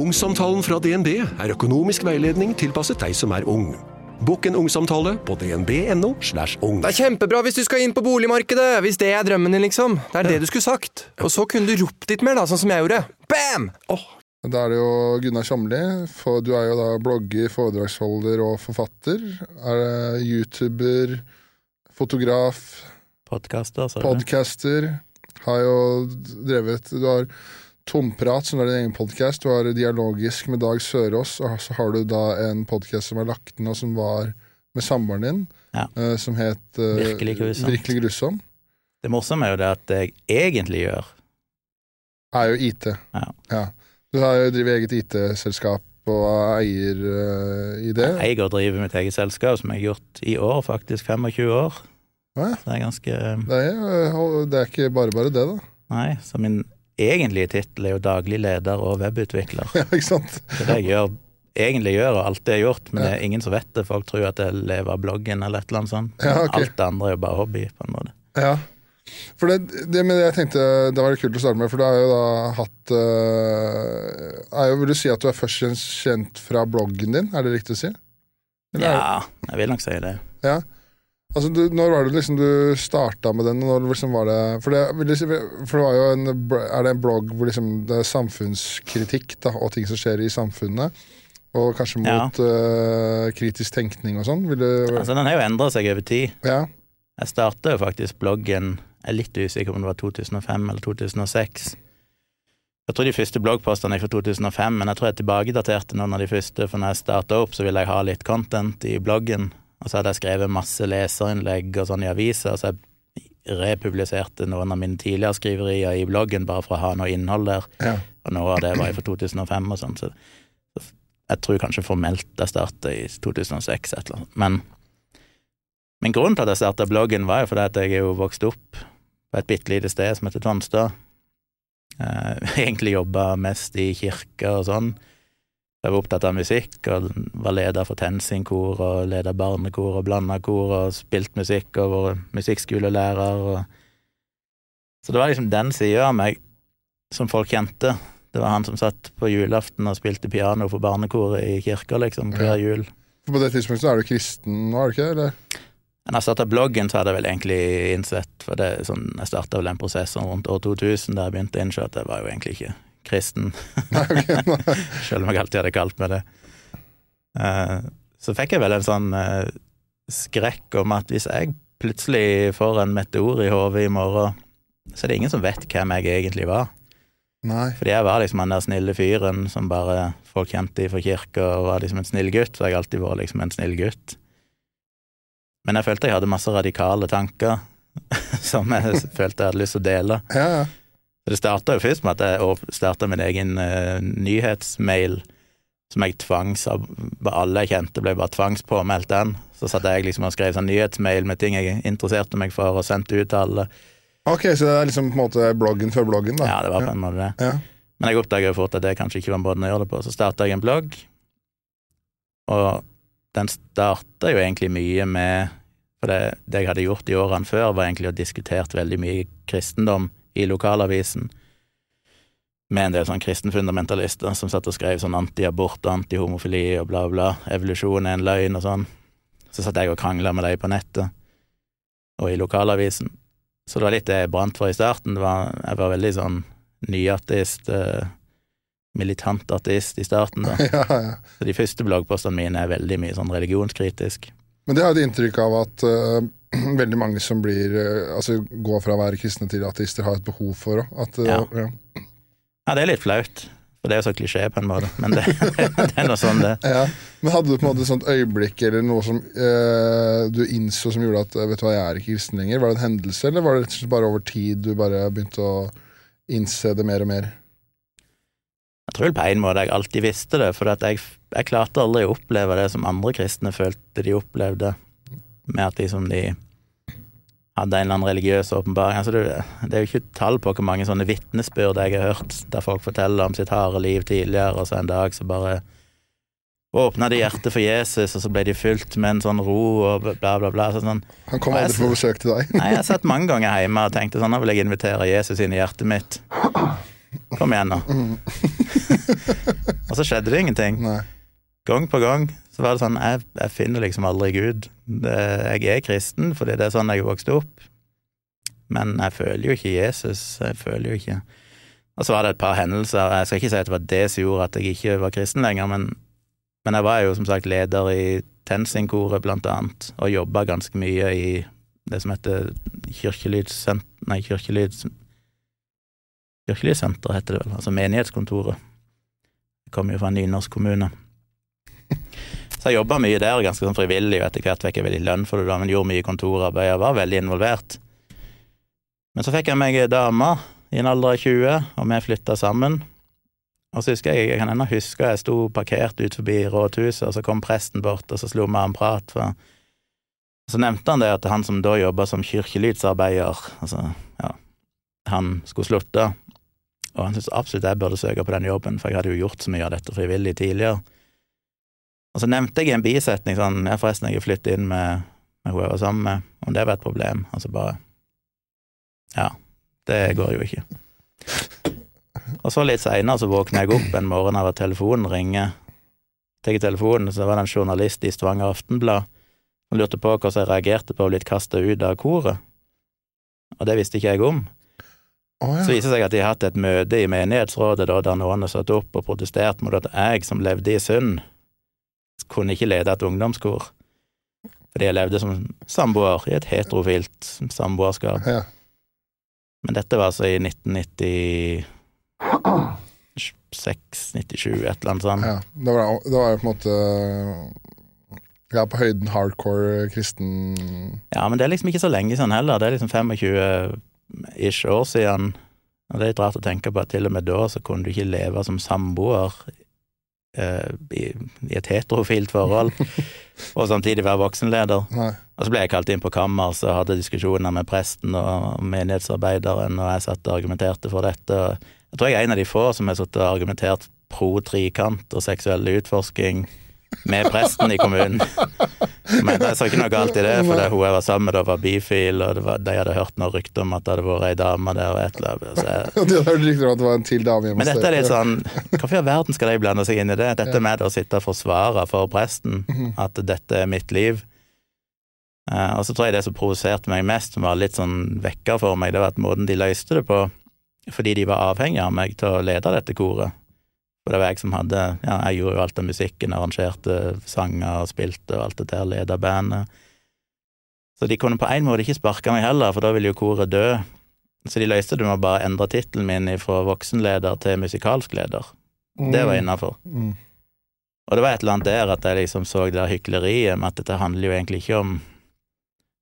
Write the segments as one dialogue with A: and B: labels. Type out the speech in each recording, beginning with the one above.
A: Ungsamtalen fra DNB er økonomisk veiledning tilpasset deg som er ung. Bokk en ungsamtale på dnb.no. slash ung.
B: Det er kjempebra hvis du skal inn på boligmarkedet! Hvis det er drømmen din, liksom. Det er det du skulle sagt. Og så kunne du ropt litt mer, da, sånn som jeg gjorde. Bam!
C: Da er det jo Gunnar Kjomli. For du er jo da blogger, foredragsholder og forfatter. Er det YouTuber, fotograf,
D: Podcaster.
C: podcaster. Har jo drevet Du har Tomprat, som er din egen podkast. Du har Dialogisk med Dag Sørås, og så har du da en podkast som er lagt ned, og som var med samboeren din,
D: Ja.
C: uh, som het uh,
D: Virkelig grusomt.
C: Virkelig grusom.
D: Det morsomme er jo det at det jeg egentlig gjør
C: Er jo IT.
D: Ja.
C: Du har jo driver eget IT-selskap og er eier uh, i det.
D: Jeg eier og driver mitt eget selskap, som jeg har gjort i år, faktisk. 25 år.
C: Ja.
D: Det er ganske
C: Det er, det er ikke bare bare det, da.
D: Nei, så min egentlige tittel er jo daglig leder og webutvikler.
C: Ja, ikke sant?
D: Det er det jeg gjør, egentlig gjør, og alltid har gjort, men
C: Ja.
D: det er ingen som vet det. Folk tror at jeg lever av bloggen eller et eller annet sånt.
C: Ja, okay.
D: Alt det andre er jo bare hobby, på en måte.
C: Ja. For det, det men jeg tenkte det var litt kult å starte med, for du har jo da hatt øh, jo, Vil du si at du er først kjent fra bloggen din, er det riktig å si? Eller er-
D: Ja, jeg vil nok si det.
C: ja. Altså, du, når var det liksom du starta med den? Når liksom var det For det, for det var jo en, er det en blogg hvor liksom det er samfunnskritikk da, og ting som skjer i samfunnet? Og kanskje
D: Ja.
C: mot øh, kritisk tenkning og sånn?
D: Altså, den har jo endra seg over tid.
C: Ja.
D: Jeg starta jo faktisk bloggen Jeg er litt usikker om det var 2005 eller 2006. Jeg tror de første bloggpostene er fra 2005, men jeg tror jeg tilbakedaterte noen av de første, for når jeg starta opp, så ville jeg ha litt content i bloggen, og så hadde jeg skrevet masse leserinnlegg og sånn i aviser, så jeg republiserte noen av mine tidligere skriverier i bloggen bare for å ha noe innhold der,
C: ja.
D: og noe av det var for 2005 og sånn, så jeg tror kanskje formelt jeg starta i 2006, et eller annet, men men grunnen til at jeg starta bloggen, var jo fordi at jeg er jo vokst opp på et bitte lite sted som heter Tonstad. Eh, egentlig jobba mest i kirke og sånn. Jeg var opptatt av musikk og var leder for TenSing-kor og leder barnekor og blanda kor og spilt musikk og vært musikkskolelærer og Så det var liksom den sida av meg som folk kjente. Det var han som satt på julaften og spilte piano for barnekoret i kirka, liksom, hver jul.
C: For på det tidspunktet så er du kristen nå, er du ikke det? Eller?
D: Men jeg starta bloggen, så hadde jeg vel egentlig innsett For det sånn, jeg starta vel den prosessen rundt år 2000, der jeg begynte å innse at jeg var jo egentlig ikke kristen, selv om jeg alltid hadde kalt meg det. Eh, Så fikk jeg vel en sånn eh, skrekk om at hvis jeg plutselig får en meteor i hodet i morgen, så er det ingen som vet hvem jeg egentlig var.
C: nei.
D: Fordi jeg var liksom den der snille fyren som bare folk kjente fra kirka, og var liksom en snill gutt, så jeg har alltid vært liksom en snill gutt. Men jeg følte jeg hadde masse radikale tanker som jeg følte jeg hadde lyst til å dele.
C: Ja, ja.
D: Det starta jo først med at jeg starta min egen uh, nyhetsmail, som jeg tvangs Alle jeg kjente, ble bare tvangspåmeldt den. Så satt jeg liksom og skrev sånn nyhetsmail med ting jeg interesserte meg for, og sendte ut til alle.
C: Ok, så det er liksom på en måte bloggen før bloggen, da?
D: Ja, det var på en måte det.
C: Ja.
D: Men jeg oppdaga jo fort at det kanskje ikke var måten å gjøre det på, så starta jeg en blogg. Og den starta jo egentlig mye med For det, det jeg hadde gjort i årene før, var egentlig å diskutert veldig mye kristendom i lokalavisen. Med en del sånn kristenfundamentalister som satt og skrev sånn antiabort og antihomofili og bla, bla. Evolusjon er en løgn og sånn. Så satt jeg og krangla med dem på nettet og i lokalavisen. Så det var litt det jeg brant for i starten. Det var, jeg var veldig sånn nyartist, eh, militant artist i starten, da.
C: ja, ja.
D: Så de første bloggpostene mine er veldig mye sånn religionskritisk.
C: Men det har jo et inntrykk av at uh, veldig mange som blir uh, Altså går fra å være kristne til ateister, har et behov for. At øh,
D: Ja.
C: ja.
D: Ja, det er litt flaut, for det er jo så klisjé på en måte, men det, det er noe sånn det.
C: Ja. Men hadde du på en måte et sånt øyeblikk eller noe som du innså som gjorde at vet du hva, jeg er ikke kristen lenger? Var det en hendelse, eller var det rett og slett bare over tid du bare begynte å innse det mer og mer?
D: Jeg tror på en måte jeg alltid visste det, for at jeg, jeg klarte aldri å oppleve det som andre kristne følte de opplevde, med at liksom de hadde en eller annen religiøs åpenbaring. Altså det, det er jo ikke tall på hvor mange sånne vitnesbyrd jeg har hørt, der folk forteller om sitt harde liv tidligere, og så en dag så bare åpna de hjertet for Jesus, og så ble de fylt med en sånn ro og bla, bla, bla. Så sånn,
C: Han kom aldri på besøk til deg.
D: Nei, jeg satt mange ganger hjemme og tenkte sånn, nå vil jeg invitere Jesus inn i hjertet mitt. Kom igjen, nå. Og så skjedde det ingenting.
C: Nei.
D: Gang på gang så var det sånn Jeg, jeg finner liksom aldri Gud. Det, jeg er kristen fordi det er sånn jeg vokste opp, men jeg føler jo ikke Jesus. Jeg føler jo ikke Og så var det et par hendelser. Jeg skal ikke si at det var det som gjorde at jeg ikke var kristen lenger, men, men jeg var jo som sagt leder i Tensing-koret, blant annet, og jobba ganske mye i det som heter Kirkelydssenter Nei, Kirkelydssenter heter det vel, altså menighetskontoret. Jeg kommer jo fra en nynorsk kommune. Så jeg jobba mye der, ganske sånn frivillig, og etter hvert fikk jeg veldig lønn for det, da, men gjorde mye kontorarbeid og var veldig involvert. Men så fikk jeg meg dame i en alder av 20, og vi flytta sammen. Og så husker jeg, jeg kan ennå huske jeg sto parkert ut forbi rådhuset, og så kom presten bort, og så slo vi av en prat. For så nevnte han det at han som da jobba som kirkelydsarbeider, altså, ja, han skulle slutte, og han syntes absolutt jeg burde søke på den jobben, for jeg hadde jo gjort så mye av dette frivillig tidligere. Og så nevnte jeg i en bisetning sånn, ja, forresten, jeg har flyttet inn med, med hun jeg var sammen med, om det var et problem, og så bare Ja, det går jo ikke. Og så litt seinere så våkner jeg opp en morgen av at telefonen ringer. Tar telefonen, så var det en journalist i Stavanger Aftenblad som lurte på hvordan jeg reagerte på å blitt kasta ut av koret. Og det visste ikke jeg om.
C: Å, ja.
D: Så viser det seg at de har hatt et møte i menighetsrådet da, der noen har satt opp og protestert mot at jeg, som levde i synd, kunne ikke lede et ungdomskor. Fordi jeg levde som samboer i et heterofilt samboerskap.
C: Ja.
D: Men dette var altså i 1996, 97, et eller annet sånt.
C: ja. Da var det, var på en måte Ja, på høyden hardcore kristen
D: Ja, men det er liksom ikke så lenge siden heller. Det er liksom 25-ish år siden. Og det er litt rart å tenke på at til og med da så kunne du ikke leve som samboer eh, i, i et heterofilt forhold, og samtidig være voksenleder.
C: Nei.
D: Og så ble jeg kalt inn på kammer og hadde diskusjoner med presten og menighetsarbeideren, og jeg satt og argumenterte for dette. Jeg tror jeg er en av de få som har sittet og argumentert pro trikant og seksuell utforsking med presten i kommunen. Men jeg så ikke noe galt i det, for det, hun jeg var sammen med, da var bifil, og det var, de hadde hørt noe rykte om at det hadde vært ei dame der og et eller annet.
C: De hadde rykter om at det var en til dame hjemme
D: men dette er litt sånn Hvorfor i all verden skal de blande seg inn i det? Dette med å sitte og forsvare for presten at dette er mitt liv. Eh, og så tror jeg det som provoserte meg mest, som var litt sånn vekker for meg, det var at måten de løste det på, fordi de var avhengige av meg til å lede dette koret. For det var jeg som hadde Ja, jeg gjorde jo alt av musikken, arrangerte sanger og spilte og alt det der, leda bandet. Så de kunne på en måte ikke sparke meg heller, for da ville jo koret dø. Så de løste det med å bare endre tittelen min fra voksenleder til musikalsk leder. Det var innafor.
C: Mm.
D: Og det var et eller annet der at jeg liksom så det der hykleriet med at dette handler jo egentlig ikke om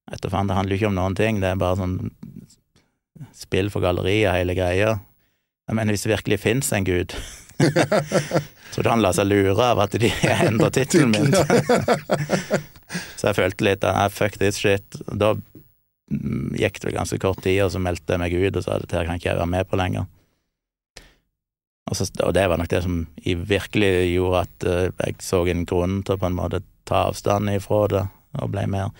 D: Etter faen, det handler jo ikke om noen ting, det er bare sånn spill for galleriet, hele greia. Mener, hvis det virkelig fins en gud Tror du han lar seg lure av at de endrer tittelen min? så jeg følte litt at nei, fuck this shit. Da mm, gikk det vel ganske kort tid, og så meldte jeg meg ut og sa at dette kan ikke jeg være med på lenger. Og, så, og det var nok det som i virkelig gjorde at eh, jeg så en grunn til å på en måte ta avstand ifra det, og ble mer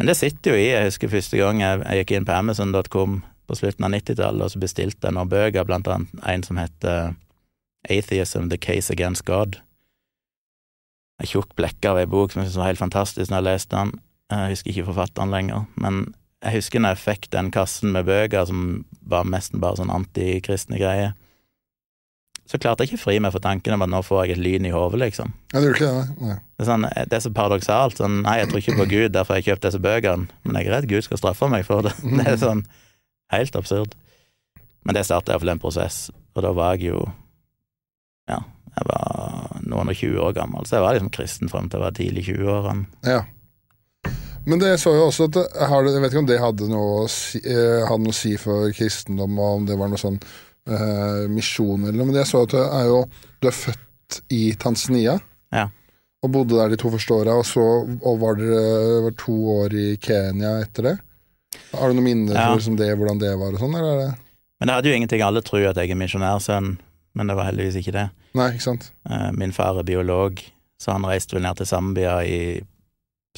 D: Men det sitter jo i. Jeg husker første gang jeg, jeg gikk inn på Amazon.com på slutten av 90-tallet, og så bestilte jeg noen bøker, blant annet en som heter Atheism, The Case Against God. En tjukk blekke av ei bok som jeg syntes var helt fantastisk når jeg leste den. Jeg husker ikke forfatteren lenger, men jeg husker når jeg fikk den kassen med bøker som var nesten bare sånn antikristne greier, så klarte jeg ikke fri meg for tanken om at nå får jeg et lyn i hodet, liksom.
C: Ja, det, ikke det?
D: Det er, sånn, det er så paradoksalt. Sånn, nei, jeg tror ikke på Gud, derfor har jeg kjøpt disse bøkene, men jeg er redd Gud skal straffe meg for det. Det er sånn helt absurd. Men det starta iallfall en prosess, og da var jeg jo Ja, jeg var noen og 20 år gammel, så jeg var liksom kristen frem til jeg var tidlig i 20-årene.
C: Ja. Men det så jo også at det, Jeg vet ikke om det hadde noe, å si, eh, hadde noe å si for kristendom, og om det var noe sånn eh, misjon eller noe. Men jeg så at du er jo Du er født i Tanzania.
D: Ja.
C: Og bodde der de to første åra, og så og var dere var to år i Kenya etter det. Har du noen minner
D: Ja.
C: for liksom det, hvordan det var og sånn, eller er
D: Men det hadde jo ingenting Alle tror at jeg er misjonærsønn, men det var heldigvis ikke det.
C: Nei, ikke sant?
D: Eh, Min far er biolog, så han reiste vel ned til Zambia i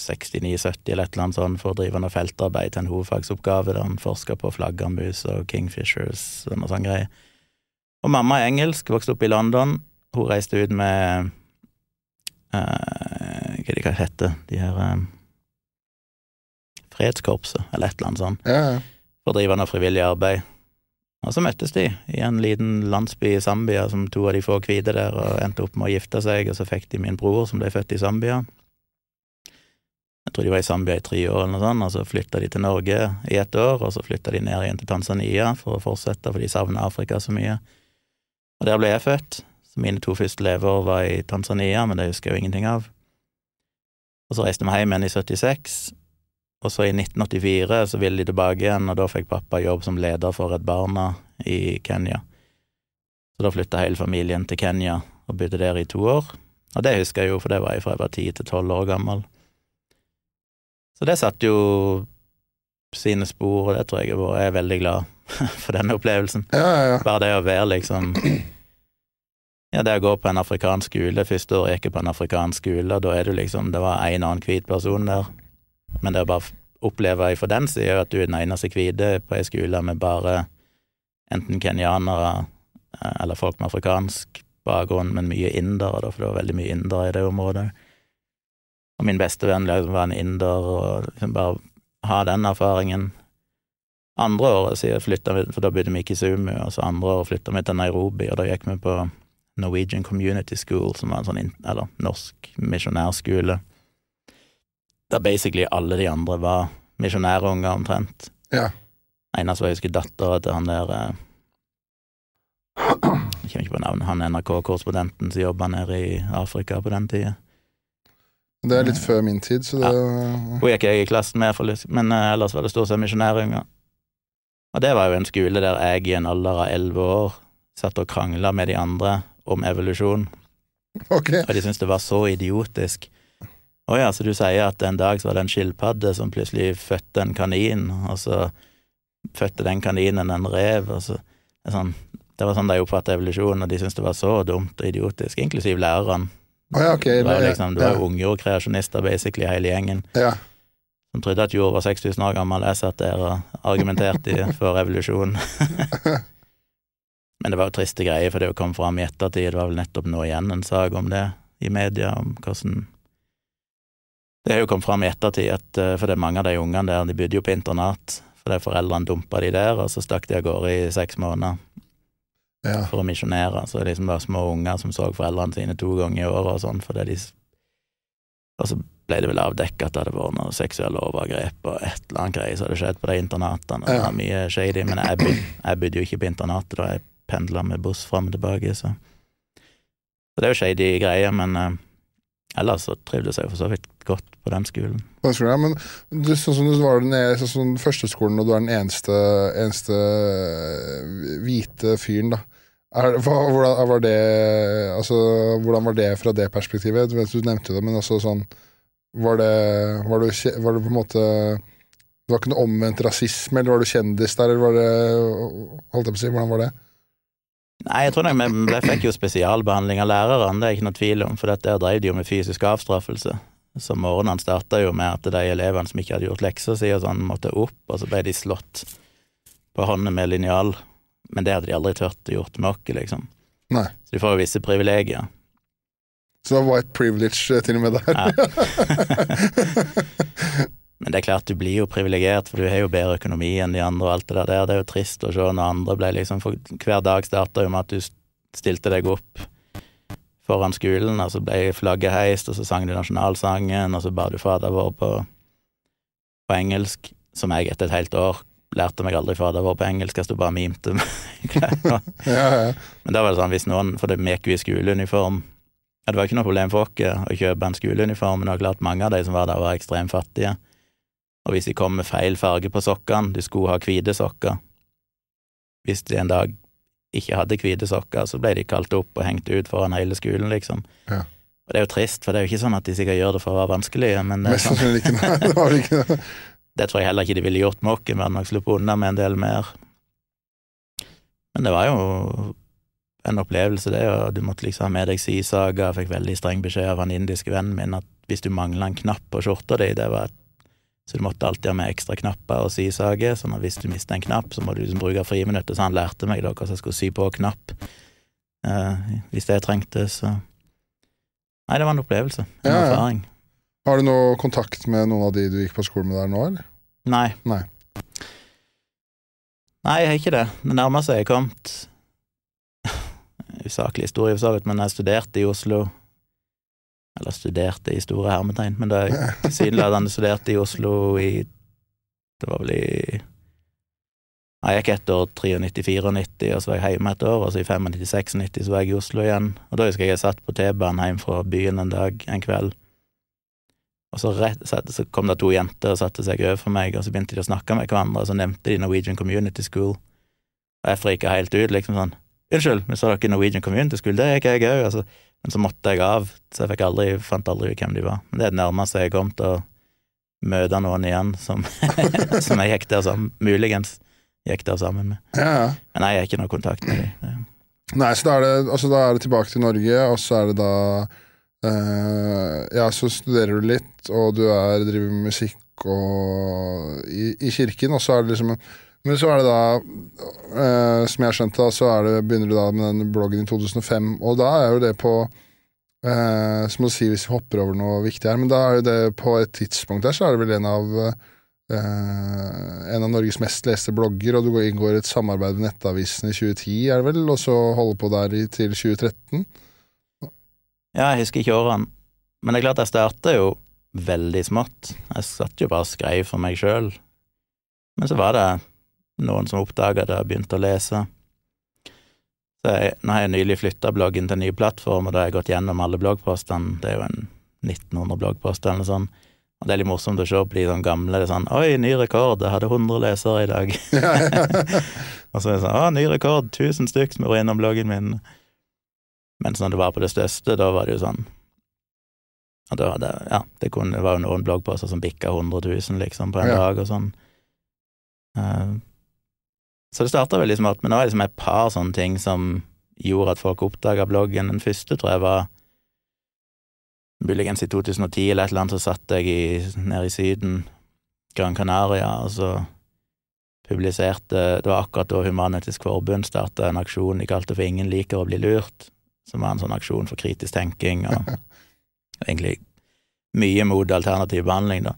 D: 69-70 eller et eller annet sånt for å drive noe feltarbeid til en hovedfagsoppgave der han forska på flaggermus og kingfishers og noe sånn greier. Og mamma er engelsk, vokste opp i London, hun reiste ut med uh, Hva det heter de her uh, Fredskorpset, eller et eller annet sånt,
C: Ja, ja.
D: for å drive noe frivillig arbeid. Og så møttes de i en liten landsby i Zambia, som to av de få hvite der, og endte opp med å gifte seg, og så fikk de min bror, som ble født i Zambia. Jeg tror de var i Zambia i tre år, eller noe sånt, og så flytta de til Norge i ett år, og så flytta de ned igjen til Tanzania for å fortsette, for de savna Afrika så mye. Og der ble jeg født. Så mine to første leveår var i Tanzania, men det husker jeg jo ingenting av. Og så reiste vi hjem igjen i 76, og så i 1984 så ville de tilbake igjen, og da fikk pappa jobb som leder for Redd Barna i Kenya. Så da flytta hele familien til Kenya og bodde der i to år. Og det husker jeg jo, for det var jeg fra jeg var ti til tolv år gammel. Så det satte jo sine spor, og det tror jeg jeg er veldig glad for denne opplevelsen.
C: ja, ja, ja.
D: Bare det å være liksom Ja, det å gå på en afrikansk skole Første året gikk jeg på en afrikansk skole, og da er du liksom Det var en annen hvit person der, men det å bare oppleve fra den sida at du er den eneste hvite på ei skole med bare enten kenyanere eh, eller folk med afrikansk bakgrunn, men mye indere, for det var veldig mye indere i det området. Og min beste venn liksom var en inder, og liksom bare ha den erfaringen. Andre året siden flytta vi, for da bodde vi i Kisumu, og så andre året flytta vi til Nairobi, og da gikk vi på Norwegian Community School, som var en sånn, eller norsk misjonærskole, der basically alle de andre var misjonærunger, omtrent.
C: Ja.
D: Eneste var jeg husker dattera til han der eh, Jeg kommer ikke på navnet, han NRK-korrespondenten som jobba nede i Afrika på den tida.
C: Det er litt før min tid, så det
D: Hun gikk jeg i klassen med, men eh, ellers var det stort sett misjonærunger. Og det var jo en skole der jeg i en alder av elleve år satt og krangla med de andre om evolusjon,
C: Ok.
D: og de syntes det var så idiotisk. Å ja, så du sier at en dag så var det en skilpadde som plutselig fødte en kanin, og så fødte den kaninen en rev, og så det, sånn, det var sånn de oppfattet evolusjonen, og de syntes det var så dumt og idiotisk, inklusiv læreren.
C: Oh, ja, okay,
D: Det var jo liksom, det var ja. ungjordkreasjonister, basically, hele gjengen.
C: ja.
D: som trodde at jord var 6000 år gammel. Jeg satt der og argumenterte for revolusjon. Men det var jo triste greier, for det kom fram i ettertid. Det var vel nettopp nå igjen en sak om det i media, om hvordan Det har jo kommet fram i ettertid, at, eh, for det er mange av de ungene der, de bodde jo på internat. Fordi foreldrene dumpa de der, og så stakk de av gårde i seks måneder
C: ja.
D: for å misjonere. Så det liksom var små unger som så foreldrene sine to ganger i året og sånn, fordi de Og så ble det vel avdekka at det hadde vært noe seksuelle overgrep og et eller annet greie som hadde skjedd på de internatene. Det var mye shady, men jeg bodde, jeg bodde jo ikke på internatet da, jeg pendla med buss fram og tilbake, så Så det er jo shady greier, men uh, ellers så trivdes jeg for så vidt godt på den skolen.
C: Ha? Men du, sånn som du var den sånn som førsteskolen, og du er den eneste, eneste eh, hvite fyren, da. Er, hva, hvordan, var det, altså, hvordan var det fra det perspektivet? Du, vet, du nevnte det, men altså sånn Var det, var det, var det på en måte Det var ikke noe omvendt rasisme, eller var du kjendis der, eller var det Holdt jeg på å si, hvordan var det?
D: Nei, jeg tror nok vi vi fikk jo spesialbehandling av lærerne, det er ikke noe tvil om, for der drev de jo med fysisk avstraffelse. Så morgenen starta jo med at de elevene som ikke hadde gjort leksa si og sånn, måtte opp, og så ble de slått på hånda med linjal. Men det hadde de aldri tørt å gjort med oss, liksom.
C: Nei.
D: Så de får jo visse privilegier.
C: Så det var white privilege eh, til og med der.
D: Men det er klart, du blir jo privilegert, for du har jo bedre økonomi enn de andre og alt det der. Det er jo trist å se når andre ble liksom for Hver dag starta jo med at du stilte deg opp foran skolen, og så ble flagget heist, og så sang de nasjonalsangen, og så ba du Fader vår på, på engelsk, som jeg etter et helt år lærte meg aldri Fader vår på engelsk, jeg sto bare og mimte.
C: ja, ja.
D: Men da var det sånn, hvis noen For det vi gikk jo i skoleuniform. Ja, det var ikke noe problem for oss å kjøpe en skoleuniform, men det var klart mange av de som var der, var ekstremt fattige. Og hvis de kom med feil farge på sokkene, de skulle ha hvite sokker Hvis de en dag ikke hadde hvite sokker, så ble de kalt opp og hengt ut foran hele skolen, liksom.
C: Ja.
D: Og det er jo trist, for det er jo ikke sånn at de sikkert gjør det for å være vanskelige, men det, sånn,
C: ikke. Nei, det var ikke det.
D: det tror jeg heller ikke de ville gjort med oss, vi hadde nok sluppet unna med en del mer. Men det var jo en opplevelse, det, og du måtte liksom ha med deg sysaga. Jeg fikk veldig streng beskjed av han indiske vennen min at hvis du mangla en knapp på skjorta di, det var et så du måtte alltid ha med ekstra knapper og sysage, sånn at hvis du mista en knapp, så må du liksom bruke friminuttet. så han lærte meg da hvordan jeg skulle sy på knapp. eh, hvis det trengtes. Så Nei, det var en opplevelse. En
C: Ja, ja.
D: erfaring.
C: Har du noe kontakt med noen av de du gikk på skole med der nå, eller?
D: Nei.
C: Nei.
D: Nei, jeg har ikke det. Det nærmeste jeg har kommet Usaklig historie, for så vidt, men jeg studerte i Oslo Eller studerte i store hermetegn, men da jeg tilsynelatende studerte i Oslo i Det var vel i Jeg gikk ett år 93-94, og så var jeg hjemme et år, og så i 95-96 så var jeg i Oslo igjen. Og da husker jeg jeg satt på T-banen hjem fra byen en dag, en kveld. Og så, rett, så kom det to jenter og satte seg overfor meg, og så begynte de å snakke med hverandre, og så nevnte de Norwegian Community School. Og jeg frika helt ut, liksom sånn Unnskyld, vi sa dere Norwegian Community School? Det er ikke jeg òg. Altså. Men så måtte jeg av, så jeg aldri, fant aldri ut hvem de var. Men det er det nærmeste jeg kom til å møte noen igjen som, som jeg gikk der sammen Muligens gikk der sammen med.
C: Ja, ja.
D: Men nei, jeg har ikke noe kontakt med dem.
C: Nei, så da er, det, altså da er det tilbake til Norge, og så er det da eh, Ja, så studerer du litt, og du er, driver med musikk og i, i kirken, og så er det liksom Men så er det da, eh, som jeg har skjønt, da, så det, begynner du da med den bloggen i 2005, og da er jo det på eh, Så må du si hvis vi hopper over noe viktig her, men da er jo det på et tidspunkt der, så er det vel en av eh, en av Norges mest leste blogger, og du går- inngår et samarbeid med Nettavisen i 2010, er det vel, og så holder på der i, til 2013.
D: Ja, jeg husker ikke årene, men det er klart jeg starta jo veldig smått. Jeg satt jo bare og skrev for meg sjøl. Men så var det noen som oppdaga det og begynte å lese. Så jeg, nå har jeg nylig flytta bloggen til en ny plattform, og da har jeg gått gjennom alle bloggpostene. Det er jo en 1900 bloggposter eller sånt. Og det er litt morsomt å se på de sånn gamle. Det er sånn Oi, ny rekord, jeg hadde 100 lesere i dag. og så er det sånn Å, ny rekord, 1000 stykk som var innom bloggen min. Mens når det var på det største, da var det jo sånn og da det, ja, det, kunne, det var jo noen bloggposter som bikka 100 000, liksom, på en
C: Ja.
D: dag og sånn. Eh, så det starta veldig smått, men det var liksom et par sånne ting som gjorde at folk oppdaga bloggen. Den første tror jeg var muligens i 2010 eller et eller annet, så satt jeg i, nede i Syden, Gran Canaria, og så publiserte Det var akkurat da Human-Etisk Forbund starta en aksjon de kalte for Ingen liker å bli lurt, som var en sånn aksjon for kritisk tenking og egentlig mye mot alternativ behandling, da.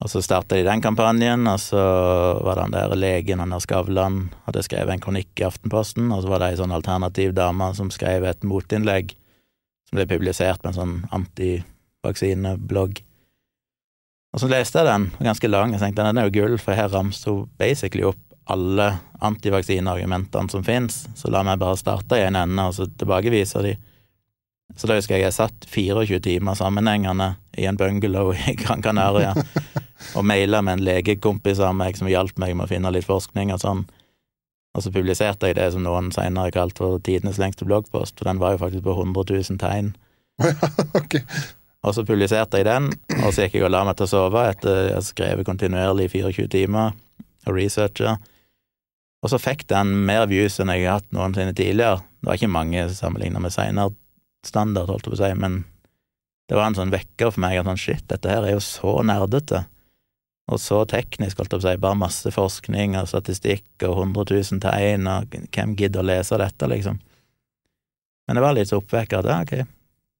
D: Og så starta de den kampanjen, og så var det han der legen, han der Skavlan, hadde skrevet en kronikk i Aftenposten, og så var det ei sånn alternativ dame som skrev et motinnlegg som ble publisert på en sånn antivaksineblogg. Og så leste jeg den, ganske lang, og tenkte den er jo gull, for her ramste hun basically opp alle antivaksineargumentene som fins, så la meg bare starte i en ende, og så tilbakeviser de. Så da husker jeg jeg satt 24 timer sammenhengende i en bungalow i Gran Canaria og maila med en legekompis av meg som hjalp meg med å finne litt forskning og sånn. Og så publiserte jeg det som noen senere kalte for tidenes lengste bloggpost, for den var jo faktisk på 100 000 tegn.
C: okay.
D: Og så publiserte jeg den, og så gikk jeg og la meg til å sove etter jeg har skrevet kontinuerlig i 24 timer og researcha. Og så fikk den mer views enn jeg har hatt noensinne tidligere. Det var ikke mange sammenligna med seinere standard, holdt jeg på å si, men det var en sånn vekker for meg at sånn shit, dette her er jo så nerdete. Og så teknisk, holdt jeg på å si, bare masse forskning og statistikk og 100 000 tegn, og hvem gidder å lese dette, liksom? Men det var litt så oppvekker at ja, ok,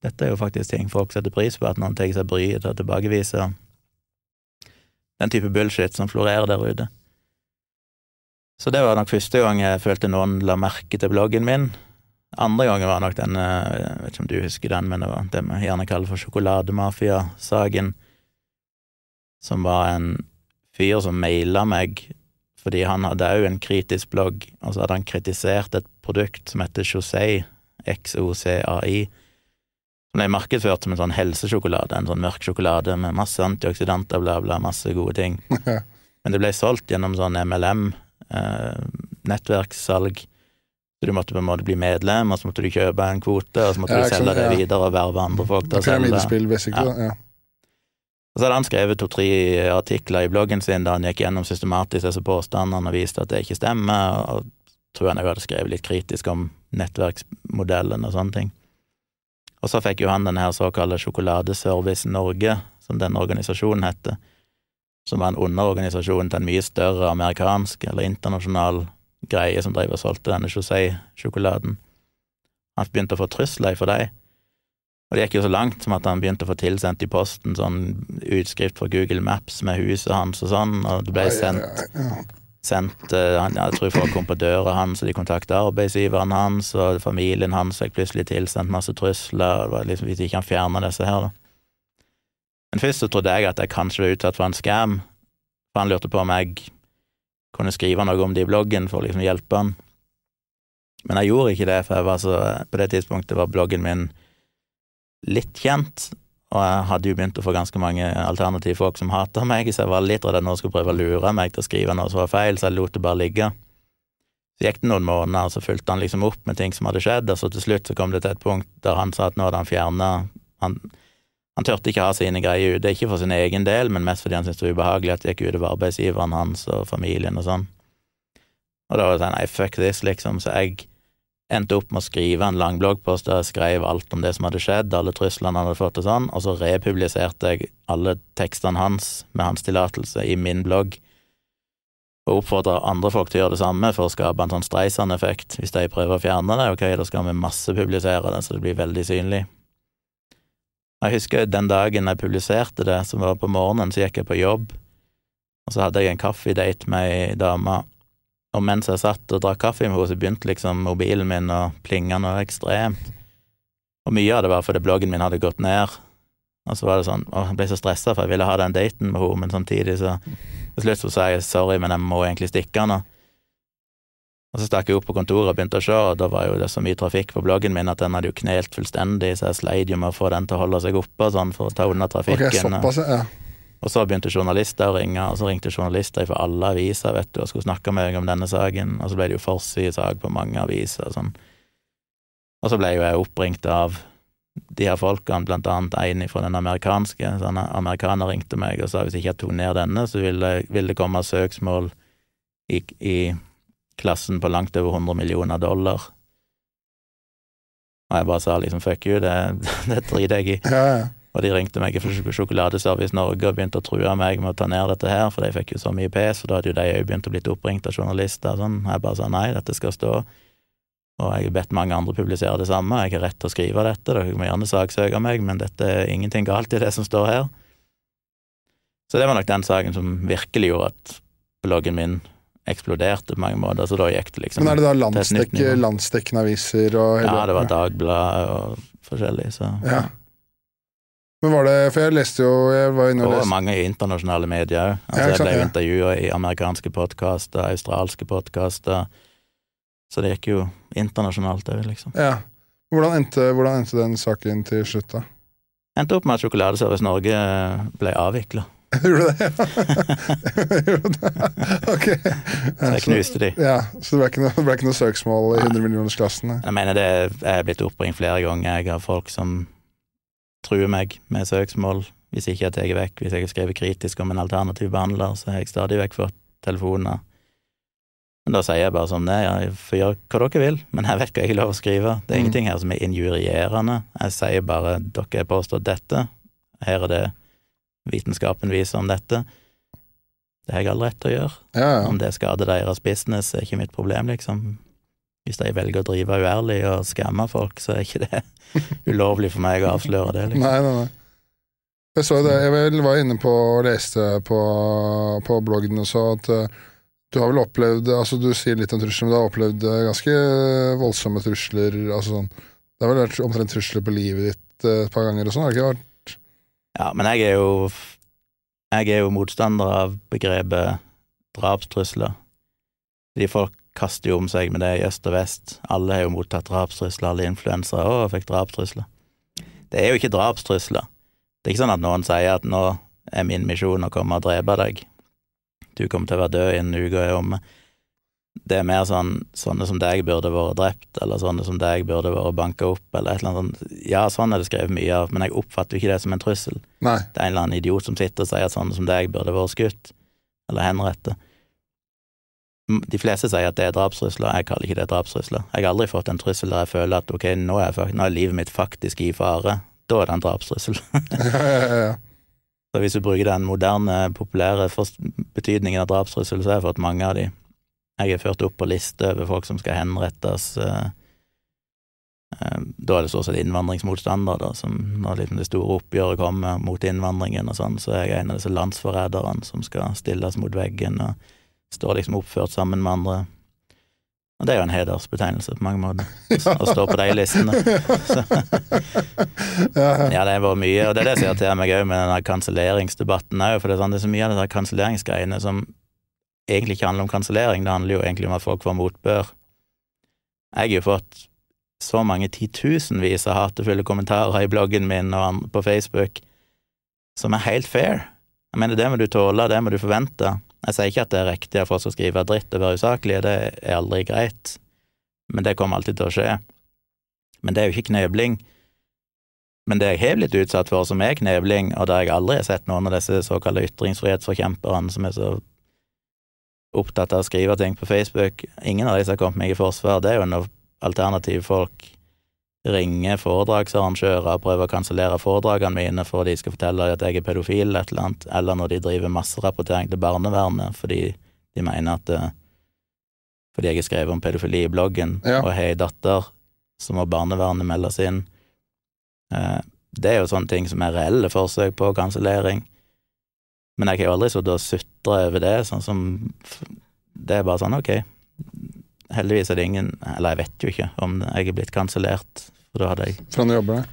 D: dette er jo faktisk ting folk setter pris på, at noen tar seg bryet til å tilbakevise den type bullshit som florerer der ute. Så det var nok første gang jeg følte noen la merke til bloggen min. Andre gangen var nok den, eh, jeg vet ikke om du husker den, men det var det vi gjerne kaller for sjokolademafia-saken, som var en fyr som maila meg fordi han hadde òg en kritisk blogg, og så hadde han kritisert et produkt som heter Josei, XOCAI, som ble markedsført som en sånn helsesjokolade, en sånn mørk sjokolade med masse antioksidanter, bla, bla, masse gode ting. Men det ble solgt gjennom sånn MLM, eh, nettverkssalg, du måtte på en måte bli medlem, og så måtte du kjøpe en kvote, og så måtte
C: Ja,
D: du selge det
C: ja.
D: videre og verve andre folk til å selge. Og så hadde han skrevet to-tre artikler i bloggen sin der han gikk gjennom systematisk disse påstandene og viste at det ikke stemmer, og tror han òg hadde skrevet litt kritisk om nettverksmodellen og sånne ting. Og så fikk jo han denne her såkalte Sjokoladeservice Norge, som den organisasjonen heter, som var en underorganisasjon til en mye større amerikansk eller internasjonal greie som drev og solgte denne José-sjokoladen. Han begynte å få trusler for dem. Og det gikk jo så langt som at han begynte å få tilsendt i posten sånn utskrift fra Google Maps med huset hans og sånn, og det ble sendt, sendt eh, han- Jeg tror folk kom på døra hans, og de kontakta arbeidsgiveren hans, og familien hans fikk plutselig tilsendt masse trusler, og det var liksom hvis ikke han fjerna disse her, da. Men først så trodde jeg at jeg kanskje var utsatt for en scam, for han lurte på om jeg kunne skrive noe om det i bloggen for å liksom hjelpe han. Men jeg gjorde ikke det, for jeg var så, på det tidspunktet var bloggen min litt kjent, og jeg hadde jo begynt å få ganske mange alternative folk som hata meg, så jeg var litt redd at noen skulle prøve å lure meg til å skrive noe som var feil, så jeg lot det bare ligge. Så gikk det noen måneder, og så fulgte han liksom opp med ting som hadde skjedd, og så til slutt så kom det til et punkt der han sa at nå hadde han fjerna han, han turte ikke ha sine greier ute, ikke for sin egen del, men mest fordi han syntes det var ubehagelig at det gikk utover arbeidsgiveren hans og familien og sånn. Og da var det sånn, nei, fuck this, liksom, så jeg endte opp med å skrive en lang bloggpost der jeg skrev alt om det som hadde skjedd, alle truslene han hadde fått og sånn, og så republiserte jeg alle tekstene hans med hans tillatelse i min blogg, og oppfordra andre folk til å gjøre det samme for å skape en sånn Streisand-effekt. Hvis de prøver å fjerne det, ok, da skal vi massepublisere det så det blir veldig synlig. Jeg husker den dagen jeg publiserte det, som var på morgenen, så gikk jeg på jobb, og så hadde jeg en kaffedate med ei dame, og mens jeg satt og drakk kaffe med henne, så begynte liksom mobilen min å plinge noe ekstremt. Og mye av det var fordi bloggen min hadde gått ned, og så var det sånn, å, jeg ble så stressa, for jeg ville ha den daten med henne, men samtidig så til slutt så sa jeg sorry, men jeg må egentlig stikke nå. Og så stakk jeg opp på kontoret og begynte å se, og da var jo det så mye trafikk på bloggen min at den hadde jo knelt fullstendig, så jeg sleit jo med å få den til å holde seg oppe og sånn for å ta unna
C: trafikken.
D: trafikken.
C: såpass, ja.
D: Og så begynte journalister å ringe, og så ringte journalister fra alle aviser vet du, og skulle snakke med meg om denne saken, og så ble det jo forsidesak på mange aviser og sånn. Og så ble jo jeg oppringt av de her folkene, blant annet en fra den amerikanske. Så en amerikaner ringte meg og sa hvis ikke jeg tok ned denne, så ville, ville det komme søksmål i, i klassen på langt over 100 millioner dollar. Og jeg bare sa liksom fuck you, det, det driter jeg i.
C: ja, ja.
D: Og de ringte meg fra Sjokoladeservice Norge og begynte å true meg med å ta ned dette her, for de fikk jo så mye pes, og da hadde jo de òg begynt å bli oppringt av journalister og sånn. Jeg bare sa nei, dette skal stå. Og jeg har bedt mange andre publisere det samme, jeg har rett til å skrive dette, dere må gjerne saksøke meg, men dette er ingenting galt i det som står her. Så det var nok den saken som virkelig gjorde at bloggen min eksploderte på mange måter, så da gikk det liksom
C: Men er det da
D: nivå.
C: landsdekkende aviser og
D: Ja, det var Dagbladet og forskjellig, så
C: Ja. Men var det For jeg leste jo Jeg var inne og
D: Og mange internasjonale medier òg. Altså,
C: Ja,
D: jeg ble
C: ja.
D: intervjua i amerikanske podkaster, australske podkaster, så det gikk jo internasjonalt òg, liksom.
C: Ja. Hvordan endte, hvordan endte den saken til slutt, da?
D: Endte opp med at Sjokoladeservice Norge ble avvikla.
C: Gjorde du det? ok.
D: Så jeg knuste de.
C: Ja, så det ble ikke noe, ble ikke noe søksmål i 100-millionersklassen?
D: Jeg mener det jeg er blitt oppringt flere ganger. Jeg har folk som truer meg med søksmål hvis ikke jeg tar vekk. Hvis jeg har skrevet kritisk om en alternativ behandler, så har jeg stadig vekk fått telefoner. Men da sier jeg bare som det er, ja, får gjøre hva dere vil, men jeg vet hva jeg har lov å skrive. Det er
C: Mm.
D: ingenting her som er injurierende. Jeg sier bare dere har påstått dette, her er det vitenskapen viser om dette. Det har jeg all rett til å gjøre.
C: Ja, ja.
D: Om det skader deres business, er ikke mitt problem, liksom. Hvis de velger å drive uærlig og skamme folk, så er ikke det ulovlig for meg å avsløre det, liksom.
C: Nei, nei, nei. Jeg så det, jeg vel var inne på og leste på, på bloggen også at eh, du har vel opplevd altså Du sier litt om trusler, men du har opplevd eh, ganske voldsomme trusler. altså sånn, Det har vel vært omtrent trusler på livet ditt eh, et par ganger og sånn? har det ikke vært?
D: Ja, men jeg er jo Jeg er jo motstander av begrepet drapstrusler. De folk kaster jo om seg med det i øst og vest. Alle har jo mottatt drapstrusler, alle influensere òg fikk drapstrusler. Det er jo ikke drapstrusler. Det er ikke sånn at noen sier at nå er min misjon å komme og drepe deg. Du kommer til å være død innen uka er omme. Det er mer sånn sånne som deg burde vært drept, eller sånne som deg burde vært banka opp, eller et eller annet sånt. Ja, sånn er det skrevet mye av, men jeg oppfatter jo ikke det som en trussel.
C: Nei.
D: Det er en eller annen idiot som sitter og sier at sånne som deg burde vært skutt, eller henrettet. De fleste sier at det er drapstrusler, jeg kaller ikke det drapstrusler. Jeg har aldri fått en trussel der jeg føler at ok, nå er, jeg, nå er livet mitt faktisk i fare. Da er det en drapstrussel.
C: Ja, ja, ja, ja.
D: Så hvis du bruker den moderne, populære betydningen av drapstrussel, så har jeg fått mange av de. Jeg er ført opp på liste over folk som skal henrettes. eh, Eh, Da er det stort sett innvandringsmotstandere, da, som når liksom det store oppgjøret kommer mot innvandringen og sånn, så er jeg en av disse landsforræderne som skal stilles mot veggen og står liksom oppført sammen med andre. Og det er jo en hedersbetegnelse på mange måter, å stå på de listene. Ja, det har vært mye, og det er det som irriterer meg òg med den kanselleringsdebatten òg, for det er, sånn, det er så mye av de der kanselleringsgreiene som egentlig ikke handler om kansellering, det handler jo egentlig om at folk får motbør. Jeg har jo fått så mange titusenvis av hatefulle kommentarer i bloggen min og på Facebook som er helt fair. Jeg mener, det må du tåle, det må du forvente. Jeg sier ikke at det er riktig av folk skal skrive dritt og være usaklige, det er aldri greit, men det kommer alltid til å skje. Men det er jo ikke knebling. Men det jeg har blitt utsatt for som er knebling, og der jeg aldri har sett noen av disse såkalte ytringsfrihetsforkjemperne som er så opptatt av å skrive ting på Facebook, ingen av de som har kommet meg i forsvar, det er jo når alternative folk ringer foredragsarrangører og prøver å kansellere foredragene mine for at de skal fortelle at jeg er pedofil eller et eller annet, eller når de driver masserapportering til barnevernet fordi de mener at eh, fordi jeg har skrevet om pedofili i bloggen
C: Ja.
D: og har ei datter, så må barnevernet meldes inn. Eh, Det er jo sånne ting som er reelle forsøk på kansellering. Men jeg har jo aldri sittet og sutra over det, sånn som Det er bare sånn, ok. Heldigvis er det ingen Eller jeg vet jo ikke om jeg er blitt kansellert, for da hadde jeg
C: Fra når jobber der.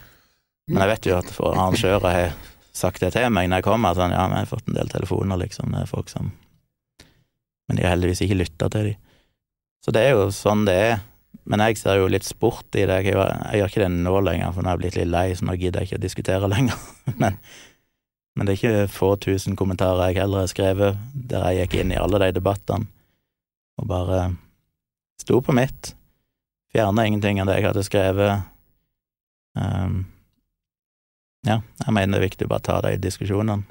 D: Men jeg vet jo at arrangører har sagt det til meg når jeg kommer, sånn ja, men jeg har fått en del telefoner, liksom, det er folk som Men de har heldigvis ikke lytta til dem. Så det er jo sånn det er. Men jeg ser jo litt sport i det. Jeg, gjør- ikke det nå lenger, for nå er jeg blitt litt lei, så nå gidder jeg ikke å diskutere lenger. Men, men det er ikke få tusen kommentarer jeg heller har skrevet, der jeg gikk inn i alle de debattene og bare sto på mitt. Fjerna ingenting av det jeg hadde skrevet. Um, ja, jeg mener det er viktig å bare ta de diskusjonene.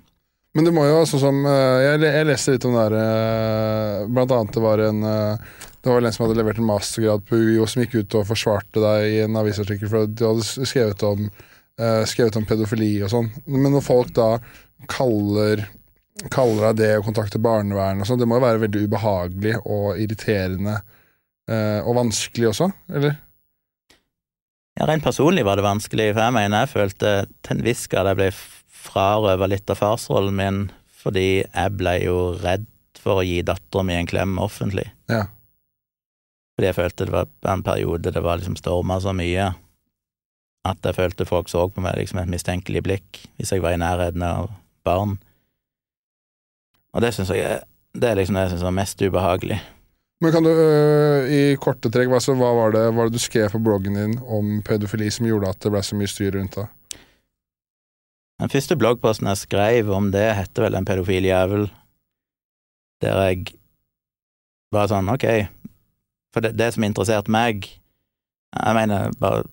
C: Men det må jo, sånn som eh, Jeg, jeg leste litt om det der eh, Blant annet det var en eh, Det var en som hadde levert en mastergrad på UiO, som gikk ut og forsvarte deg i en avisartikkel, for de hadde skrevet om, eh, skrevet om pedofili og sånn. Men når folk da kaller kaller deg det og kontakter barnevern og sånn, det må jo være veldig ubehagelig og irriterende uh, og vanskelig også, eller?
D: Ja, Rent personlig var det vanskelig, for jeg mener jeg følte til en viss grad jeg ble frarøva litt av farsrollen min, fordi jeg ble jo redd for å gi dattera mi en klem offentlig.
C: Ja.
D: Fordi jeg følte det var en periode det var liksom storma så mye at jeg følte folk så på meg liksom et mistenkelig blikk hvis jeg var i nærheten av barn. Og det syns jeg det er liksom det jeg syns var mest ubehagelig.
C: Men kan du øh, i korte trekk, hva, hva var det, var det du skrev på bloggen din om pedofili som gjorde at det ble så mye styr rundt det?
D: Den første bloggposten jeg skrev om det, heter vel En pedofil jævel, der jeg var sånn, ok, for det, det som interesserte meg Jeg mener, bare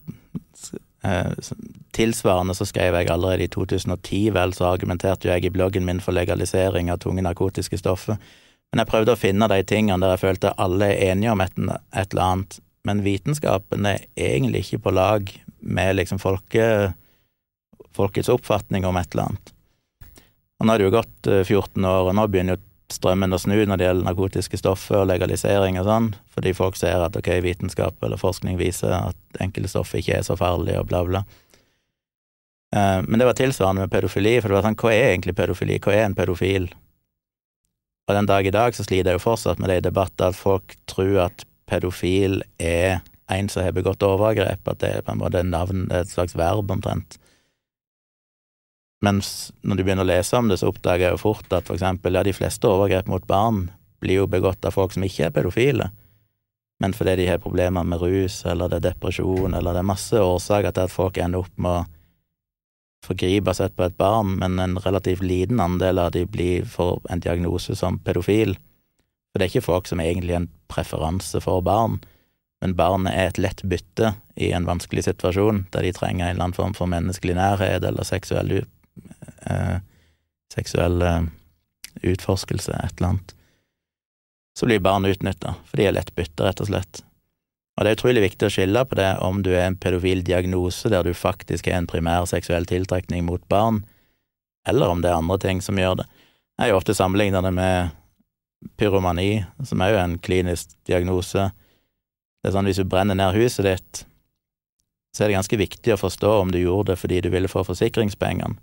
D: Tilsvarende så skrev jeg allerede i 2010, vel, så argumenterte jeg i bloggen min for legalisering av tunge narkotiske stoffer. Men jeg prøvde å finne de tingene der jeg følte alle er enige om et, et eller annet, men vitenskapen er egentlig ikke på lag med liksom folke folkets oppfatning om et eller annet. Og nå har det jo gått eh, 14 år, og nå begynner jo strømmen å snu når det gjelder narkotiske stoffer og legalisering og sånn, fordi folk ser at ok, vitenskap eller forskning viser at enkelte stoffer ikke er så farlige, og bla, bla. Eh, Men det var tilsvarende med pedofili, for det var sånn, hva er egentlig pedofili, hva er en pedofil? Og den dag i dag så sliter jeg jo fortsatt med det i debatter at folk tror at pedofil er en som har begått overgrep, at det er på en måte navn, et slags verb omtrent. Mens når du begynner å lese om det, så oppdager jeg jo fort at eksempel, ja, de fleste overgrep mot barn blir jo begått av folk som ikke er pedofile, men fordi de har problemer med rus, eller det er depresjon, eller det er masse årsaker til at folk ender opp med å forgripe seg på et barn, men en relativt liten andel av de blir for en diagnose som pedofil. For det er ikke folk som egentlig har en preferanse for barn, men barnet er et lett bytte i en vanskelig situasjon, der de trenger en eller annen form for menneskelig nærhet eller seksuell, eh, seksuell eh, utforskelse, et eller annet. Så blir barn utnytta, for de er lett bytte, rett og slett. Og det er utrolig viktig å skille på det om du er en pedofil diagnose der du faktisk er en primær seksuell tiltrekning mot barn, eller om det er andre ting som gjør det. Jeg er jo ofte sammenligna det med pyromani, som er jo en klinisk diagnose. Det er sånn hvis du brenner ned huset ditt, så er det ganske viktig å forstå om du gjorde det fordi du ville få forsikringspengene,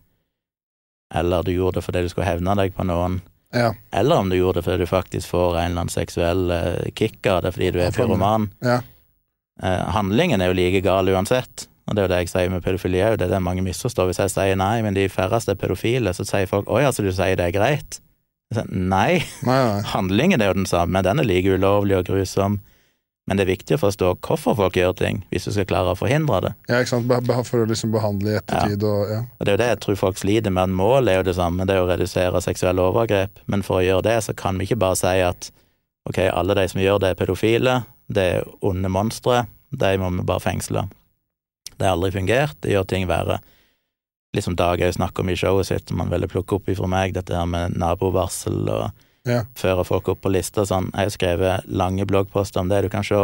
D: eller du gjorde det fordi du skulle hevne deg på noen,
C: Ja.
D: eller om du gjorde det fordi du faktisk får en eller annen seksuell eh, kick av det fordi du er pyroman.
C: ja.
D: Eh, handlingen er jo like gal uansett, og det er jo det jeg sier med pedofili òg, det er det mange misforstår. Hvis jeg sier nei, men de færreste er pedofile, så sier folk oi, altså du sier det er greit? Nei,
C: Nei, nei.
D: handlingen er jo den samme, den er like ulovlig og grusom, men det er viktig å forstå hvorfor folk gjør ting, hvis du skal klare å forhindre det.
C: Ja, ikke sant? For å liksom behandle i ettertid og ja.
D: Og det er jo det jeg tror folk sliter med, målet er jo det samme, det er å redusere seksuelle overgrep, men for å gjøre det, så kan vi ikke bare si at ok, alle de som gjør det, er pedofile, det er onde monstre, de må vi bare fengsle. Det har aldri fungert, det gjør ting verre. Litt som Dag òg snakker om i showet sitt, som han ville plukke opp ifra meg, dette her med nabovarsel og
C: Ja.
D: føre folk opp på lista sånn. Jeg har skrevet lange bloggposter om det. Du kan se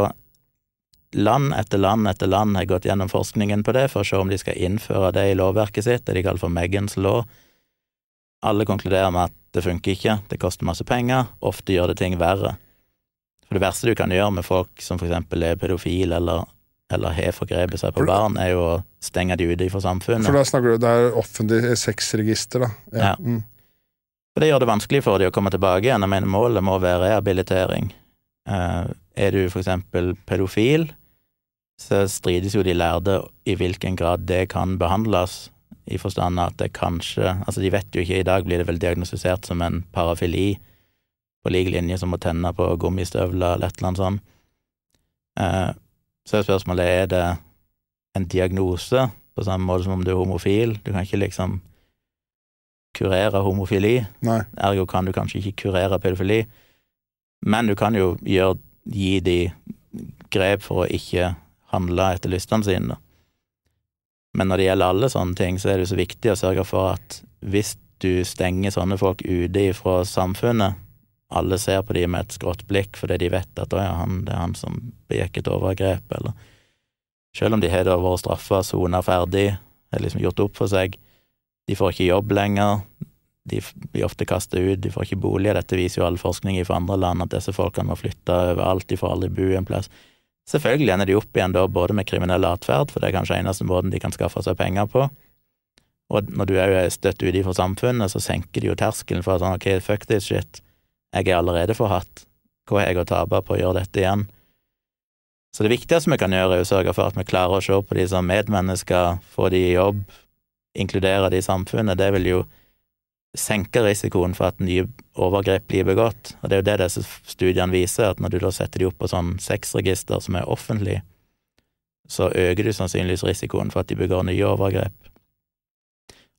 D: land etter land etter land har gått gjennom forskningen på det for å se om de skal innføre det i lovverket sitt, det de kaller for Megans law. Alle konkluderer med at det funker ikke, det koster masse penger, ofte gjør det ting verre. For det verste du kan gjøre med folk som for eksempel er pedofil eller, eller har forgrepet seg på
C: For-
D: barn, er jo å stenge de ute fra samfunnet.
C: For da snakker du Det er offentlig sexregister, da.
D: Ja.
C: Mm.
D: For det gjør det vanskelig for dem å komme tilbake igjen. Jeg mener målet må være rehabilitering. Eh, er du for eksempel pedofil, så strides jo de lærde i hvilken grad det kan behandles, i forstand at det kanskje Altså, de vet jo ikke, i dag blir det vel diagnostisert som en parafili, på lik linje som å tenne på gummistøvler eller et eller annet sånt. Så så er spørsmålet er det en diagnose, på samme måte som om du er homofil. Du kan ikke liksom kurere homofili,
C: Nei.
D: ergo kan du kanskje ikke kurere pedofili, men du kan jo gjøre, gi de grep for å ikke handle etter lystene sine. Men når det gjelder alle sånne ting, så er det jo så viktig å sørge for at hvis du stenger sånne folk ute fra samfunnet, alle ser på dem med et skrått blikk fordi de vet at ja, han, det er han som begikk et overgrep, eller selv om de har vært straffa, sona ferdig, har liksom gjort opp for seg, de får ikke jobb lenger, de blir ofte kastet ut, de får ikke bolig, dette viser jo all forskning fra andre land, at disse folkene må flytte overalt, de får aldri bo en plass. Selvfølgelig ender de opp igjen da både med kriminell atferd, for det er kanskje eneste måten de kan skaffe seg penger på, og når du òg er støtt ute fra samfunnet, så senker de jo terskelen for sånn, ok, fuck this shit, jeg er allerede forhatt, hva har jeg å tape på å gjøre dette igjen? Så det viktigste vi kan gjøre, er å sørge for at vi klarer å se på de som medmennesker, få de i jobb, inkludere det i samfunnet. Det vil jo senke risikoen for at nye overgrep blir begått. Og det er jo det disse studiene viser, at når du da setter de opp på sånn sexregister som er offentlig, så øker du sannsynligvis risikoen for at de begår nye overgrep.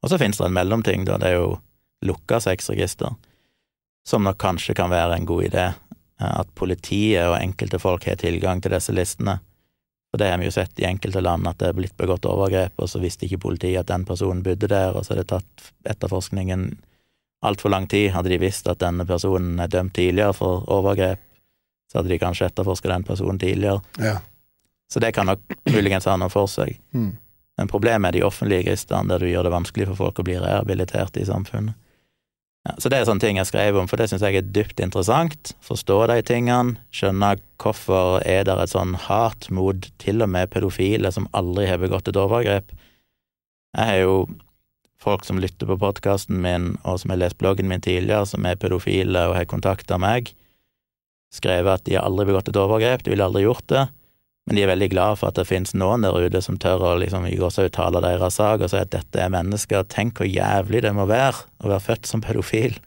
D: Og så finnes det en mellomting, da, det er jo lukka sexregister, som nok kanskje kan være en god idé. eh, At politiet og enkelte folk har tilgang til disse listene. For det har vi jo sett i enkelte land, at det er blitt begått overgrep, og så visste ikke politiet at den personen bodde der, og så har det tatt etterforskningen altfor lang tid. Hadde de visst at denne personen er dømt tidligere for overgrep, så hadde de kanskje etterforska den personen tidligere.
C: Ja.
D: Så det kan nok muligens ha noe for seg.
C: Mm.
D: Men problemet er de offentlige registrene, der du gjør det vanskelig for folk å bli rehabilitert i samfunnet. Så det er sånne ting jeg skrev om, for det syns jeg er dypt interessant. Forstå de tingene, skjønne hvorfor er det et sånn hat mot til og med pedofile som aldri har begått et overgrep. Jeg har jo folk som lytter på podkasten min, og som har lest bloggen min tidligere, som er pedofile og har kontakta meg, skrevet at de har aldri begått et overgrep, de ville aldri gjort det, men de er veldig glad for at det finnes noen der ute som tør å liksom uttale deres sak og si at dette er mennesker, tenk hvor jævlig det må være å være født som pedofil,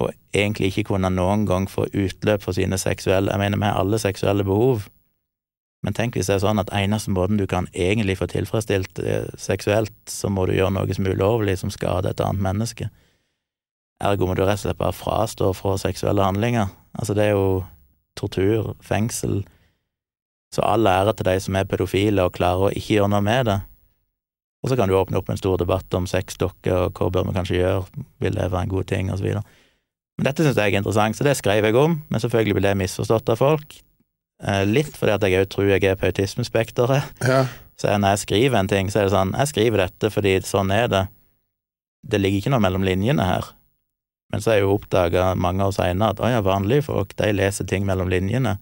D: og egentlig ikke kunne noen gang få utløp for sine seksuelle Jeg mener, vi har alle seksuelle behov, men tenk hvis det er sånn at eneste måten du kan egentlig få tilfredsstilt eh, seksuelt, så må du gjøre noe som er ulovlig, som skader et annet menneske. Ergo må du rett og slett bare frastå fra seksuelle handlinger. Altså, det er jo tortur, fengsel Så all ære til de som er pedofile og klarer å ikke gjøre noe med det. Og så kan du åpne opp en stor debatt om sexdokker og hva bør vi kanskje gjøre, vil det være en god ting, videre. Men dette syns jeg er interessant, så det skrev jeg om, men selvfølgelig blir det misforstått av folk. Eh, Litt fordi at jeg òg tror jeg er på autismespekteret.
C: Ja.
D: Så når jeg skriver en ting, så er det sånn Jeg skriver dette fordi sånn er det. Det ligger ikke noe mellom linjene her. Men så har jeg jo oppdaga mange år seinere at å ja, vanlige folk, de leser ting mellom linjene.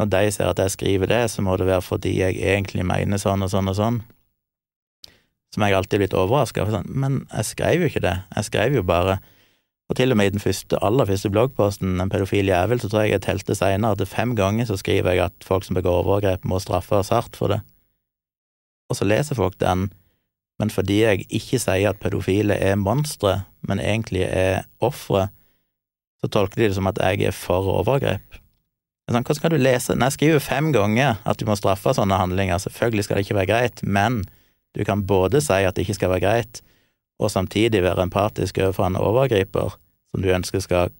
D: Når de ser at jeg skriver det, så må det være fordi jeg egentlig mener sånn og sånn og sånn. Som jeg alltid er blitt overraska over. Sånn, men jeg skrev jo ikke det. Jeg skrev jo bare Og til og med i den første, aller første bloggposten, En pedofil jævel, så tror jeg jeg telte seinere at fem ganger så skriver jeg at folk som begår overgrep, må straffes hardt for det. Og så leser folk den, men fordi jeg ikke sier at pedofile er monstre, men egentlig er ofre, så tolker de det som at jeg er for overgrep. Sånn, hvordan skal du lese Nei, skriver fem ganger at du må straffe sånne handlinger, selvfølgelig skal det ikke være greit, men du kan både si at det ikke skal være greit, og samtidig være empatisk overfor en overgriper som du ønsker skal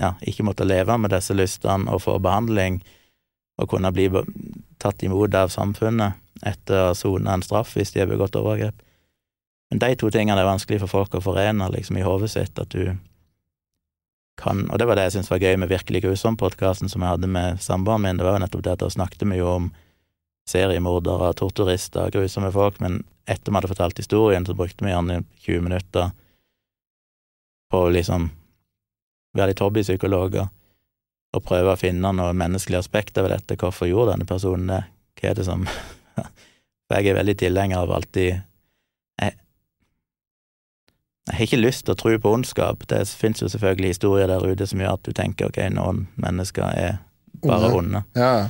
D: ja, ikke måtte leve med disse lystene og få behandling og kunne bli tatt imot av samfunnet etter å sone en straff hvis de har begått overgrep. Men de to tingene er vanskelig for folk å forene liksom i hodet sitt, at du kan Og det var det jeg syntes var gøy med Virkelig grusom-podkasten som jeg hadde med samboeren min, det var jo nettopp det at da snakket vi jo om seriemordere, torturister, grusomme folk, men etter vi hadde fortalt historien, så brukte vi gjerne 20 minutter på å liksom være litt hobbypsykologer og prøve å finne noe menneskelig aspekt over dette. Hvorfor gjorde denne personen det? Hva er det som For jeg er veldig tilhenger av alltid jeg, jeg har ikke lyst til å tro på ondskap. Det finnes jo selvfølgelig historier der ute som gjør at du tenker ok, noen mennesker er bare onde.
C: Ja.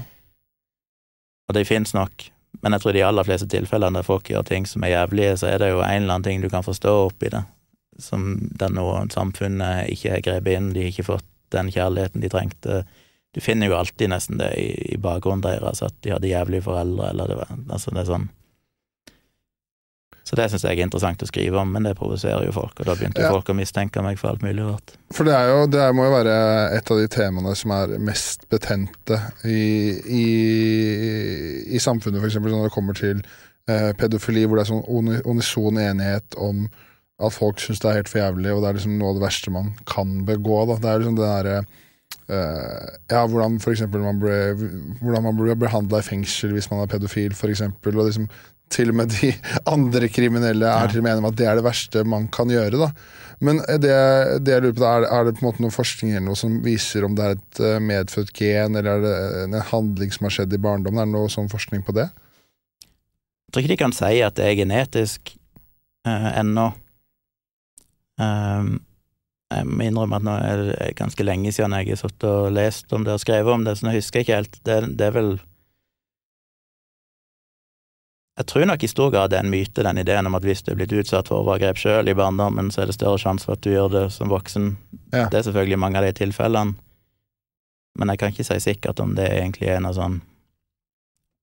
D: Og de finnes nok, men jeg tror de aller fleste tilfellene der folk gjør ting som er jævlige, så er det jo en eller annen ting du kan forstå oppi det, som der noe samfunnet ikke har grepet inn, de har ikke fått den kjærligheten de trengte. Du finner jo alltid nesten det i, i bakgrunnen deres, at de hadde jævlige foreldre, eller det var Altså, det er sånn så det syns jeg er interessant å skrive om, men det provoserer jo folk, og da begynte ja. folk å mistenke meg for alt mulig rart.
C: For det, jo, det må jo være et av de temaene som er mest betente i, i, i samfunnet, f.eks. når det kommer til eh, pedofili, hvor det er sånn unison enighet om at folk syns det er helt for jævlig, og det er liksom noe av det verste man kan begå. Da. Det er liksom det derre uh, Ja, hvordan for man ble, hvordan man blir behandla i fengsel hvis man er pedofil, og liksom til og med de andre kriminelle er til og med enige om at det er det verste man kan gjøre. da. Men det, det jeg lurer på, er, er det på en måte noe forskning eller noe som viser om det er et eh, medfødt gen, eller er det en handling som har skjedd i barndommen? Er det noe sånn forskning på det?
D: Jeg tror ikke de kan si at det er genetisk eh, ennå. Um, jeg må innrømme at nå er det ganske lenge siden jeg har sittet og lest om det og skrevet om det, så nå husker jeg ikke helt. Det, det er vel jeg tror nok i stor grad det er en myte, den ideen om at hvis du er blitt utsatt for overgrep sjøl i barndommen, så er det større sjanse for at du gjør det som voksen. Ja. Det er selvfølgelig mange av de tilfellene, men jeg kan ikke si sikkert om det egentlig er noe sånn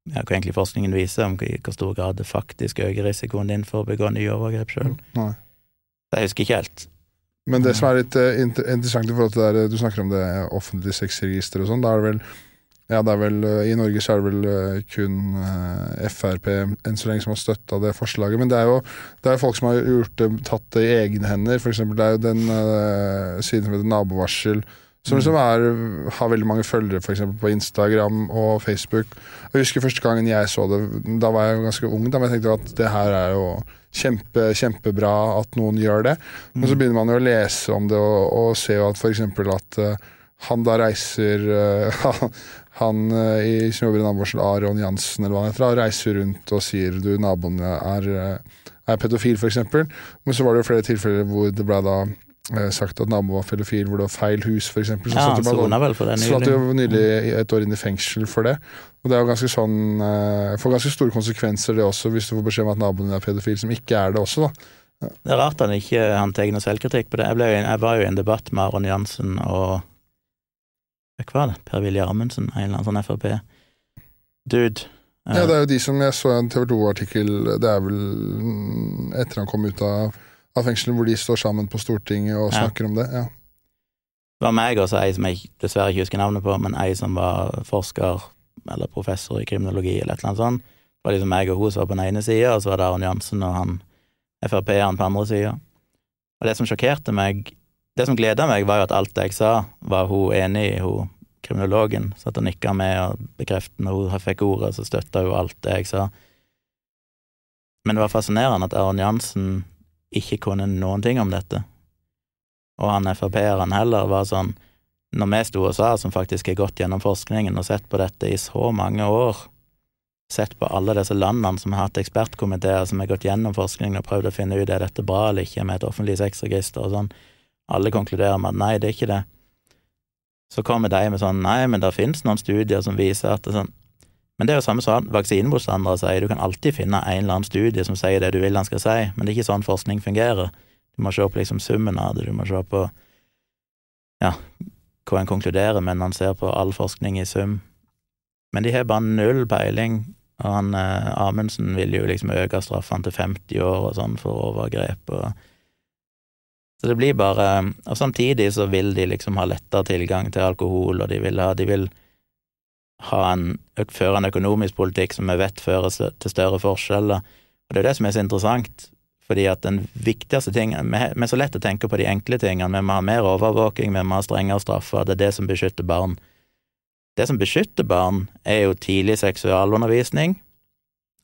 D: ja, hva egentlig forskningen viser, om i hvor stor grad det faktisk øker risikoen din for å begå nye overgrep sjøl. Jeg husker ikke helt.
C: Men det som er litt uh, interessant i forhold til det der, du snakker om det offentlige sexregisteret og sånn, da er det vel ja, det er vel, eh, I Norge så er det vel eh, kun uh, Frp enn så lenge som har støtta det forslaget. Men det er jo det er folk som har gjort det, tatt det i egne hender. For eksempel, det er jo den uh, siden som heter Nabovarsel. Som liksom er, har veldig mange følgere for eksempel, på Instagram og Facebook. Jeg husker første gangen jeg så det, da var jeg jo ganske ung, da, men jeg tenkte at det her er jo kjempe, kjempebra at noen gjør det. Men så mm. begynner man jo å lese om det og, og se jo at f.eks. at uh, han da reiser uh, han eh, i, i nabovarsel, Aron Jansen, eller hva han heter, reiser rundt og sier du, naboen er, eh, er pedofil, f.eks. Men så var det jo flere tilfeller hvor det ble da eh, sagt at naboen var pedofil, hvor det var feil hus, f.eks. Så
D: ja,
C: nylig. Satt jo nylig et år inn i fengsel for det. Og det er jo ganske sånn Får ganske store konsekvenser, det også, hvis du får beskjed om at naboen er pedofil, som ikke er det også, da.
D: Ja. Det er rart han ikke han tar noe selvkritikk på det. Jeg, ble, jeg var jo i en debatt med Aron Jansen og hva var det? Per-Willy Amundsen, en eller annen sånn Frp-dude.
C: Ja, det er jo de som jeg så en TV 2-artikkel, det er vel etter han kom ut av, av fengselet, hvor de står sammen på Stortinget og snakker ja. om det. ja.
D: Det var meg og ei som jeg dessverre ikke husker navnet på, men ei som var forsker eller professor i kriminologi eller et eller annet sånt. Det var liksom meg og hun som var på den ene sida, og så var det Aron Jansen og han Frp-eren på andre sida. Og det som sjokkerte meg det som gleda meg, var jo at alt jeg sa, var hun enig i, hun kriminologen. Satt og nikka med og bekreftet når hun fikk ordet, så støtta hun alt det jeg sa. Men det var fascinerende at Aron Jansen ikke kunne noen ting om dette. Og han Frp-eren heller var sånn når vi sto og sa, som faktisk har gått gjennom forskningen og sett på dette i så mange år, sett på alle disse landene som har hatt ekspertkomiteer som har gått gjennom forskningen og prøvd å finne ut er dette bra eller ikke med et offentlig sexregister og sånn, alle konkluderer med at nei, det er ikke det. Så kommer de med sånn nei, men det finnes noen studier som viser at det er sånn Men det er jo samme som vaksinemotstandere sier, du kan alltid finne en eller annen studie som sier det du vil han skal si, men det er ikke sånn forskning fungerer. Du må se på liksom summen av det, du må se på ja, hva en konkluderer med når en ser på all forskning i sum. Men de har bare null peiling, og han eh, Amundsen vil jo liksom øke straffene til 50 år og sånn for overgrep og så det blir bare Og samtidig så vil de liksom ha lettere tilgang til alkohol, og de vil ha, de vil ha en, føre en økonomisk politikk som vi vet fører til større forskjeller. Og det er det som er så interessant, fordi at den viktigste tingen Vi er så lett å tenke på de enkle tingene, vi må ha mer overvåking, vi må ha strengere straffer, det er det som beskytter barn. Det som beskytter barn, er jo tidlig seksualundervisning,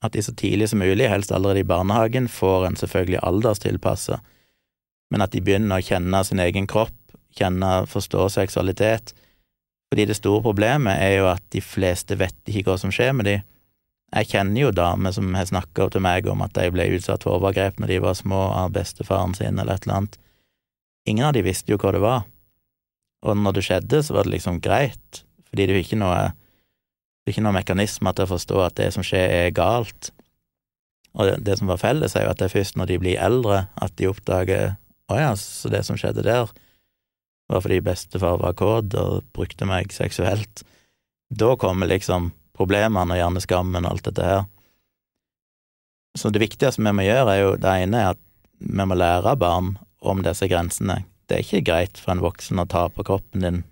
D: at de så tidlig som mulig, helst allerede i barnehagen, får en selvfølgelig alderstilpassa men at de begynner å kjenne sin egen kropp, kjenne, forstå seksualitet. Fordi det store problemet er jo at de fleste vet ikke hva som skjer med de. Jeg kjenner jo damer som har snakka til meg om at de ble utsatt for overgrep når de var små av bestefaren sin eller et eller annet. Ingen av de visste jo hva det var. Og når det skjedde, så var det liksom greit, fordi det er jo ikke noe det er ikke noen mekanisme til å forstå at det som skjer, er galt. Og det som var felles, er jo at det er først når de blir eldre, at de oppdager å ja, så det som skjedde der, var fordi bestefar var kåt og brukte meg seksuelt. Da kommer liksom problemene og gjerne skammen og alt dette her. Så det viktigste vi må gjøre, er jo det ene er at vi må lære barn om disse grensene. Det er ikke greit for en voksen å ta på kroppen din.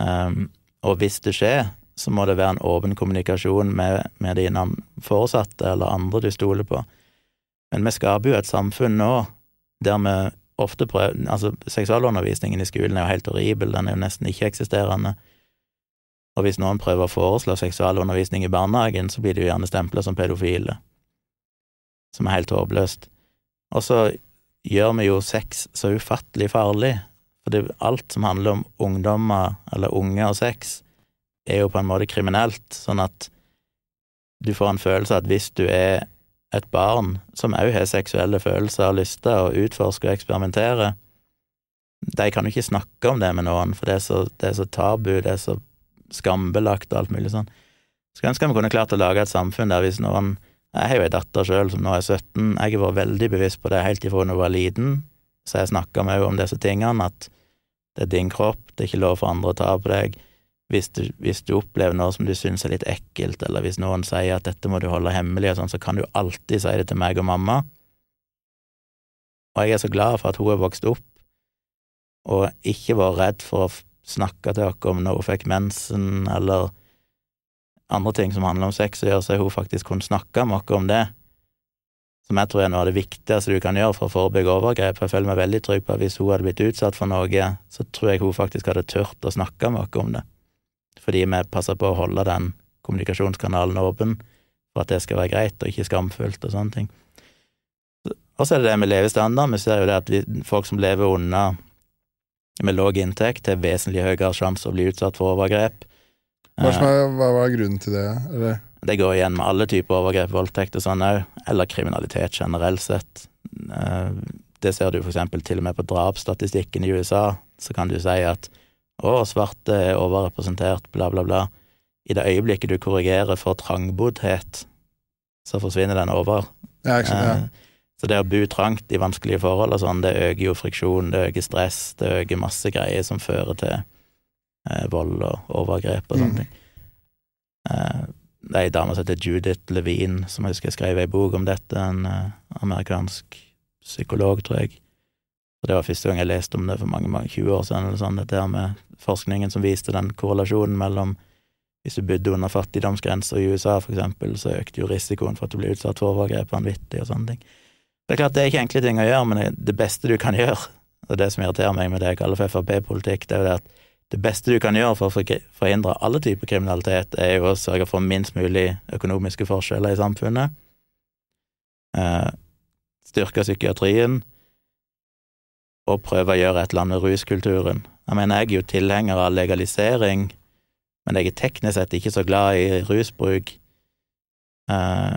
D: Um, og hvis det skjer, så må det være en åpen kommunikasjon med, med dine foresatte eller andre du stoler på. Men vi skaper jo et samfunn nå der vi ofte prøver Altså, seksualundervisningen i skolen er jo helt horribel, den er jo nesten ikke-eksisterende. Og hvis noen prøver å foreslå seksualundervisning i barnehagen, så blir de jo gjerne stempla som pedofile, som er helt håpløst. Og så gjør vi jo sex så ufattelig farlig, for det, alt som handler om ungdommer eller unge og sex, er jo på en måte kriminelt, sånn at du får en følelse av at hvis du er et barn som òg har seksuelle følelser og lyster og utforsker og eksperimenterer, de kan jo ikke snakke om det med noen, for det er så, det er så tabu, det er så skambelagt og alt mulig sånn. Skulle ønske vi kunne klart å lage et samfunn der hvis noen Jeg har jo ei datter sjøl som nå er 17, jeg har vært veldig bevisst på det helt ifra hun var liten, så jeg snakka med henne om disse tingene, at det er din kropp, det er ikke lov for andre å ta på deg, hvis du, hvis du, opplever noe som du syns er litt ekkelt, eller hvis noen sier at dette må du holde hemmelig, og sånn, så kan du alltid si det til meg og mamma. Og jeg er så glad for at hun er vokst opp og ikke vært redd for å snakke til oss om når hun fikk mensen, eller andre ting som handler om sex å gjøre, så har hun faktisk kunnet snakke med oss om det. Som jeg tror er noe av det viktigste du kan gjøre for å forebygge overgrep. Jeg føler meg veldig trygg på at hvis hun hadde blitt utsatt for noe, så tror jeg hun faktisk hadde turt å snakke med oss om det fordi vi passer på å holde den kommunikasjonskanalen åpen for at det skal være greit og ikke skamfullt og sånne ting. Og så er det det med levestandard. Vi ser jo det at vi, folk som lever unna med lav inntekt, har vesentlig høyere sjanse å bli utsatt for overgrep.
C: Hva, er, hva var grunnen til det? Eller?
D: Det går igjen med alle typer overgrep, voldtekt og sånn òg, eller kriminalitet generelt sett. Eh, det ser du for eksempel til og med på drapsstatistikken i USA, så kan du si at å, svarte er overrepresentert, bla, bla, bla. I det øyeblikket du korrigerer for trangboddhet, så forsvinner den over.
C: Ja, ikke ja.
D: Eh, så det å bo trangt i vanskelige forhold og sånn, det øker jo friksjon, det øker stress, det øker masse greier som fører til eh, vold og overgrep og sånne mm. ting. Eh, det er ei dame som heter Judith Levine, som jeg husker jeg skrev ei bok om dette, en eh, amerikansk psykolog, tror jeg. Og det var første gang jeg leste om det for mange, mange 20 år siden, eller sånn, dette her med forskningen som viste den korrelasjonen mellom hvis du bodde under fattigdomsgrensa i USA, for eksempel, så økte jo risikoen for at du ble utsatt for overgrep vanvittig og sånne ting. Det er klart det er ikke enkle ting å gjøre, men det beste du kan gjøre, og det som irriterer meg med det jeg kaller for Frp-politikk, det er jo det at det beste du kan gjøre for å forhindre alle typer kriminalitet, er jo å sørge for minst mulig økonomiske forskjeller i samfunnet, eh, styrke psykiatrien, og prøve å gjøre et eller annet med ruskulturen. Jeg mener, jeg er jo tilhenger av legalisering, men jeg er teknisk sett ikke så glad i rusbruk. Eh,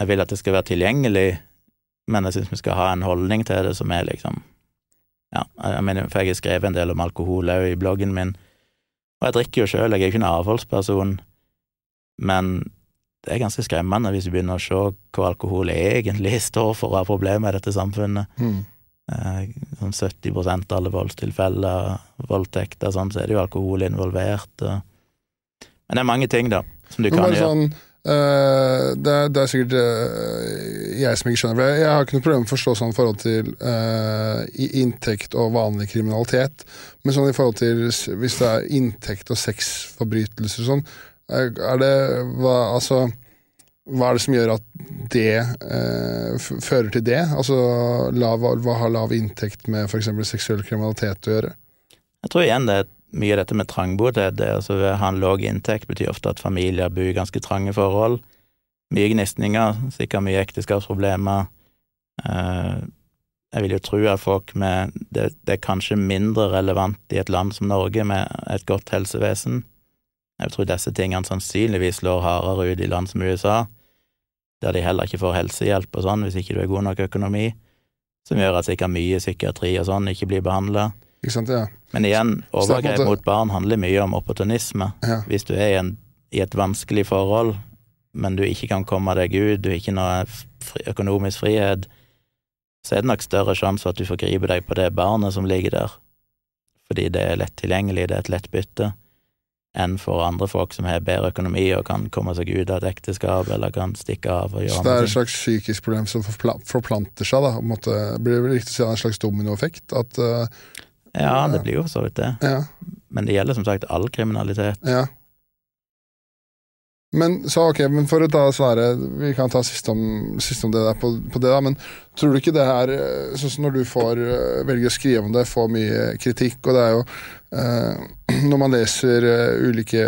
D: jeg vil at det skal være tilgjengelig, men jeg syns vi skal ha en holdning til det som er liksom Ja, jeg mener, for jeg har skrevet en del om alkohol òg i bloggen min, og jeg drikker jo sjøl, jeg er ikke en avholdsperson, men det er ganske skremmende hvis du begynner å se hva alkohol egentlig står for av problemer i dette samfunnet.
C: Mm.
D: Eh, Sånn 70 av alle voldstilfeller, voldtekter, sånn, så er det jo alkohol involvert. Og... Men det er mange ting, da, som du kan
C: bare
D: gjøre.
C: sånn eh, det, er, det er sikkert uh, jeg som ikke skjønner for jeg, har ikke noe problem med å forstå sånn forhold til uh, inntekt og vanlig kriminalitet, men sånn i forhold til hvis det er inntekt og sexforbrytelser og sånn, er det hva, altså, hva er det som gjør at det eh, fører til det? Altså, lav, hva har lav inntekt med f.eks. seksuell kriminalitet å gjøre?
D: Jeg tror igjen det er mye av dette med trangboddhet. Det, altså, ha en lav inntekt betyr ofte at familier bor i ganske trange forhold. Mye gnisninger, sikkert mye ekteskapsproblemer. Eh, jeg vil jo tro at folk med det, det er kanskje mindre relevant i et land som Norge med et godt helsevesen. Jeg tror disse tingene sannsynligvis slår hardere ut i land som USA, der de heller ikke får helsehjelp og sånn hvis ikke du er god nok økonomi, som gjør at sikkert mye psykiatri og sånn ikke blir behandla.
C: Ja.
D: Men igjen,
C: er
D: overgrep mot barn handler mye om opportunisme.
C: ja.
D: Hvis du er i, en, i et vanskelig forhold, men du ikke kan komme deg ut, du har ikke noe fri, økonomisk frihet, så er det nok større sjanse for at du forgriper deg på det barnet som ligger der, fordi det er lett tilgjengelig, det er et lett bytte, enn for andre folk som har bedre økonomi og kan komme seg ut av et ekteskap, eller kan stikke av og gjøre Så
C: det er et slags psykisk problem som forplanter seg, da. Måte, blir det vel riktig å si en slags dominoeffekt? At eh,
D: Ja, det blir jo for så vidt det.
C: Ja.
D: Men det gjelder som sagt all kriminalitet.
C: ja. Men så ok, men for å ta svære, Vi kan ta siste om, siste om det der på, på det, da. Men tror du ikke det her eh, Sånn som når du får eh, velger å skrive om det, får mye kritikk, og det er jo eh, Når man leser eh, ulike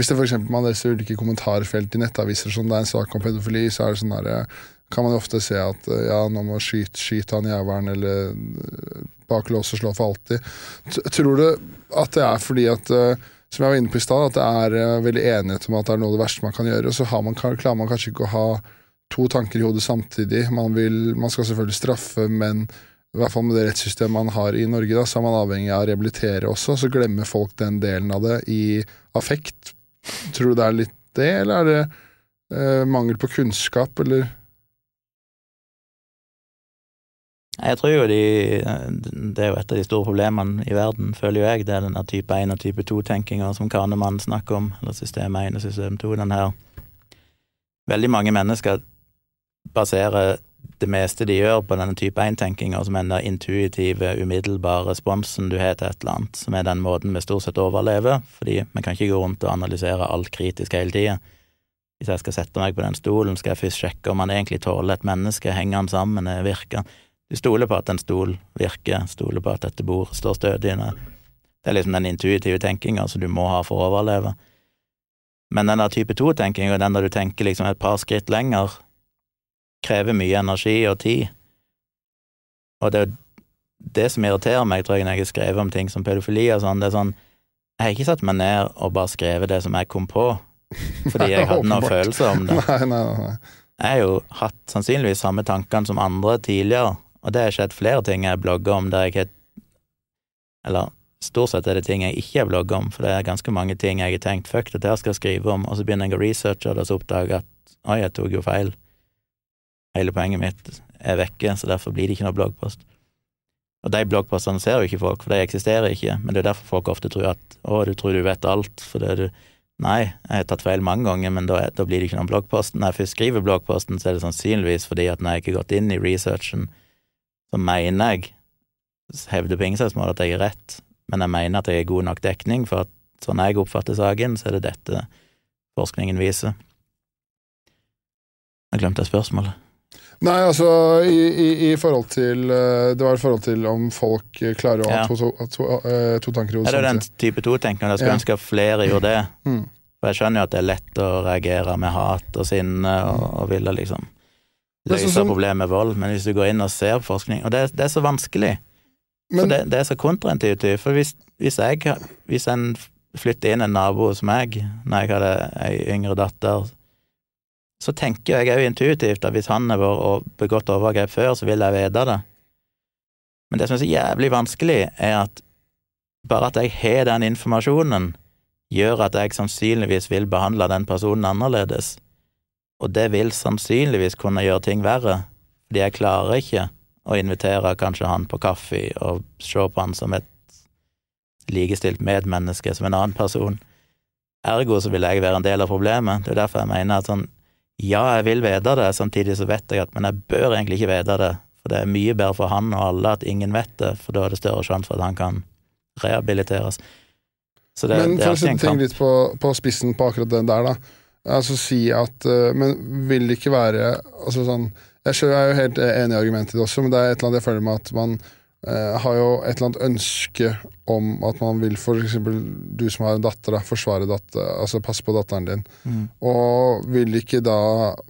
C: Hvis det f.eks. man leser ulike kommentarfelt i nettaviser som det er en sak om pedofili, så er det sånn der eh, kan man ofte se at ja, nå må skyte, skyte han jævelen, eller bak lås og slå for alltid. T- Tror du at det er fordi at eh, som jeg var inne på i stad, at det er eh, veldig enighet om at det er noe av det verste man kan gjøre, og så man, klarer man kanskje ikke å ha to tanker i hodet samtidig. Man, vil, man skal selvfølgelig straffe, men i hvert fall med det rettssystemet man har i Norge, da, så er man avhengig av å rehabilitere også. Så glemmer folk den delen av det i affekt. Tror du det er litt det, eller er det eh, mangel på kunnskap, eller
D: Jeg tror jo de Det er jo et av de store problemene i verden, føler jo jeg. Det er denne type 1 og type 2-tenkinga som Kahnemann snakker om, eller system 1 og system 2. Den her Veldig mange mennesker baserer det meste de gjør, på denne type 1-tenkinga, som er den intuitive, umiddelbare responsen du har til et eller annet, som er den måten vi stort sett overlever, fordi vi kan ikke gå rundt og analysere alt kritisk hele tida. Hvis jeg skal sette meg på den stolen, skal jeg først sjekke om han egentlig tåler et menneske, henger han sammen, virker han du stoler på at en stol virker, stoler på at dette bordet står stødig. Det er liksom den intuitive tenkinga som du må ha for å overleve. Men den der type to-tenkinga, den der du tenker liksom et par skritt lenger, krever mye energi og tid. Og det er det som irriterer meg, tror jeg, når jeg har skrevet om ting som pedofili og sånn, det er sånn Jeg har ikke satt meg ned og bare skrevet det som jeg kom på, fordi jeg hadde noen følelser om det.
C: Nei, nei. nei.
D: Jeg har jo hatt sannsynligvis samme tankene som andre tidligere, og det har skjedd flere ting jeg blogger om der jeg har Eller stort sett er det ting jeg ikke har blogget om, for det er ganske mange ting jeg har tenkt fuck, her skal jeg skrive om, og så begynner jeg å researche, og så oppdager jeg at oi, jeg tok jo feil. Hele poenget mitt er vekke, så derfor blir det ikke noe bloggpost. Og de bloggpostene ser jo ikke folk, for de eksisterer ikke, men det er derfor folk ofte tror at å, du tror du vet alt, fordi du Nei, jeg har tatt feil mange ganger, men da, er- da blir det ikke noen bloggpost. Når jeg først skriver bloggposten, så er det sannsynligvis fordi at når jeg ikke har gått inn i researchen, så mener jeg, hevder på måte at jeg er rett, men jeg mener at jeg har god nok dekning for at sånn jeg oppfatter saken, så er det dette forskningen viser. Jeg glemte spørsmålet.
C: Nei, altså i, i, i forhold til eh, Det var i forhold til om folk klarer å ha
D: Ja.
C: to, to, to, eh, to tanker i hodet
D: det er den type to-tenkningen. Jeg skulle
C: Ja.
D: ønske at flere gjorde det.
C: Mm.
D: For jeg skjønner jo at det er lett å reagere med hat og sinne og, og ville liksom
C: Men sånn
D: problemet med vold, men hvis du går inn og ser på forskning Og det, det er så vanskelig.
C: Men-
D: for det, det er så kontraintuitivt. For hvis, hvis, jeg, hvis en flytter inn en nabo hos meg når jeg hadde ei yngre datter, så tenker jeg òg intuitivt at hvis han har vært begått overgrep før, så vil jeg vite det. Men det som er så jævlig vanskelig, er at bare at jeg har den informasjonen, gjør at jeg sannsynligvis vil behandle den personen annerledes, og det vil sannsynligvis kunne gjøre ting verre, fordi jeg klarer ikke å invitere kanskje han på kaffe og se på han som et likestilt medmenneske, som en annen person. Ergo så vil jeg være en del av problemet. Det er derfor jeg mener at sånn, ja, jeg vil vite det, samtidig så vet jeg at men jeg bør egentlig ikke vite det, for det er mye bedre for han og alle at ingen vet det, for da er det større sjanse for at han kan rehabiliteres. Så det,
C: men
D: det en
C: ting litt på, på spissen på akkurat den der, da. Altså si at eh, Men vil det ikke være altså sånn, Jeg er jo helt enig i argumentet ditt også, men det er et eller annet jeg føler med at man eh, har jo et eller annet ønske om at man vil for eksempel du som har en datter, da, forsvare datter, altså passe på datteren din.
D: Mm.
C: Og vil ikke da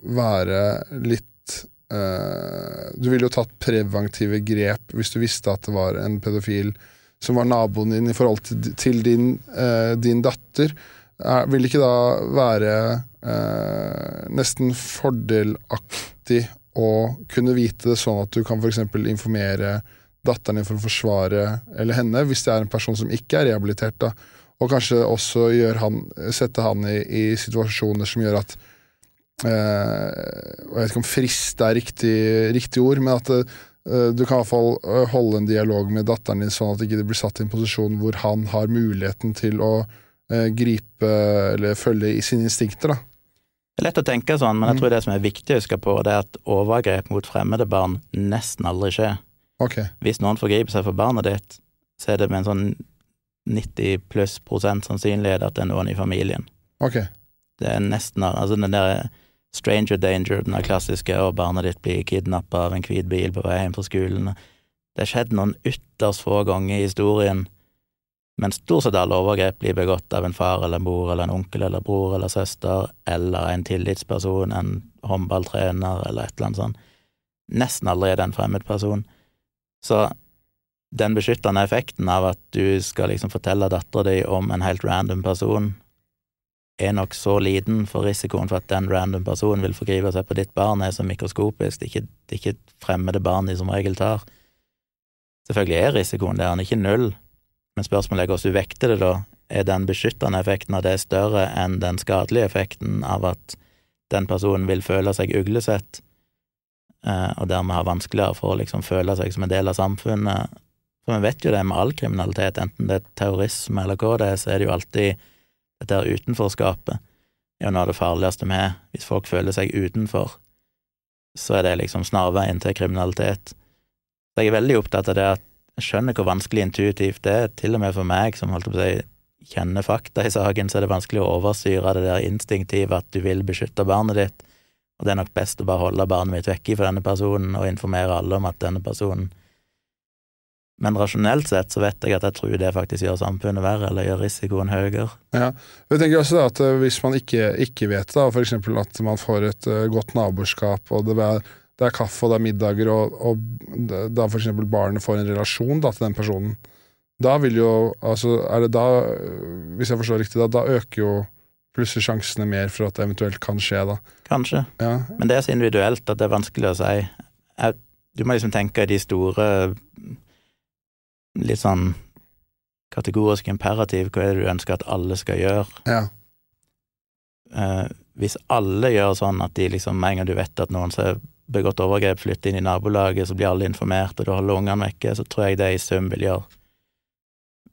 C: være litt eh, Du ville jo tatt preventive grep hvis du visste at det var en pedofil som var naboen din i forhold til, til din, eh, din datter. Er, vil det ikke da være eh, nesten fordelaktig å kunne vite det sånn at du kan f.eks. informere datteren din for å forsvare eller henne, hvis det er en person som ikke er rehabilitert, da, og kanskje også han, sette han i, i situasjoner som gjør at eh, Jeg vet ikke om frist er riktig, riktig ord, men at eh, du kan i hvert fall eh, holde en dialog med datteren din, sånn at det ikke blir satt i en posisjon hvor han har muligheten til å gripe eller følge i sine instinkter. da.
D: Det er lett å tenke sånn, men jeg
C: Mm.
D: tror det som er viktig å huske på, det er at overgrep mot fremmede barn nesten aldri skjer.
C: Okay.
D: Hvis noen forgriper seg for barnet ditt, så er det med en sånn 90 pluss prosent sannsynlighet at det er noen i familien.
C: Okay.
D: Det er nesten Altså den der stranger danger, den der klassiske 'å, barnet ditt blir kidnappa av en hvit bil på vei hjem fra skolen'. Det har skjedd noen ytterst få ganger i historien, men stort sett alle overgrep blir begått av en far eller mor eller en onkel eller bror eller søster eller en tillitsperson, en håndballtrener eller et eller annet sånt. Nesten aldri er det en fremmed person. Så den beskyttende effekten av at du skal liksom fortelle dattera di om en helt random person, er nok så liten, for risikoen for at den random personen vil forgripe seg på ditt barn, er så mikroskopisk. Det er ikke, det er ikke fremmede barn de som regel tar. Selvfølgelig er risikoen der, den er ikke null, men spørsmålet er hvordan du vekter det, da. Er den beskyttende effekten av det større enn den skadelige effekten av at den personen vil føle seg uglesett, eh, og dermed ha vanskeligere for å liksom føle seg som en del av samfunnet? For vi vet jo det med all kriminalitet, enten det er terrorisme eller hva det er, så er det jo alltid dette utenforskapet er jo noe av det farligste har. Hvis folk føler seg utenfor, så er det liksom snarveien til kriminalitet. Så jeg er veldig opptatt av det at jeg skjønner hvor vanskelig intuitivt det er, til og med for meg som holdt på å si kjenner fakta i saken, så er det vanskelig å overstyre det der instinktivet at du vil beskytte barnet ditt, og det er nok best å bare holde barnet mitt vekke fra denne personen og informere alle om at denne personen Men rasjonelt sett så vet jeg at jeg tror det faktisk gjør samfunnet verre, eller gjør risikoen høyere.
C: Ja. Jeg tenker også da at eh, Hvis man ikke, ikke vet det, f.eks. at man får et eh, godt naboskap, og det er, det er kaffe og det er middager, og, og da f.eks. barnet får en relasjon da, til den personen, da vil jo altså, er det da, Hvis jeg forstår riktig, da, da øker jo plutselig sjansene mer for at det eventuelt kan skje, da.
D: Kanskje.
C: Ja,
D: Men det er så individuelt at det er vanskelig å si. Jeg, du må liksom tenke i de store Litt sånn kategorisk imperativ, hva er det du ønsker at alle skal gjøre?
C: ja.
D: Eh, hvis alle gjør sånn at de liksom, med en gang du vet at noen har begått overgrep, flytter inn i nabolaget, så blir alle informert, og du holder ungene vekke, så tror jeg det i sum vil gjøre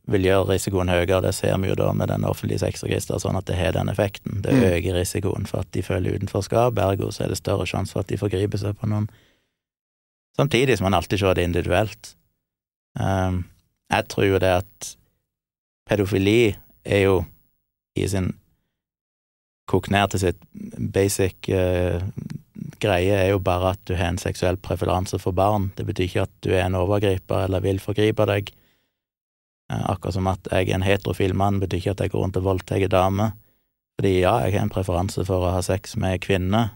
D: vil gjøre risikoen høyere. Det ser vi jo da med den offentlige sexregisteret, sånn at det har den effekten. Det
C: Mm.
D: øker risikoen for at de føler utenforskap, ergo så er det større sjanse for at de forgriper seg på noen. Samtidig som man alltid ser det individuelt. Um, jeg tror jo det at pedofili er jo i sin kokt ned til sitt basic uh, greie, er jo bare at du har en seksuell preferanse for barn. Det betyr ikke at du er en overgriper eller vil forgripe deg. Eh, akkurat som at jeg er en heterofil mann, betyr ikke at jeg går rundt og voldtar damer. Fordi ja, jeg har en preferanse for å ha sex med kvinner,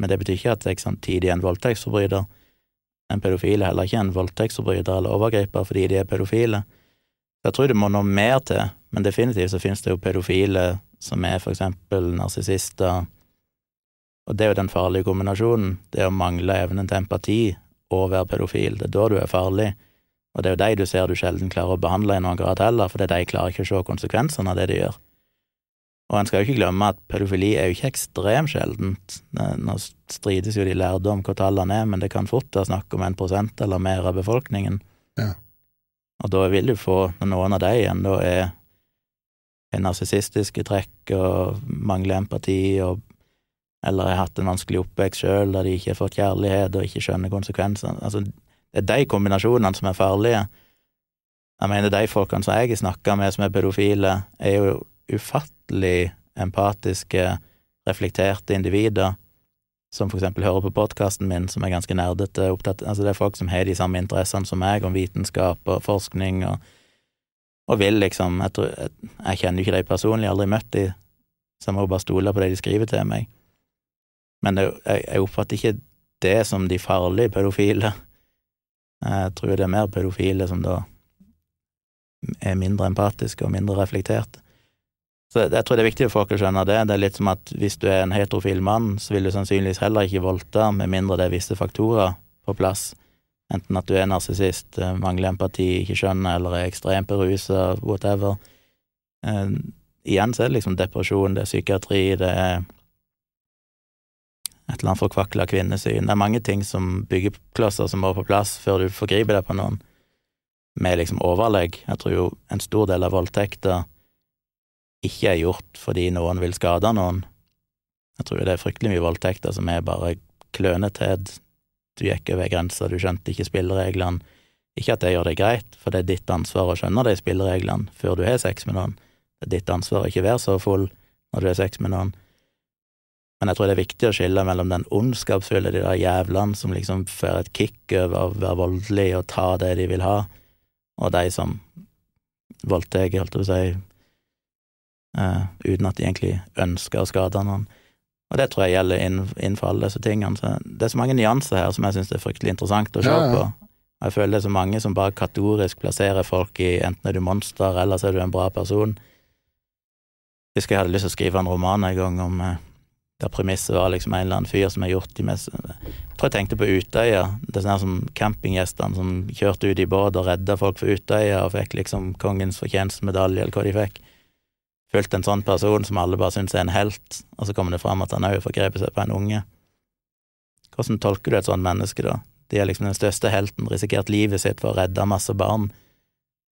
D: men det betyr ikke at jeg samtidig er en voldtektsforbryter. en pedofil er heller ikke en voldtektsforbryter eller overgriper fordi de er pedofile. Jeg tror det må noe mer til, men definitivt så finnes det jo pedofile som er for eksempel narsissister, og det er jo den farlige kombinasjonen, det å mangle evnen til empati og være pedofil. Det er da du er farlig, og det er jo de du ser du sjelden klarer å behandle i noen grad heller, fordi de klarer ikke å se konsekvensene av det de gjør. Og en skal jo ikke glemme at pedofili er jo ikke ekstremt sjeldent. Nå strides jo de lærde om hva tallene er, men det kan fort være snakk om en prosent eller mer av befolkningen.
C: Ja.
D: Og da vil du få, når noen av de igjen da er narsissistiske trekk og mangler empati og eller har hatt en vanskelig oppvekst sjøl der de ikke har fått kjærlighet og ikke skjønner konsekvensene. Altså, det er de kombinasjonene som er farlige. Jeg mener, de folkene som jeg snakka med som er pedofile, er jo ufattelig empatiske, reflekterte individer, som for eksempel hører på podkasten min, som er ganske nerdete, opptatt Altså, det er folk som har de samme interessene som meg, om vitenskap og forskning, og, og vil liksom Jeg, tror, jeg, jeg kjenner jo ikke de personlig, aldri møtt de, så jeg må bare stole på det de skriver til meg. Men det, jeg, jeg oppfatter ikke det som de farlige pedofile. Jeg tror det er mer pedofile som da er mindre empatiske og mindre reflekterte. Så jeg tror det er viktig for folk å skjønne det. Det er litt som at hvis du er en heterofil mann, så vil du sannsynligvis heller ikke voldta med mindre det er visse faktorer på plass. Enten at du er narsissist, eh, mangler empati, ikke skjønner, eller er ekstremt berusa, whatever. Eh, igjen så er det liksom depresjon, det er psykiatri, det er et eller annet forkvakla kvinnesyn. Det er mange ting som byggeklosser som må på plass før du forgriper deg på noen, med liksom overlegg. Jeg tror jo en stor del av voldtekter ikke er gjort fordi noen vil skade noen. Jeg tror det er fryktelig mye voldtekter som er bare klønethet. Du gikk over grensa, du skjønte ikke spillereglene. Ikke at det gjør det greit, for det er ditt ansvar å skjønne de spillereglene før du har sex med noen. Det er ditt ansvar å ikke være så full når du har sex med noen. Men jeg tror det er viktig å skille mellom den ondskapsfulle, de der jævlene som liksom får et kick over å være voldelig og ta det de vil ha, og de som voldtar, holdt jeg på å si, uh, uten at de egentlig ønsker å skade noen. Og det tror jeg gjelder innenfor alle disse tingene. Så det er så mange nyanser her som jeg syns er fryktelig interessant å se ja, ja. på. Og jeg føler det er så mange som bare kategorisk plasserer folk i enten er du monster, eller så er du en bra person. Jeg husker jeg hadde lyst til å skrive en roman en gang om uh, der premisset var liksom en eller annen fyr som har gjort de mest Jeg tror jeg tenkte på Utøya. Det er sånn som campinggjestene som kjørte ut i båt og redda folk for Utøya og fikk liksom kongens fortjenstmedalje, eller hva de fikk. Fulgt en sånn person som alle bare syns er en helt, og så kommer det fram at han òg forgrep seg på en unge. Hvordan tolker du et sånt menneske, da? De er liksom den største helten, risikert livet sitt for å redde masse barn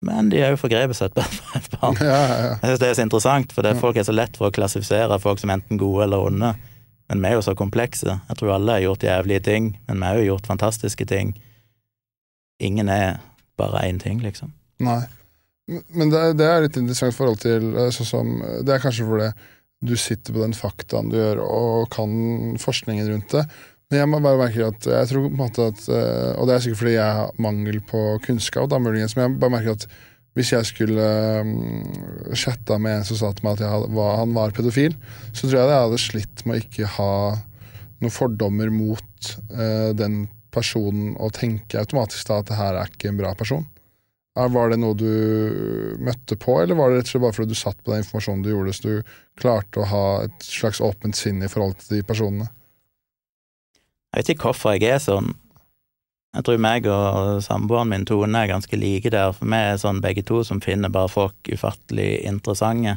D: men de har jo forgrepet seg på et barn. Ja, ja. Jeg synes det er så interessant, for det, folk er så lett for å klassifisere folk som enten gode eller onde. Men vi er jo så komplekse. Jeg tror alle har gjort jævlige ting, men vi har jo gjort fantastiske ting. Ingen er bare én ting, liksom.
C: Nei. Men det, det er litt interessant forhold til eh, sånn som Det er kanskje fordi du sitter på den faktaen du gjør, og kan forskningen rundt det. Men jeg må bare merke at jeg tror på en måte at eh, Og det er sikkert fordi jeg har mangel på kunnskap, da muligens, men jeg bare merker at hvis jeg skulle um, chatta med en som sa til meg at hadde, han var pedofil, så tror jeg jeg hadde slitt med å ikke ha noen fordommer mot uh, den personen og tenke automatisk da at det her er ikke en bra person. Var det noe du møtte på, eller var det rett og slett bare fordi du satt på den informasjonen du gjorde, så du klarte å ha et slags åpent sinn i forhold til de personene?
D: Jeg vet ikke hvorfor jeg er sånn. Jeg tror meg og samboeren min Tone er ganske like der, for vi er sånn begge to som finner bare folk ufattelig interessante.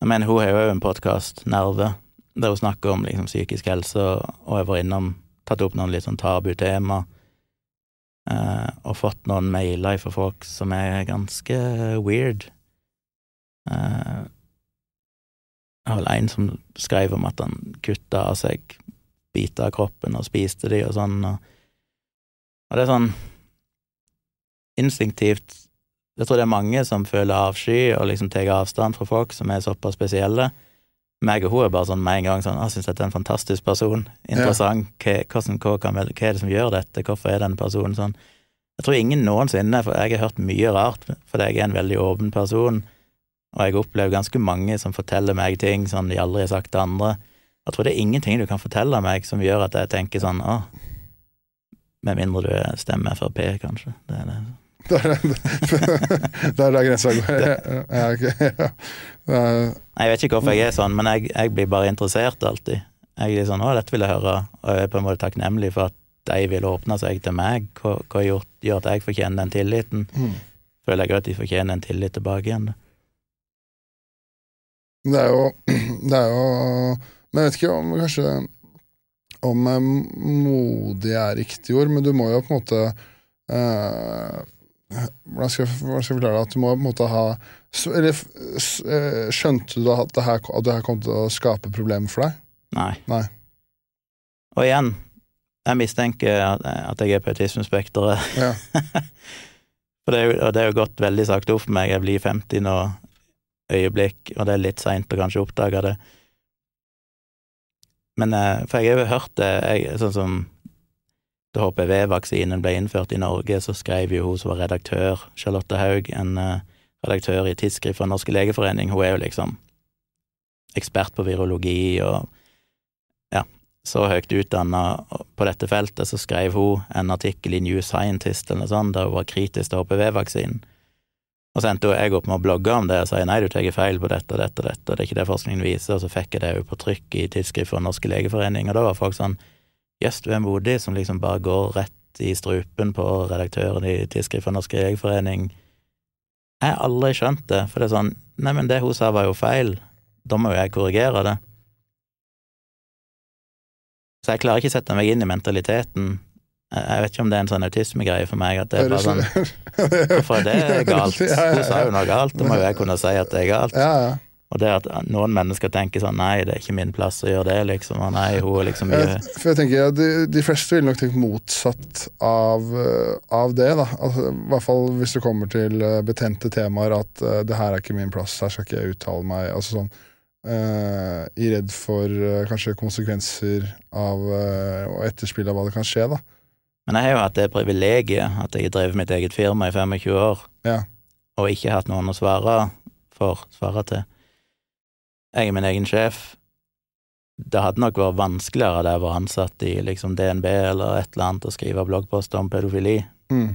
D: Jeg mener, hun har jo en podkast, Nerve, der hun snakker om liksom, psykisk helse, og jeg vært innom, tatt opp noen litt sånn tabu-tema, eh, og fått noen mailer fra folk som er ganske weird. Uh, jeg har en som skrev om at han kutta av seg biter av kroppen og spiste de og sånn. Og, og det er sånn instinktivt Jeg tror det er mange som føler avsky og liksom tar avstand fra folk som er såpass spesielle. Meg og hun er bare sånn med en gang sånn 'Jeg syns dette er en fantastisk person. Interessant. Hva, hva, kan, hva, er det som gjør dette? Hvorfor er denne personen sånn?' Jeg tror ingen noensinne, for jeg har hørt mye rart, fordi jeg er en veldig åpen person, og jeg opplever ganske mange som forteller meg ting som de aldri har sagt til andre. Jeg tror det er ingenting du kan fortelle meg som gjør at jeg tenker sånn Å, Med mindre du stemmer Frp, kanskje. Det er det.
C: Der er der er grensa går. Ja, okay. ja.
D: Jeg vet ikke hvorfor jeg er sånn, men jeg, jeg blir bare interessert alltid. Jeg er sånn 'Å, dette vil jeg høre', og jeg er på en måte takknemlig for at de vil åpne seg til meg. Hva, hva gjør, gjør at jeg fortjener den tilliten?
C: Mm.
D: Føler jeg at de fortjener en tillit tilbake igjen.
C: Det er jo Det er jo Men jeg vet ikke om kanskje Om eh, modig er riktig ord, men du må jo på en måte eh, hvordan, skal jeg, hvordan skal jeg forklare det? At du må på en måte ha Eller eh, skjønte du at det her, at det her kom til å skape problemer for deg?
D: Nei.
C: Nei.
D: Og igjen, jeg mistenker at, at jeg er på autismespekteret.
C: Ja.
D: For det er, jo, og det er jo gått veldig sakte opp for meg. Jeg blir 50 nå, øyeblikk, og det er litt seint å kanskje oppdage det. Men eh, For jeg har jo hørt det, jeg, sånn som da HPV-vaksinen ble innført i Norge, så skrev jo hun som var redaktør, Charlotte Haug, en eh, redaktør i Tidsskrift for norske legeforening, hun er jo liksom ekspert på virologi og ja, så høyt utdanna på dette feltet, så skrev hun en artikkel i New Scientist eller noe sånt, der hun var kritisk til HPV-vaksinen. Og så endte jeg opp med å blogge om det og si nei, du tar feil på dette og dette og dette, det er ikke det forskningen viser, og så fikk jeg det jo på trykk i Tidsskrift for norske legeforening, og da var folk sånn jøss, modig, som liksom bare går rett i strupen på redaktøren i Tidsskrift for Norsk legeforening. Jeg har aldri skjønt det, for det er sånn, nei, men det hun sa var jo feil, da må jo jeg korrigere det. Så jeg klarer ikke å sette meg inn i mentaliteten. Jeg vet ikke om det er en sånn autismegreie for meg, at det er bare sånn Hvorfor er det galt? Hun sa jo noe galt, da må jo jeg kunne si at det er galt.
C: Ja, ja.
D: Og det at noen mennesker tenker sånn nei, det er ikke min plass å gjøre det, liksom, og nei, hun er liksom
C: Jeg, for jeg tenker ja, de, de fleste ville nok tenkt motsatt av, eh, av det. da altså, I hvert fall hvis det kommer til eh, betente temaer, at uh, det her er ikke min plass, her skal ikke jeg uttale meg. altså sånn uh, I redd for uh, kanskje konsekvenser av og etterspill av hva det kan skje. da
D: Men jeg har jo hatt det privilegiet at jeg har drevet mitt eget firma i 25 år,
C: Ja.
D: og ikke hatt noen å svare for, svare til. Jeg er min egen sjef. Det hadde nok vært vanskeligere da jeg var ansatt i liksom DNB eller et eller annet å skrive bloggposter om pedofili.
C: Mm.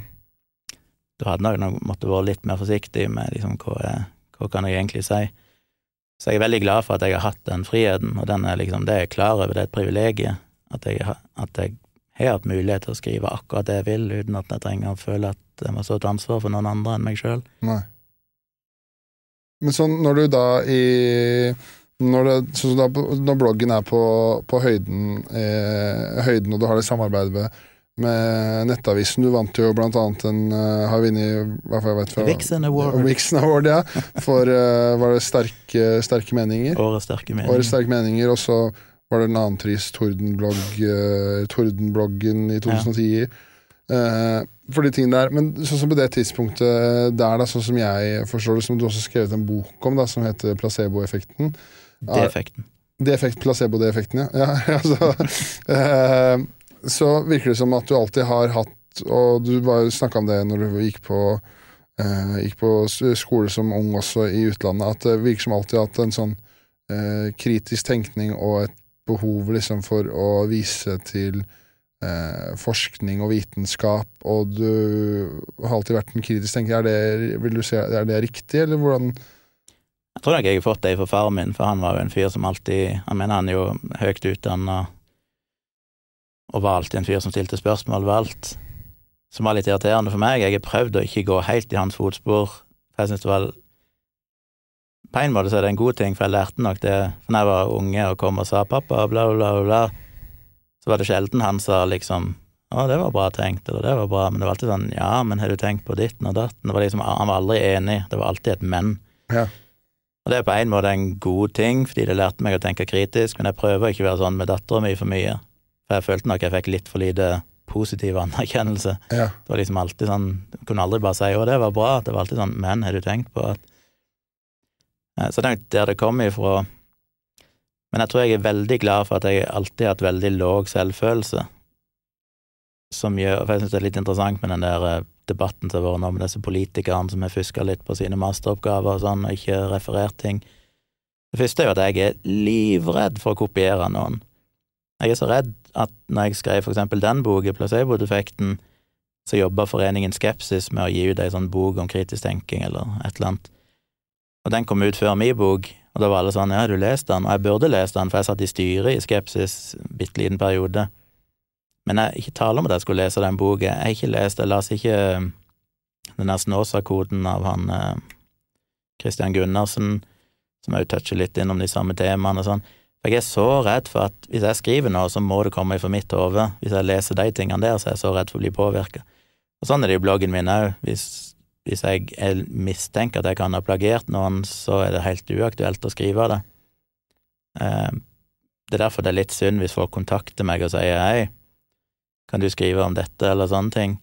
D: Du hadde jeg nok måttet være litt mer forsiktig med liksom hva, jeg, hva kan jeg egentlig si. Så jeg er veldig glad for at jeg har hatt den friheten, og den er liksom, det er jeg klar over, det er et privilegium. At jeg, at jeg har hatt mulighet til å skrive akkurat det jeg vil, uten at jeg trenger å føle at jeg må stå til ansvar for noen andre enn meg sjøl.
C: Nei. Men sånn når du da i når, det, så da, når bloggen er på, på høyden, eh, høyden, og du har det samarbeidet med, med Nettavisen Du vant jo blant annet en uh, Har vunnet hva jeg vet fra
D: Vixen Award.
C: Vixen Award, ja. For uh, var det sterke, sterke meninger?
D: Årets sterke
C: Årets
D: mening.
C: sterke meninger, og så var det en annen trist Tordenblogg, uh, Tordenbloggen i 2010. Eh, for de tingene der. Men sånn som på det tidspunktet der, da, sånn som jeg forstår det, som du også har skrevet en bok om, da, som heter Placeboeffekten.
D: Defekten.
C: Defekt, placebo-defekten, ja. ja altså, eh, så virker det som at du alltid har hatt, og du snakka om det når du gikk på eh, gikk på skole som ung også i utlandet, at det virker som alltid at en sånn eh, kritisk tenkning og et behov liksom for å vise til eh, forskning og vitenskap, og du har alltid vært en kritisk tenker. Er det, se, er det riktig, eller hvordan
D: Jeg tror nok jeg har fått det fra faren min, for han var jo en fyr som alltid Han mener han er jo høyt utdanna, og var alltid en fyr som stilte spørsmål ved alt. Som var litt irriterende for meg. Jeg har prøvd å ikke gå helt i hans fotspor. Jeg synes det var På en måte så er det en god ting, for jeg lærte nok det da jeg var unge og kom og sa 'pappa', bla, bla, bla, bla, så var det sjelden han sa liksom 'Å, det var bra tenkt', eller 'det var bra', men det var alltid sånn 'ja, men har du tenkt på ditten og datten'? Det var liksom, han var aldri enig, det var alltid et men.
C: Ja.
D: Og det er på en måte en god ting, fordi det lærte meg å tenke kritisk, men jeg prøver ikke å være sånn med dattera mi for mye. For jeg følte nok jeg fikk litt for lite positiv anerkjennelse.
C: Ja.
D: Det var liksom alltid sånn Du kunne aldri bare si 'å, det var bra', det var alltid sånn 'men, har du tenkt på at Eh, Så det er nok der det kommer ifra. Men jeg tror jeg er veldig glad for at jeg alltid har hatt veldig låg selvfølelse. Som gjør For jeg syns det er litt interessant med den der eh, debatten som har vært nå med disse politikerne som har fuska litt på sine masteroppgaver og sånn, og ikke referert ting. Det første er jo at jeg er livredd for å kopiere noen. Jeg er så redd at når jeg skrev for eksempel den boka, Placebo-defekten, så jobba Foreningen Skepsis med å gi ut ei sånn bok om kritisk tenking eller et eller annet. Og den kom ut før min bok, og da var alle sånn ja, du leste den? Og jeg burde lest den, for jeg satt i styret i Skepsis bitte liten periode. Men jeg ikke taler om at jeg skulle lese den boka. Jeg har ikke lest Jeg las ikke eh, den der Snåsa-koden av han eh, Christian Gundersen, som òg toucher litt innom de samme temaene og sånn. Jeg er så redd for at hvis jeg skriver noe, så må det komme fra mitt hode. Hvis jeg leser de tingene der, så er jeg så redd for å bli påvirka. Og sånn er det i bloggen min òg. Hvis, hvis, jeg mistenker at jeg kan ha plagiert noen, så er det helt uaktuelt å skrive det. Eh, det er derfor det er litt synd hvis folk kontakter meg og sier hei, kan du skrive om dette, eller sånne ting.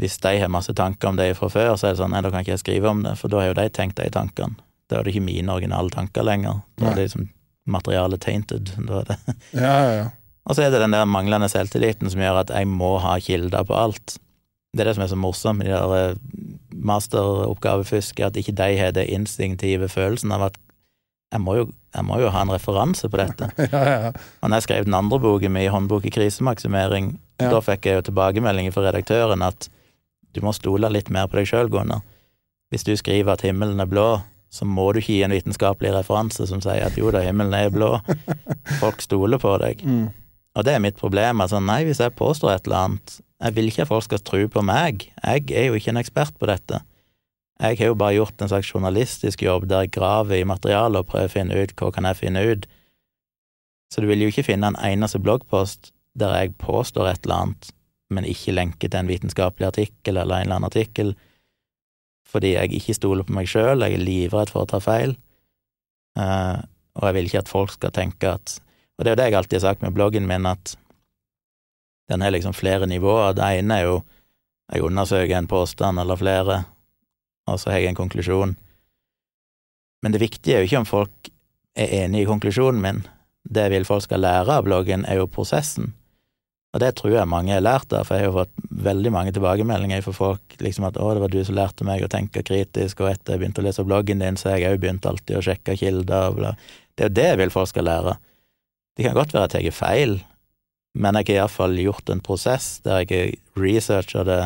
D: Hvis de har masse tanker om det fra før, så er det sånn nei, da kan ikke jeg skrive om det, for da har jo de tenkt de tankene. Da er det ikke mine originale tanker lenger. Da er det liksom materialet tainted. Da er det.
C: Ja, ja, ja.
D: Og så er det den der manglende selvtilliten som gjør at jeg må ha kilder på alt. Det er det som er så morsomt med de der eh, masteroppgavefusket, at ikke de har det instinktive følelsen av at jeg må, jo, jeg må jo ha en referanse på dette.
C: ja, ja.
D: Og når jeg skrev den andre boken min, Håndbok i krisemaksimering,
C: Ja.
D: da fikk jeg jo tilbakemeldinger fra redaktøren at du må stole litt mer på deg sjøl, Gunnar. Hvis du skriver at himmelen er blå, så må du ikke gi en vitenskapelig referanse som sier at jo da, himmelen er blå. Folk stoler på deg.
C: Mm.
D: Og det er mitt problem. Altså, nei, hvis jeg påstår et eller annet Jeg vil ikke at folk skal tro på meg. Jeg er jo ikke en ekspert på dette. Jeg har jo bare gjort en slags journalistisk jobb der jeg graver i materialet og prøver å finne ut hva kan jeg finne ut. Så du vil jo ikke finne en eneste bloggpost der jeg påstår et eller annet, men ikke lenker til en vitenskapelig artikkel eller en eller annen artikkel, fordi jeg ikke stoler på meg sjøl, jeg er livredd for å ta feil, eh, og jeg vil ikke at folk skal tenke at Og det er jo det jeg alltid har sagt med bloggen min, at den har liksom flere nivåer. Det ene er jo jeg undersøker en påstand eller flere, og så har jeg en konklusjon. Men det viktige er jo ikke om folk er enig i konklusjonen min. Det vil folk skal lære av bloggen, er jo prosessen. Og det tror jeg mange har lært av, for jeg har jo fått veldig mange tilbakemeldinger fra folk liksom at 'å, det var du som lærte meg å tenke kritisk', og etter jeg begynte å lese bloggen din, så har jeg òg begynt alltid å sjekke kilder og bla. Det er jo det jeg vil folk skal lære. Det kan godt være at jeg er feil, men jeg har iallfall gjort en prosess der jeg researcher det,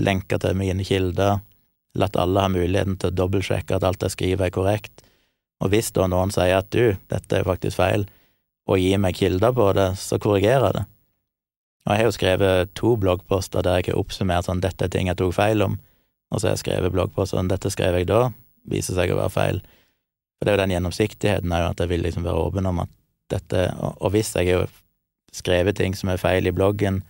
D: lenka til mine kilder, latt alle ha muligheten til å dobbeltsjekke at alt jeg skriver er korrekt, og hvis da noen sier at du, dette er faktisk feil, og gir meg kilder på det, så korrigerer jeg det. Og jeg har jo skrevet to bloggposter der jeg har oppsummert sånn dette er ting jeg tok feil om, og så har jeg skrevet bloggposter sånn dette skrev jeg da, viser seg å være feil. For det er jo den gjennomsiktigheten er jo at jeg vil liksom være åpen om at dette, og, og hvis jeg har skrevet ting som er feil i bloggen,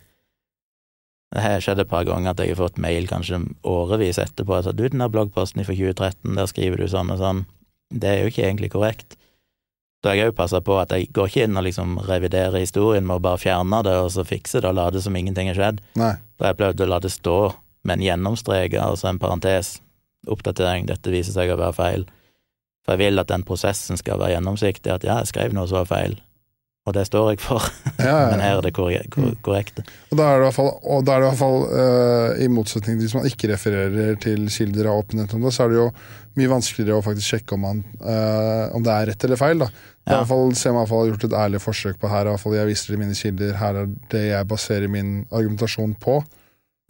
D: det har skjedd et par ganger at jeg har fått mail kanskje årevis etterpå, at du, den der bloggposten fra 2013, der skriver du sånn og sånn, det er jo ikke egentlig korrekt. Da har jeg òg passa på at jeg går ikke inn og liksom reviderer historien med å bare fjerne det og så fikse det og late som ingenting har skjedd.
C: Nei.
D: Da har jeg prøvd å la det stå med en gjennomstreke, altså en parentes, oppdatering, dette viser seg å være feil. For jeg vil at den prosessen skal være gjennomsiktig, at ja, jeg skrev noe som var feil, og det står jeg for,
C: Ja, ja,
D: men her er det korre- kor- korrekte.
C: Og da er det i hvert fall, og da er det i, hvert fall uh, i motsetning til hvis man ikke refererer til kilder av åpenhet om det, så er det jo mye vanskeligere å faktisk sjekke om, man, uh, om det er rett eller feil. da. Det er i
D: Ja.
C: hvert fall, ser man har gjort et ærlig forsøk på her. i hvert fall Jeg viser til mine kilder. Her er det jeg baserer min argumentasjon på.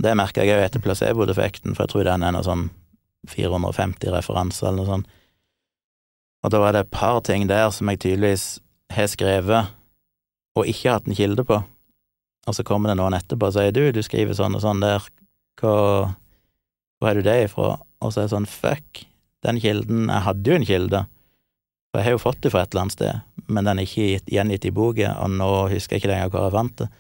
D: Det merker jeg òg etter placebo-defekten, for jeg tror den er noe sånn 450 referanser eller noe sånt. Og da var det et par ting der som jeg tydeligvis har skrevet og ikke hatt en kilde på. Og så kommer det noen etterpå og sier du, du skriver sånn og sånn der, hva, hvor er du det ifra? Og så er det sånn fuck, den kilden, jeg hadde jo en kilde, for jeg har jo fått det fra et eller annet sted, men den er ikke gjengitt i boka, og nå husker jeg ikke lenger hvor jeg fant det.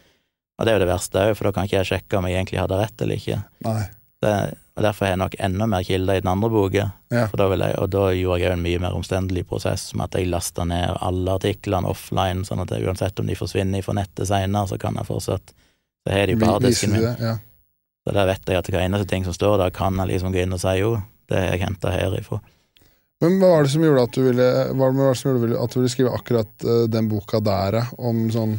D: Og det er jo det verste òg, for da kan ikke jeg sjekke om jeg egentlig hadde rett eller ikke.
C: Nei.
D: Det, og Derfor har jeg nok enda mer kilder i den andre boka,
C: Ja.
D: og da gjorde jeg en mye mer omstendelig prosess med at jeg lasta ned alle artiklene offline, sånn at jeg, uansett om de forsvinner fra nettet seinere, så kan jeg fortsatt Så har de på harddisken min.
C: det? Ja.
D: Så der vet jeg at hver eneste ting som står der, kan jeg liksom gå inn og si jo, det har jeg henta herifra.
C: Men hva var det som gjorde at du ville, hva var det som gjorde at du ville skrive akkurat eh, den boka der, eh, om sånn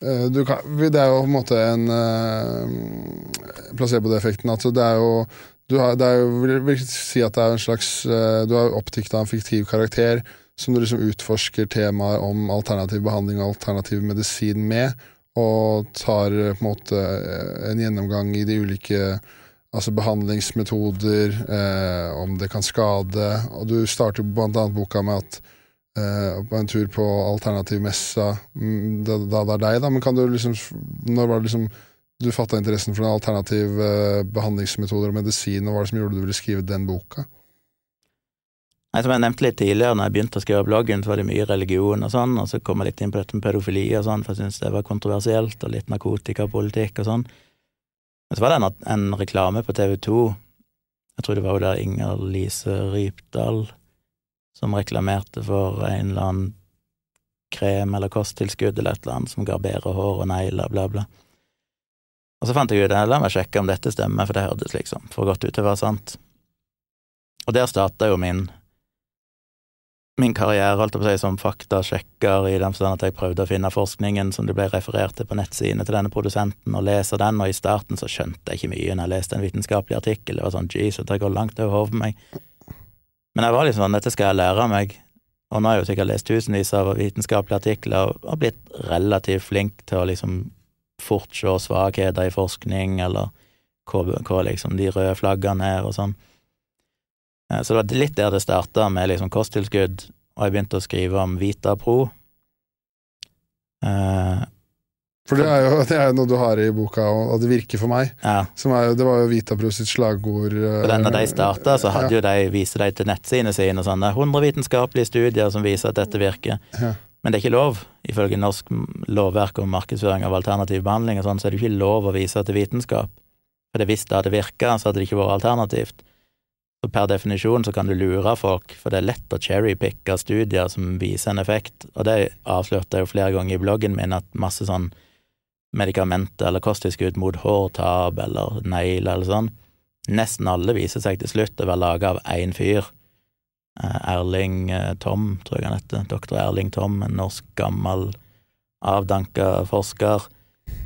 C: eh, du kan, Det er jo på en måte en uh, placeboeffekten. Altså det er jo du har, det er jo, vil, vil si at det er en slags eh, Du har oppdikta en fiktiv karakter som du liksom utforsker temaer om alternativ behandling og alternativ medisin med. og tar eh, på en måte eh, en gjennomgang i de ulike altså behandlingsmetoder, eh, om det kan skade. Og du starter blant annet boka med at eh, på en tur på alternativmessa mm, da, da det er deg, da, men kan du liksom Når var det liksom du fatta interessen for alternative eh, behandlingsmetoder og medisin, og hva var det som gjorde du ville skrive den boka?
D: Nei, Som jeg nevnte litt tidligere, når jeg begynte å skrive bloggen, så var det mye religion og sånn, og så kom jeg litt inn på dette med pedofili og sånn, for jeg syntes det var kontroversielt, og litt narkotikapolitikk og sånn. Men så var det en, en reklame på TV 2, jeg tror det var jo der Inger Lise Rypdal som reklamerte for en eller annen krem eller kosttilskudd eller et eller annet som ga bedre hår og negler, bla, bla. Og så fant jeg ut det, la meg sjekke om dette stemmer, for det hørtes liksom for godt ut til å være sant. Og der starta jo min min karriere holdt jeg på å si, som faktasjekker, i den forstand at jeg prøvde å finne forskningen som det ble referert til på nettsidene til denne produsenten, og lese den, og i starten så skjønte jeg ikke mye når jeg leste en vitenskapelig artikkel, det var sånn jeez, det går langt over hodet meg. Men jeg var liksom sånn, dette skal jeg lære meg, og nå har jeg jo sikkert lest tusenvis av vitenskapelige artikler og blitt relativt flink til å liksom fort se svakheter i forskning, eller hva, liksom de røde flaggene er, og sånn. Eh, så det var litt der det starta, med liksom kosttilskudd, og jeg begynte å skrive om Vitapro. Eh,
C: for det er, jo, det er jo noe du har i boka, og det virker for meg.
D: Ja.
C: Er, det var jo Vitapro sitt slagord.
D: For da de starta, så hadde ja. jo de, viste de til nettsidene sine og sånn, det er 100 vitenskapelige studier som viser at dette virker. Ja. Men det er ikke lov, ifølge norsk lovverk om markedsføring av alternativ behandling, og sånn, så er det ikke lov å vise til vitenskap. For hvis det hadde virka, så hadde det ikke vært alternativt. Så per definisjon så kan du lure folk, for det er lett å cherrypicke studier som viser en effekt, og det avslørte jeg jo flere ganger i bloggen min, at masse sånn medikamenter eller kosttilskudd mot hårtap eller negler eller sånn, nesten alle viser seg til slutt å være laga av én fyr Erling eh, Tom, tror jeg han heter. Doktor Erling Tom, en norsk, gammel, avdanka forsker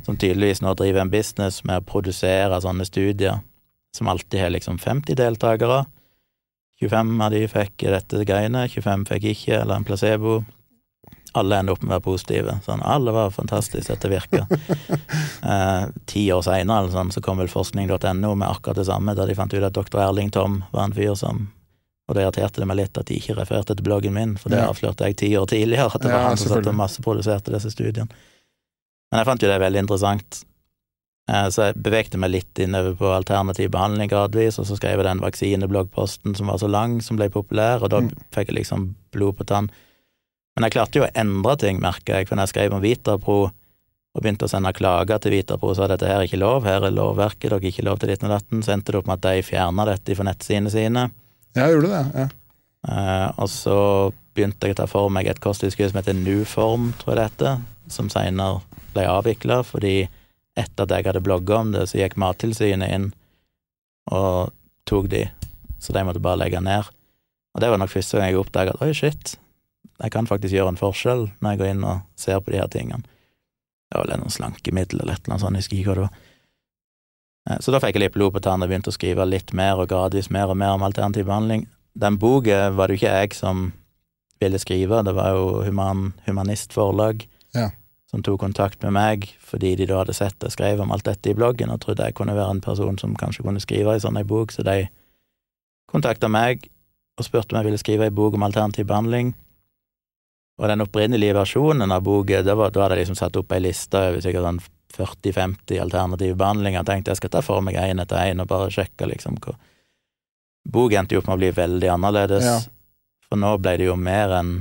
D: som tydeligvis nå driver en business med å produsere sånne studier, som alltid har liksom 50 deltakere. 25 av de fikk dette greiene, 25 fikk ikke, eller en placebo. Alle ender opp med å være positive. Sånn, alle var fantastisk, dette virker. eh, ti år seinere sånn, så kom vel forskning.no med akkurat det samme, da de fant ut at doktor Erling Tom var en fyr som og det irriterte det meg litt at de ikke refererte til bloggen min, for det ja. avslørte jeg ti år tidligere, at det var ja, han som satt og masseproduserte disse studiene. Men jeg fant jo det veldig interessant. Eh, så jeg bevegte meg litt innover på alternativ behandling gradvis, og så skrev jeg den vaksinebloggposten som var så lang, som ble populær, og da mm. fikk jeg liksom blod på tann. Men jeg klarte jo å endre ting, merka jeg, for når jeg skrev om Vitapro og begynte å sende klager til Vitapro, så sa dette her er ikke lov, her er lovverket, dere har ikke lov til 1918, så endte det opp med at de fjerna dette fra nettsidene sine.
C: Ja, jeg gjorde det, ja.
D: Uh, og så begynte jeg å ta for meg et kosttilskudd som heter Nuform, tror jeg det heter, som seinere ble avvikla, fordi etter at jeg hadde blogga om det, så gikk Mattilsynet inn og tok de, så de måtte bare legge ned. Og det var nok første gang jeg oppdaga at oi, shit, jeg kan faktisk gjøre en forskjell når jeg går inn og ser på de her tingene. Det var vel noen slankemidler eller et eller annet sånt, jeg husker ikke hva det var. Eh, så da fikk jeg litt blod på tann og begynte å skrive litt mer og gradvis mer og mer om alternativ behandling. Den boka var det jo ikke jeg som ville skrive, det var jo Human, Humanist Forlag ja. som tok kontakt med meg fordi de da hadde sett jeg skrev om alt dette i bloggen og trodde jeg kunne være en person som kanskje kunne skrive i sånn ei bok, så de kontakta meg og spurte om jeg ville skrive ei bok om alternativ behandling. Og den opprinnelige versjonen av boka, da hadde jeg liksom satt opp ei liste over sikkert sånn 40-50 alternative behandlinger. Tenkte jeg skal ta for meg én etter én og bare sjekke liksom hvor Bok endte jo opp med å bli veldig annerledes, ja. for nå ble det jo mer enn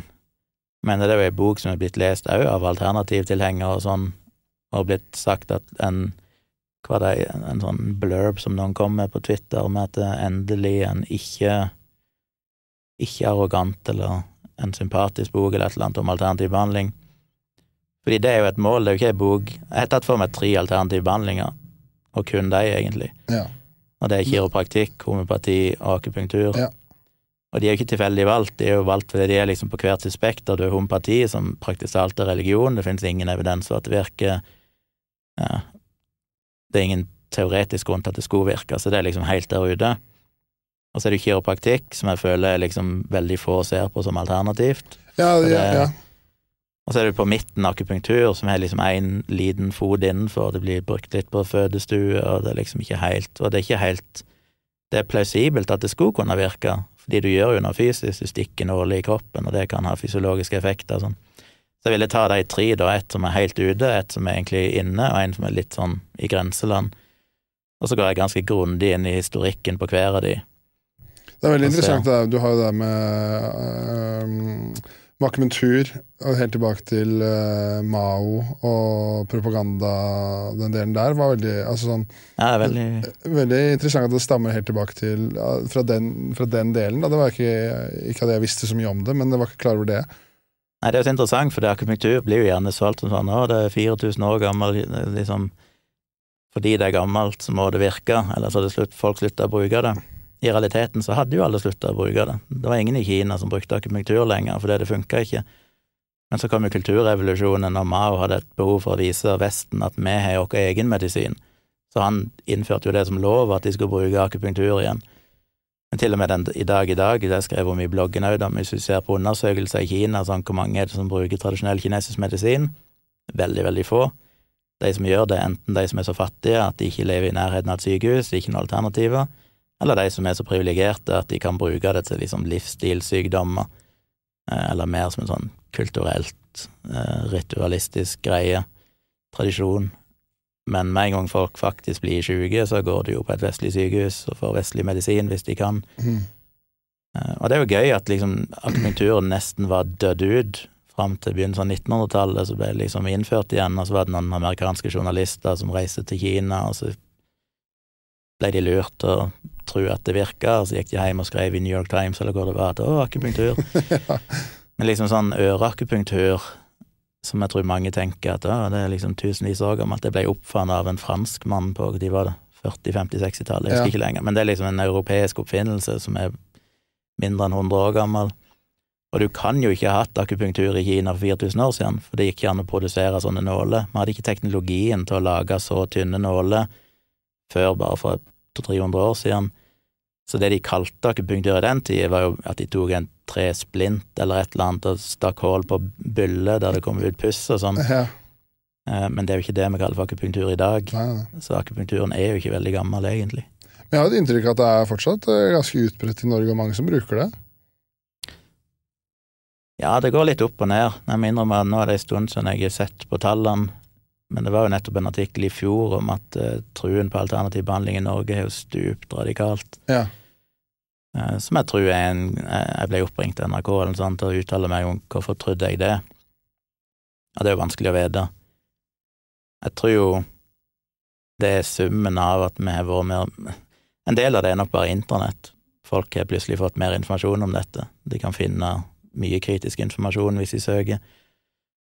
D: Men det er jo ei bok som er blitt lest òg av alternativtilhengere og sånn, og blitt sagt at en hva det en, en sånn blurb som noen kom med på Twitter, med at det endelig en ikke ikke arrogant eller en sympatisk bok eller et eller annet om alternativ behandling. Fordi det er jo et mål, det er jo ikke ei bok Jeg har tatt for meg tre alternative behandlinger, og kun de, egentlig. Ja. Og det er kiropraktikk, homopati og akupunktur. Ja. Og de er jo ikke tilfeldig valgt, de er jo valgt fordi de er liksom på hvert sitt spekter. Du har homopati, som praktisk talt er religion, det finnes ingen evidens for at det virker. Ja. Det er ingen teoretisk grunn til at det skulle virke, så det er liksom helt der ute. Og så er det kiropraktikk, som jeg føler liksom veldig få ser på som alternativt.
C: Ja, ja, ja.
D: Og så er du på midten akupunktur, som har liksom én liten fot innenfor, det blir brukt litt på fødestue, og det er liksom ikke helt Og det er ikke helt Det er plausibelt at det skulle kunne virke, fordi du gjør jo noe fysisk, du stikker nåler i kroppen, og det kan ha fysiologiske effekter og sånn. Så jeg ville ta de tre, da, ett som er helt ute, ett som er egentlig inne, og en som er litt sånn i grenseland. Og så går jeg ganske grundig inn i historikken på hver av de.
C: Det er veldig interessant. Det. Du har jo det med akupunktur, og helt tilbake til uh, Mao og propaganda, den delen der, var veldig altså sånn,
D: Ja, veldig
C: Veldig interessant at det stammer helt tilbake til uh, fra, den, fra den delen. Da. Det var ikke, ikke at jeg visste så mye om det, men jeg var ikke klar over det.
D: Nei, det er jo så interessant, for akupunktur blir jo gjerne solgt som sånn å, det er 4000 år gammel, liksom Fordi det er gammelt, så må det virke, eller så hadde folk slutta å bruke det. I realiteten så hadde jo alle slutta å bruke det. Det var ingen i Kina som brukte akupunktur lenger, fordi det funka ikke. Men så kom jo kulturrevolusjonen, og Mao hadde et behov for å vise Vesten at vi har vår egen medisin. Så han innførte jo det som lov, at de skulle bruke akupunktur igjen. Men til og med den, i dag i dag, det skrev om i bloggen òg, hvis vi ser på undersøkelser i Kina, sånn hvor mange er det som bruker tradisjonell kinesisk medisin? Veldig, veldig få. De som gjør det, enten de som er så fattige at de ikke lever i nærheten av et sykehus, ikke noen alternativer, eller de som er så privilegerte at de kan bruke det til liksom livsstilssykdommer, eh, eller mer som en sånn kulturelt, eh, ritualistisk greie, tradisjon. Men med en gang folk faktisk blir syke, så går de jo på et vestlig sykehus og får vestlig medisin hvis de kan. Eh, Og det er jo gøy at liksom akupunkturen nesten var dødd ut fram til begynnelsen av 1900-tallet, så ble det liksom innført igjen, og så var det noen amerikanske journalister som reiste til Kina, og så ble de lurt å tro at det virka, og så gikk de hjem og skrev i New York Times eller hvor det var at å, akupunktur. Men liksom sånn øreakupunktur, som jeg tror mange tenker at å, det er liksom tusenvis av år gammelt, det ble oppfunnet av en franskmann på de var det, 40-, 50-, 60-tallet, jeg husker
C: Ja.
D: ikke lenger, men det er liksom en europeisk oppfinnelse som er mindre enn 100 år gammel. Og du kan jo ikke ha hatt akupunktur i Kina for 4000 år siden, for det gikk ikke an å produsere sånne nåler. Vi hadde ikke teknologien til å lage så tynne nåler før bare for 200-300 år siden. Så det de kalte akupunktur i den tida, var jo at de tok en tresplint eller et eller annet og stakk hull på bylle der det kom ut puss og sånn.
C: Ja,
D: Eh, Men det er jo ikke det vi kaller for akupunktur i dag.
C: nei, nei.
D: Så akupunkturen er jo ikke veldig gammel, egentlig.
C: Men jeg har et inntrykk av at det er fortsatt eh, ganske utbredt i Norge, og mange som bruker det.
D: Ja, det går litt opp og ned. Jeg må innrømme at nå er det en stund siden jeg har sett på tallene, men det var jo nettopp en artikkel i fjor om at uh, truen på alternativ behandling i Norge har jo stupt radikalt.
C: Ja.
D: Eh, som jeg tror er en eh, Jeg ble oppringt til NRK eller noe sånt til å uttale meg om hvorfor trodde jeg det. Og det er jo vanskelig å vite. Jeg tror jo det er summen av at vi har vært mer En del av det er nok bare internett. Folk har plutselig fått mer informasjon om dette. De kan finne mye kritisk informasjon hvis de søker.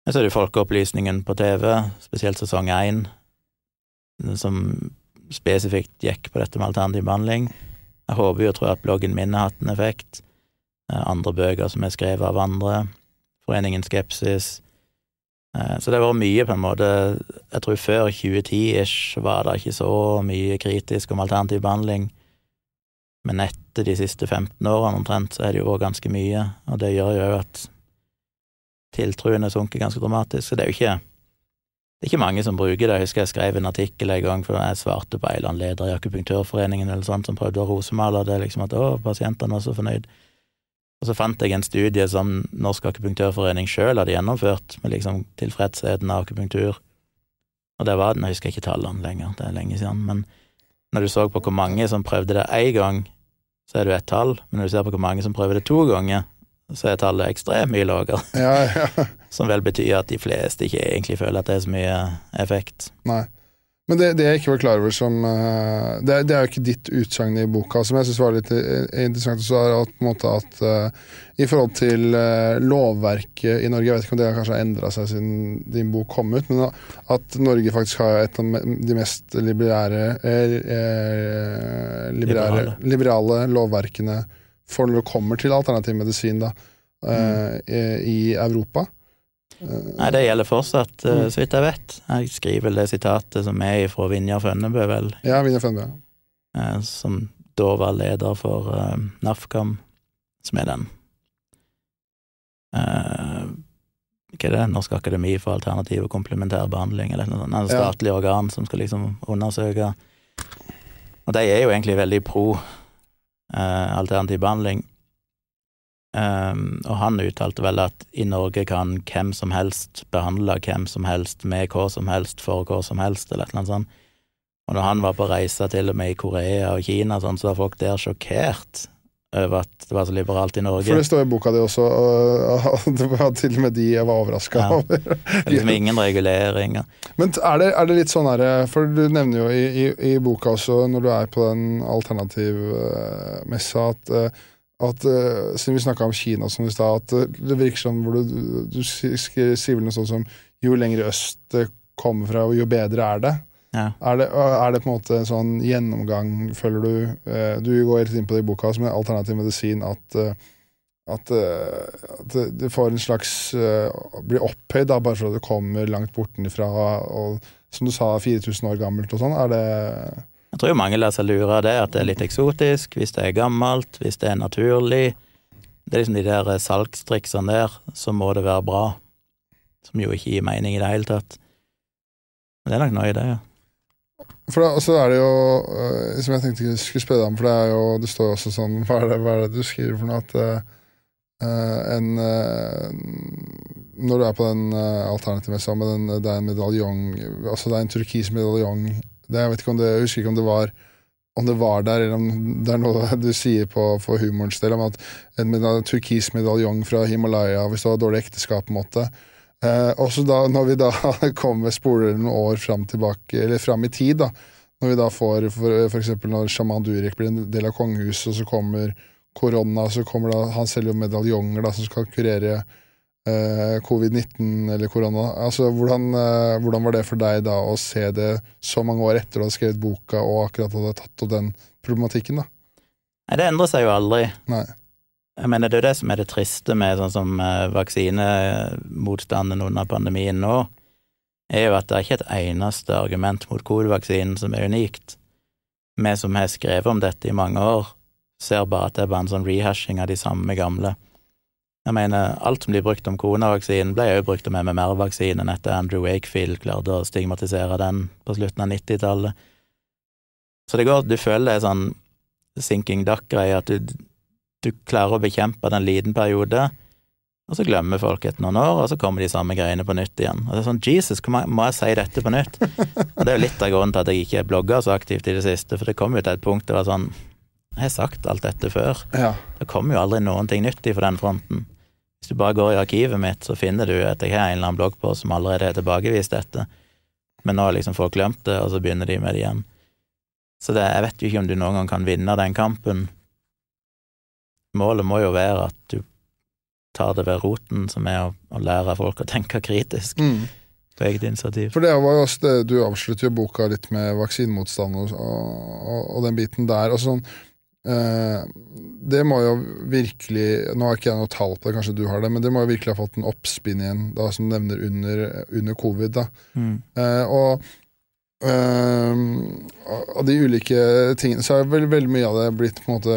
D: Men så er det Folkeopplysningen på TV, spesielt sesong én, som spesifikt gikk på dette med alternativ behandling. Jeg håper jo og tror at bloggen min har hatt en effekt. Eh, Andre bøker som er skrevet av andre. Foreningen Skepsis. Eh, Så det har vært mye, på en måte Jeg tror før 2010-ish var det ikke så mye kritisk om alternativ behandling. Men etter de siste 15 årene omtrent, så er det jo vært ganske mye, og det gjør jo at tiltroen sunker ganske dramatisk. Så det er jo ikke det er ikke mange som bruker det. Jeg husker jeg skrev en artikkel en gang, for jeg svarte på en eller annen leder i Akupunktørforeningen eller sånt, som prøvde å rosemale det, liksom at å, pasientene var så fornøyd. Og så fant jeg en studie som Norsk Akupunktørforening sjøl hadde gjennomført, med liksom tilfredsheten av akupunktur. Og det var den, jeg husker ikke tallene lenger, det er lenge siden, men når du så på hvor mange som prøvde det én gang, så er det jo ett tall, men når du ser på hvor mange som prøver det to ganger, så er tallet ekstremt mye lavere.
C: Ja, ja.
D: Som vel betyr at de fleste ikke egentlig føler at det er så mye effekt.
C: Nei. Men det, det jeg ikke var klar over som eh, Det, er- det er jo ikke ditt utsagn i boka, som jeg syns var litt eh, interessant. Så er at, på en måte at uh, I forhold til uh, lovverket i Norge, jeg vet ikke om det kanskje har endra seg siden din bok kom ut, men at Norge faktisk har et av de mest liberære, eh, eh, liberære
D: Liberale.
C: liberale lovverkene for når det kommer til alternativ medisin da, mm. i Europa. Eh,
D: Nei, det gjelder fortsatt, eh,
C: Mm.
D: så vidt jeg vet. Jeg skriver vel det sitatet som er fra Vinjar Fønnebø, vel,
C: Ja, Vinjar Fønbe.
D: eh, som da var leder for uh, NAFKAM, som er den uh, hva er det, Norsk akademi for alternativ og komplementær behandling, eller noe sånt. Det er et statlig organ som skal liksom undersøke. Og de er jo egentlig veldig pro eh, alternativ behandling. Um, og han uttalte vel at i Norge kan hvem som helst behandle hvem som helst med hva som helst for hva som helst, eller et eller annet sånt. Og når han var på reise til og med i Korea og Kina, sånn, så var folk der sjokkert over at det var så liberalt i Norge.
C: For det står i boka di også, og det var til og med de jeg var overraska
D: Ja.
C: over.
D: Det er liksom ingen reguleringer.
C: Men er det, er det litt sånn her For du nevner jo i, i, i boka også, når du er på den alternativmessa, at, eh, at eh, siden vi snakka om Kina som i stad, at eh, det virker som hvor du, du si- sier vel noe sånt som jo lenger øst det kommer fra, jo bedre er det.
D: Ja.
C: Er det, er det på en måte en sånn gjennomgang, føler du eh, Du går helt inn på det i boka som en alternativ medisin, at, eh, at, eh, at det- det får en slags Blir opphøyd da, bare for at det kommer langt bortenfra, og som du sa, 4000 år gammelt og sånn. Er det
D: Jeg tror mange lar seg lure av det, at det er litt eksotisk, hvis det er gammelt, hvis det er naturlig. Det er liksom de der salgstriksene der, så må det være bra. Som jo ikke gir mening i det hele tatt. Men det er nok noe i det, ja.
C: For da, så er det jo uh, Som jeg tenkte jeg skulle spørre deg om, for det er jo Det står jo også sånn Hva er det, hva er det du skriver for noe? At uh, en uh, Når du er på den uh, alternativmessa med den Det er en medaljong Altså det er en turkis medaljong det, Jeg vet ikke om det Jeg husker ikke om det var om det var der, eller om det er noe du sier på, for humorens del, om at en turkis medaljong fra Himalaya, hvis det var dårlig ekteskap, på måte. Eh, også da, når vi da kommer spoler noen år fram tilbake, eller fram i tid, da, når vi da får for, eksempel når sjaman Durek blir en del av kongehuset, og så kommer korona, så kommer da Han selger jo medaljonger da, som skal kurere eh, covid-19 eller korona. Altså, hvordan, eh, hvordan var det for deg da å se det så mange år etter du hadde skrevet boka og akkurat hadde tatt opp den problematikken? da?
D: Nei, det endrer seg jo aldri.
C: Nei.
D: Jeg mener, det er jo det som er det triste med sånn som eh, vaksinemotstanden under pandemien nå, er jo at det er ikke et eneste argument mot covid-vaksinen som er unikt. Vi som har skrevet om dette i mange år, ser bare at det er bare en sånn rehashing av de samme gamle. Jeg mener, alt som blir brukt om koronavaksinen, ble jo brukt om MMR-vaksinen etter Andrew Wakefield klarte å stigmatisere den på slutten av 90-tallet. Så det går, du føler det er sånn sinking duck-greie, at du, du klarer å bekjempe den liten periode, og så glemmer folk etter noen år, og så kommer de samme greiene på nytt igjen. Og det er sånn, Jesus, må- må jeg si dette på nytt? Og det er jo litt av grunnen til at jeg ikke blogger så aktivt i det siste, for det kom jo til et punkt det var sånn, jeg har sagt alt dette før.
C: Ja.
D: Det kommer jo aldri noen ting nyttig for den fronten. Hvis du bare går i arkivet mitt, så finner du at jeg har en eller annen blogg på som allerede har tilbakevist dette, men nå har liksom folk glemt det, og så begynner de med det igjen. Så det, jeg vet jo ikke om du noen gang kan vinne den kampen. Målet må jo være at du tar det ved roten, som er å, å lære folk å tenke kritisk
C: Mm.
D: på eget initiativ.
C: For det var jo også det, Du avslutter jo boka litt med vaksinemotstand og, og, og den biten der. og sånn eh, Det må jo virkelig Nå har ikke jeg noe tall på det, kanskje du har det, men det må jo virkelig ha fått en oppspinn igjen, da, som du nevner under, under covid. da.
D: Mm.
C: Eh, og av de ulike tingene så er vel veldig mye av det blitt på en måte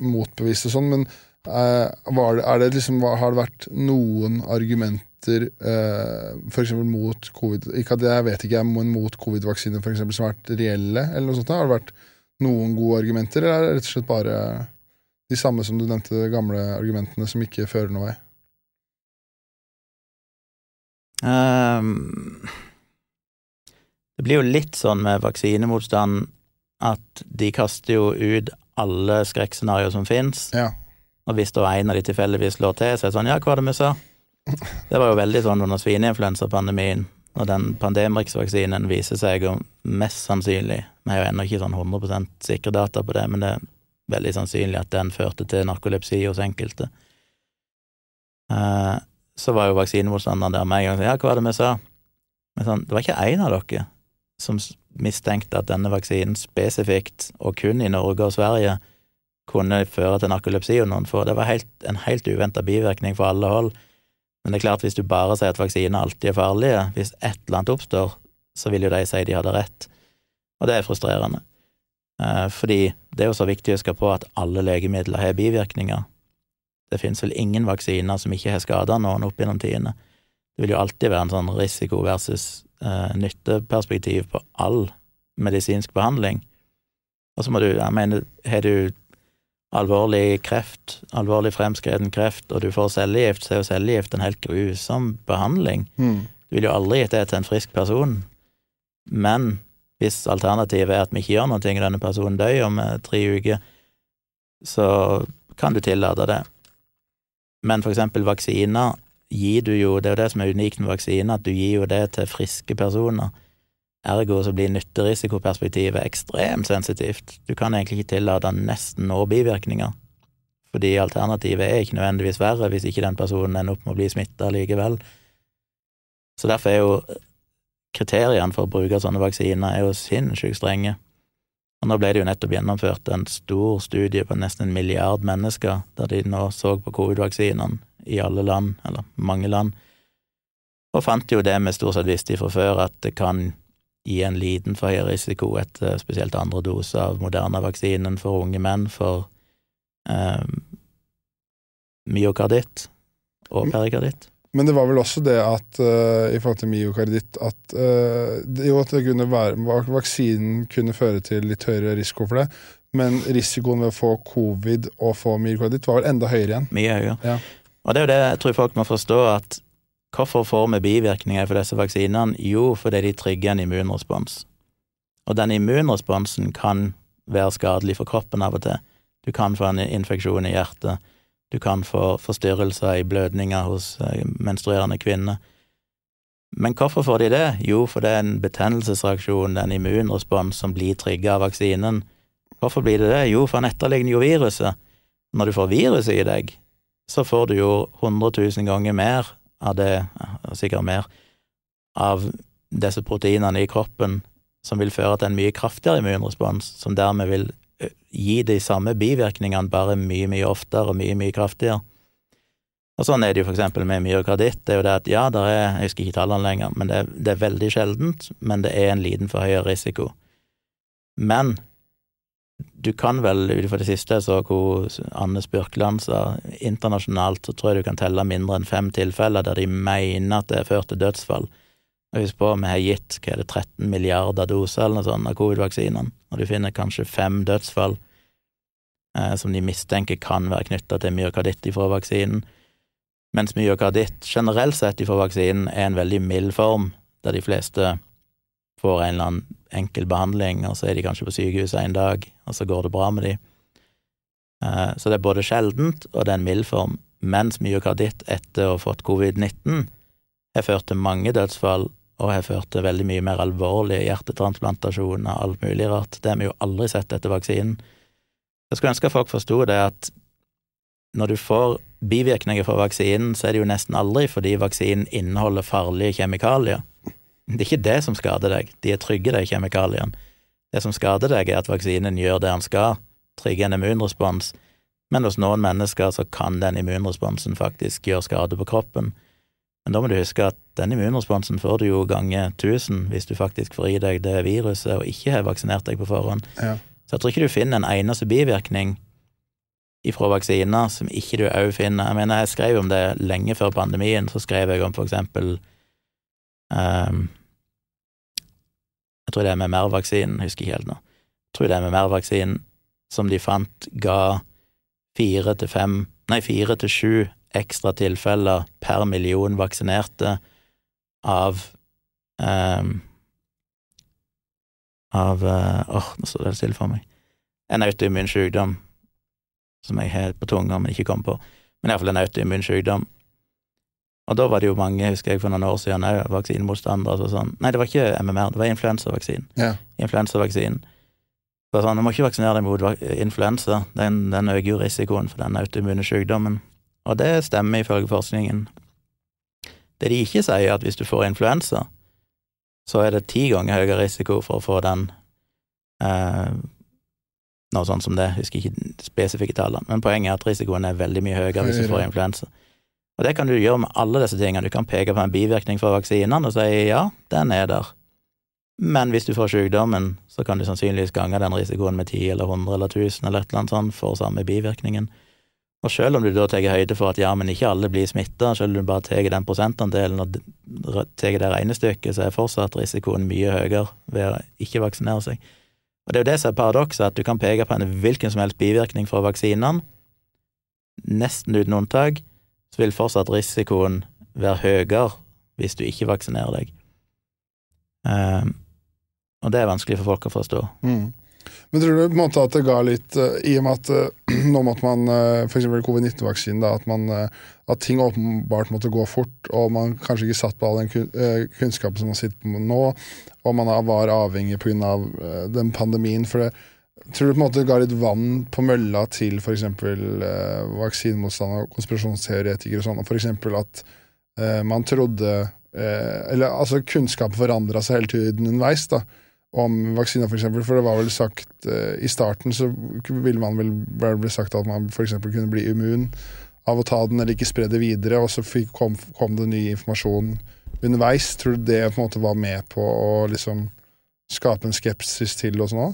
C: motbevist og sånn, men eh, det, det liksom, har det vært noen argumenter uh, for eksempel mot covid Ikke at jeg vet ikke, men mot covid-vaksine for eksempel, som har vært reelle, eller noe sånt? Har det vært noen gode argumenter, eller er det rett og slett bare de samme som du nevnte, de gamle argumentene som ikke fører noen vei?
D: Ehm, det blir jo litt sånn med vaksinemotstand at de kaster jo ut alle skrekkscenarioer som fins,
C: Ja.
D: og hvis da en av de tilfeldigvis slår til, så er det sånn ja, hva var det vi sa? Det var jo veldig sånn under svineinfluensapandemien, når den Pandemrix-vaksinen viser seg å mest sannsynlig Vi har jo ennå ikke sånn 100 sikre data på det, men det er veldig sannsynlig at den førte til narkolepsi hos enkelte. Eh, så var jo vaksinemotstanderen der med en gang og sa ja, hva var det vi sa? Men sånn, det var ikke én av dere som mistenkte at denne vaksinen spesifikt, og kun i Norge og Sverige, kunne føre til narkolepsi og noen få. Det var helt, en helt uventa bivirkning for alle hold. Men det er klart, hvis du bare sier at vaksiner alltid er farlige, hvis et eller annet oppstår, så vil jo de si de hadde rett. Og det er frustrerende. Eh, fordi det er jo så viktig å huske på at alle legemidler har bivirkninger. Det finnes vel ingen vaksiner som ikke har skada noen opp gjennom tidene. Det vil jo alltid være en sånn risiko versus nytteperspektiv på all medisinsk behandling. Og så må du, jeg mener, har du alvorlig kreft, alvorlig fremskreden kreft, og du får cellegift, så er jo cellegift en helt grusom behandling.
C: Mm.
D: Du vil jo aldri gitt det til en frisk person. Men hvis alternativet er at vi ikke gjør noe, og denne personen dør om eh, tre uker, så kan du tillate det. Men for eksempel vaksiner gir du jo, det er jo det som er unikt med vaksine, at du gir jo det til friske personer. Ergo så blir nytterisikoperspektivet ekstremt sensitivt. Du kan egentlig ikke tillate nesten noen bivirkninger, fordi alternativet er ikke nødvendigvis verre hvis ikke den personen ender opp med å bli smitta likevel. Så derfor er jo kriteriene for å bruke sånne vaksiner er jo sinnssykt strenge. Og nå ble det jo nettopp gjennomført en stor studie på nesten en milliard mennesker, der de nå så på covid-vaksinene i alle land, eller mange land, og fant jo det vi stort sett visste fra før, at det kan gi en liten for høy risiko etter spesielt andre dose av Moderna-vaksinen for unge menn for eh, myokarditt og perikarditt.
C: Men det var vel også det at uh, i forhold til myokarditt at uh, det, Jo, at det kunne være, vaksinen kunne føre til litt høyere risiko for det, men risikoen ved å få covid og få myokarditt var vel enda høyere igjen.
D: Mye høyere.
C: Ja.
D: Og det er jo det jeg tror folk må forstå, at hvorfor får vi bivirkninger for disse vaksinene? Jo, fordi de trigger en immunrespons. Og den immunresponsen kan være skadelig for kroppen av og til. Du kan få en infeksjon i hjertet du kan få forstyrrelser i blødninger hos eh, menstruerende kvinner. Men hvorfor får de det? Jo, for det er en betennelsesreaksjon, en immunrespons, som blir trigga av vaksinen. Hvorfor blir det det? Jo, for han etterligner jo viruset. Når du får viruset i deg, så får du jo 100 000 ganger mer av det, sikkert mer, av disse proteinene i kroppen som vil føre til en mye kraftigere immunrespons, som dermed vil gi de samme bivirkningene, bare mye, mye oftere og mye, mye kraftigere. Og sånn er det jo for eksempel med myokarditt. Det er jo det at ja, det er, jeg husker ikke tallene lenger, men det er, det er veldig sjeldent, men det er en liten forhøyet risiko. Men du kan vel, ut fra det siste jeg så hvor Anne Spurkland sa, internasjonalt så tror jeg du kan telle mindre enn fem tilfeller der de mener at det er ført til dødsfall. Og husk på, vi har gitt hva er det, 13 milliarder doser eller noe sånt av covid-vaksinene, og du finner kanskje fem dødsfall eh, som de mistenker kan være knytta til myokarditt ifra vaksinen, mens myokarditt generelt sett ifra vaksinen er en veldig mild form, der de fleste får en eller annen enkel behandling, og så er de kanskje på sykehuset en dag, og så går det bra med de. Eh, så det er både sjeldent, og det er en mild form, mens myokarditt etter å ha fått covid-19 har ført til mange dødsfall og har ført til veldig mye mer alvorlige hjertetransplantasjoner og alt mulig rart. Det har vi jo aldri sett etter vaksinen. Jeg skulle ønske folk forsto det at når du får bivirkninger fra vaksinen, så er det jo nesten aldri fordi vaksinen inneholder farlige kjemikalier. Det er ikke det som skader deg, de er trygge, de kjemikaliene. Det som skader deg, er at vaksinen gjør det han skal, trigger en immunrespons, men hos noen mennesker så kan den immunresponsen faktisk gjøre skade på kroppen. Men da må du huske at den immunresponsen får du jo gange tusen hvis du faktisk får i deg det viruset og ikke har vaksinert deg på forhånd.
C: Ja.
D: Så jeg tror ikke du finner en eneste bivirkning ifra vaksiner som ikke du òg finner Jeg mener, jeg skrev om det lenge før pandemien, så skrev jeg om for eksempel um, Jeg tror det er med MER-vaksinen, husker ikke helt nå. Jeg tror det er med MER-vaksinen som de fant ga fire til fem, nei, fire til sju ekstra tilfeller per million vaksinerte av um, Av Åh, uh, nå står det stille for meg. En autoimmun sykdom som jeg har på tunga, men ikke kom på. Men iallfall en autoimmun sykdom. Og da var det jo mange, husker jeg for noen år siden òg, vaksinemotstandere og sånn. Nei, det var ikke MMR, det var influensavaksinen.
C: Ja.
D: Influensavaksinen. Det sånn, Du må ikke vaksinere deg mot influensa, den, den øker jo risikoen for den autoimmune sykdommen. Og det stemmer ifølge forskningen. Det de ikke sier, er at hvis du får influensa, så er det ti ganger høyere risiko for å få den eh, Noe sånt som det, jeg husker ikke spesifikke tallene, men poenget er at risikoen er veldig mye høyere hvis du får influensa. Og det kan du gjøre med alle disse tingene. Du kan peke på en bivirkning fra vaksinene og si ja, den er der. Men hvis du får sykdommen, så kan du sannsynligvis gange den risikoen med 10 eller 100 eller 1000 eller et eller annet sånt for samme bivirkningen. Og selv om du da tar høyde for at ja, men ikke alle blir smitta, selv om du bare tar den prosentandelen og tar det regnestykket, så er fortsatt risikoen mye høyere ved å ikke vaksinere seg. Og det er jo det som er paradokset, at du kan peke på en hvilken som helst bivirkning fra vaksinene, nesten uten unntak, så vil fortsatt risikoen være høyere hvis du ikke vaksinerer deg. Um, og det er vanskelig for folk å forstå.
C: Mm. Men tror du på en måte at det ga litt eh, I og med at eh, nå måtte man uh, f.eks. covid-19-vaksinen, da, at, man, eh, at ting åpenbart måtte gå fort, og man kanskje ikke satt på all den kun, eh, kunnskapen som man sitter på nå, og man var avhengig pga. Uh, den pandemien. For det, tror du på en måte ga litt vann på mølla til f.eks. Eh, vaksinemotstandere og konspirasjonsteoretikere og sånn, og f.eks. at eh, man trodde eh, Eller altså kunnskapen forandra seg hele tiden underveis. da om vaksiner, for eksempel, for det var vel sagt eh, I starten så ville man vel bli sagt at man eksempel kunne bli immun av å ta den, eller ikke spre det videre, og så fikk, kom, kom det ny informasjon underveis. Tror du det på en måte var med på å liksom skape en skepsis til oss nå?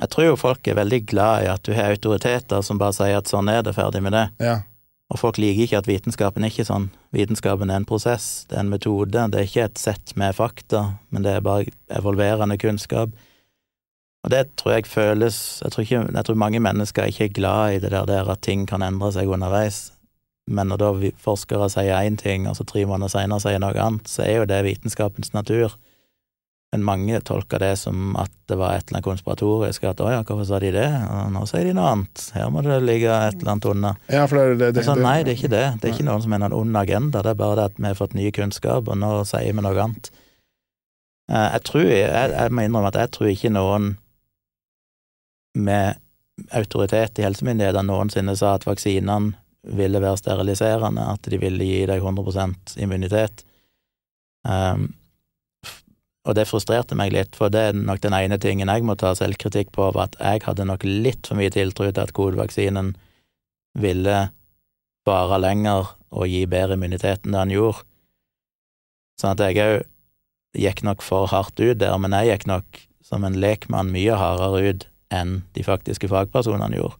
D: Jeg tror jo folk er veldig glad i at du har autoriteter som bare sier at sånn er det, ferdig med det.
C: Ja.
D: Og folk liker ikke at vitenskapen er ikke sånn. Vitenskapen er en prosess, det er en metode, det er ikke et sett med fakta, men det er bare evolverende kunnskap. Og det tror jeg føles Jeg tror, ikke, jeg tror mange mennesker ikke er glad i det der, der at ting kan endre seg underveis. Men når da forskere sier én ting, og så tre måneder senere sier noe annet, så er jo det vitenskapens natur. Men mange tolker det som at det var et eller annet konspiratorisk, at å ja, hvorfor sa de det, og nå sier de noe annet, her må det ligge et eller annet unna.
C: ja, for det det, det,
D: er sånn, nei, det er ikke det. Det er ikke noen som har noen ond agenda, det er bare det at vi har fått ny kunnskap, og nå sier vi noe annet. Eh, Jeg tror, jeg, jeg må innrømme at jeg tror ikke noen med autoritet i helsemyndighetene noensinne sa at vaksinene ville være steriliserende, at de ville gi deg 100% immunitet. Um, og det frustrerte meg litt, for det er nok den ene tingen jeg må ta selvkritikk på, var at jeg hadde nok litt for mye tiltro til at kodevaksinen ville vare lenger og gi bedre immunitet enn det han gjorde. Sånn at jeg òg gikk nok for hardt ut der, men jeg gikk nok som en lekmann mye hardere ut enn de faktiske fagpersonene gjorde.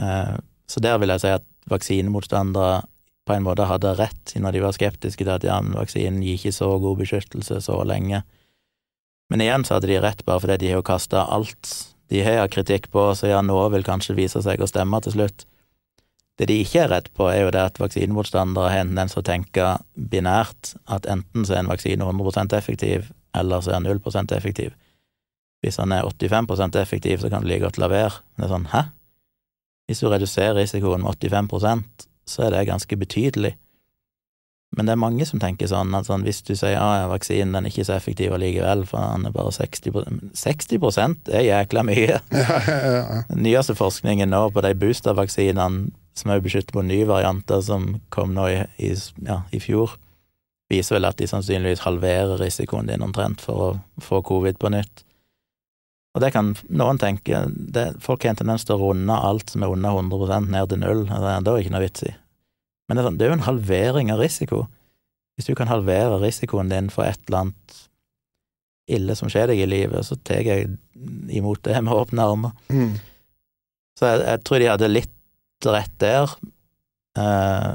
D: Eh, Så der vil jeg si at vaksinemotstandere på en måte hadde rett når de var skeptiske til at ja, vaksinen gir ikke så god beskyttelse så lenge. Men igjen så hadde de rett bare fordi de har kasta alt de har kritikk på, så ja, noe vil kanskje vise seg å stemme til slutt. Det de ikke er redd på, er jo det at vaksinemotstandere har en tendens til å tenke binært, at enten så er en vaksine 100% effektiv, eller så er den 0% effektiv. Hvis han er 85% effektiv, så kan du like godt la være. Det er sånn, hæ? Hvis du reduserer risikoen med 85 så er det ganske betydelig. Men det er mange som tenker sånn at sånn, hvis du sier at ja, vaksinen den er ikke så effektiv allikevel, for den er bare 60 60 er jækla mye.
C: ja, ja.
D: Den nyeste forskningen nå på de boostervaksinene som er beskyttet mot nye varianter som kom nå i, i, ja, i fjor, viser vel at de sannsynligvis halverer risikoen din omtrent for å få covid på nytt. Og det kan noen tenke det, Folk har en tendens til å runde alt som er under 100 ned til null. Det er ikke noe vits i. Men det er, sånn, det er jo en halvering av risiko. Hvis du kan halvere risikoen din for et eller annet ille som skjer deg i livet, så tar jeg imot det med åpne armer.
C: Mm.
D: Så jeg, jeg tror de hadde litt rett der, eh,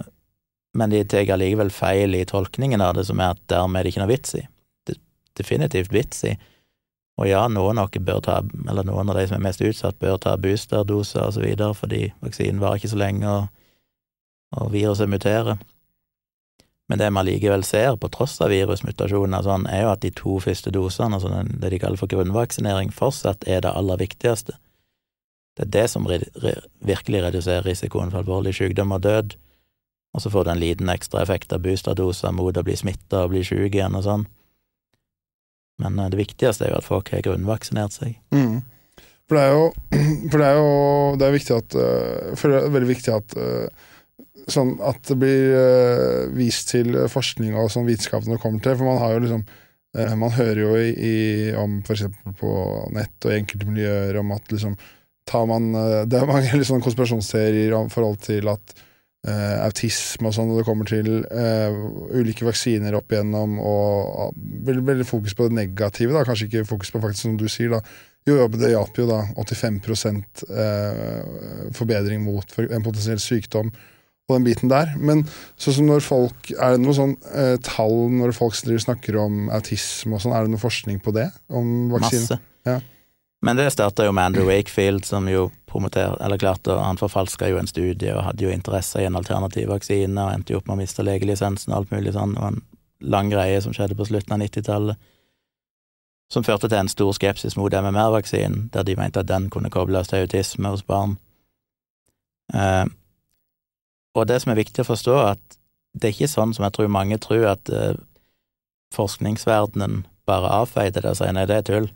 D: men de tar allikevel feil i tolkningen av det, som er at dermed er det ikke noe vits i. Det, definitivt vits i. Og ja, noen av bør ta, eller noen av de som er mest utsatt, bør ta boosterdoser videre, fordi vaksinen varer ikke så lenge, og, og viruset muterer. Men det vi allikevel ser, på tross av virusmutasjoner sånn, er jo at de to første dosene, altså det de kaller for grunnvaksinering, fortsatt er det aller viktigste. Det er det som re re virkelig reduserer risikoen for alvorlig sykdom og død. Og så får du en liten ekstra effekt av boosterdoser mot å bli smitta og bli syk igjen og sånn. Men eh, det viktigste er jo at folk har grunnvaksinert seg.
C: Mm. For det er jo, det er jo det er viktig at øh, For det er veldig viktig at øh, Sånn at det blir vist til forskning og sånn vitenskap når det kommer til For man har jo liksom Man hører jo i, i, om eksempel på nett og i enkelte miljøer om at liksom tar man Det er mange liksom konspirasjonsserier om forhold til at eh, autisme og sånn, når det kommer til uh, ulike vaksiner opp igjennom, og uh, veldig, fokus på det negative, da, kanskje ikke fokus på faktisk som du sier, da. Jo, jo, det hjalp jo da 85 uh, forbedring mot for en potensiell sykdom og den biten der. Men sånn som når folk, er det noe sånn eh, tall når folk snakker om autisme og sånn, er det noe forskning på det? Om vaksine?
D: Masse.
C: Ja.
D: Men det starta jo med Andrew Wakefield, som jo promoterte Eller klarte, han forfalska jo en studie og hadde jo interesse i en alternativ vaksine, og endte jo opp med å miste legelisensen og alt mulig sånn. Var en lang greie som skjedde på slutten av 90-tallet, som førte til en stor skepsis mot MMR-vaksinen, der de mente at den kunne kobles til autisme hos barn. Eh, og det som er viktig å forstå, at det er ikke sånn som jeg tror mange tror, at eh, forskningsverdenen bare avfeide det og sier nei, det er tull.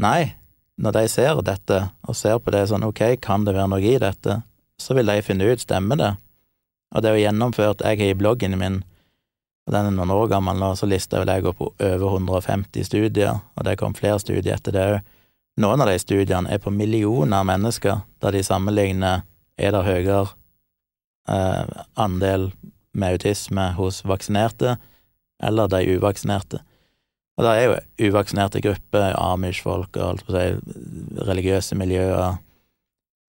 D: Nei, når de ser dette, og ser på det sånn ok, kan det være noe i dette, så vil de finne ut stemmer det. Og det er jo gjennomført, jeg har i bloggen min, og den er noen år gammel nå, så lista vel jeg opp over 150 studier, og det kom flere studier etter det òg. Noen av de studiene er på millioner av mennesker, der de sammenligner er det høyere eh, andel med autisme hos vaksinerte eller de uvaksinerte. Og det er jo uvaksinerte grupper, amish-folk og alt på si, religiøse miljøer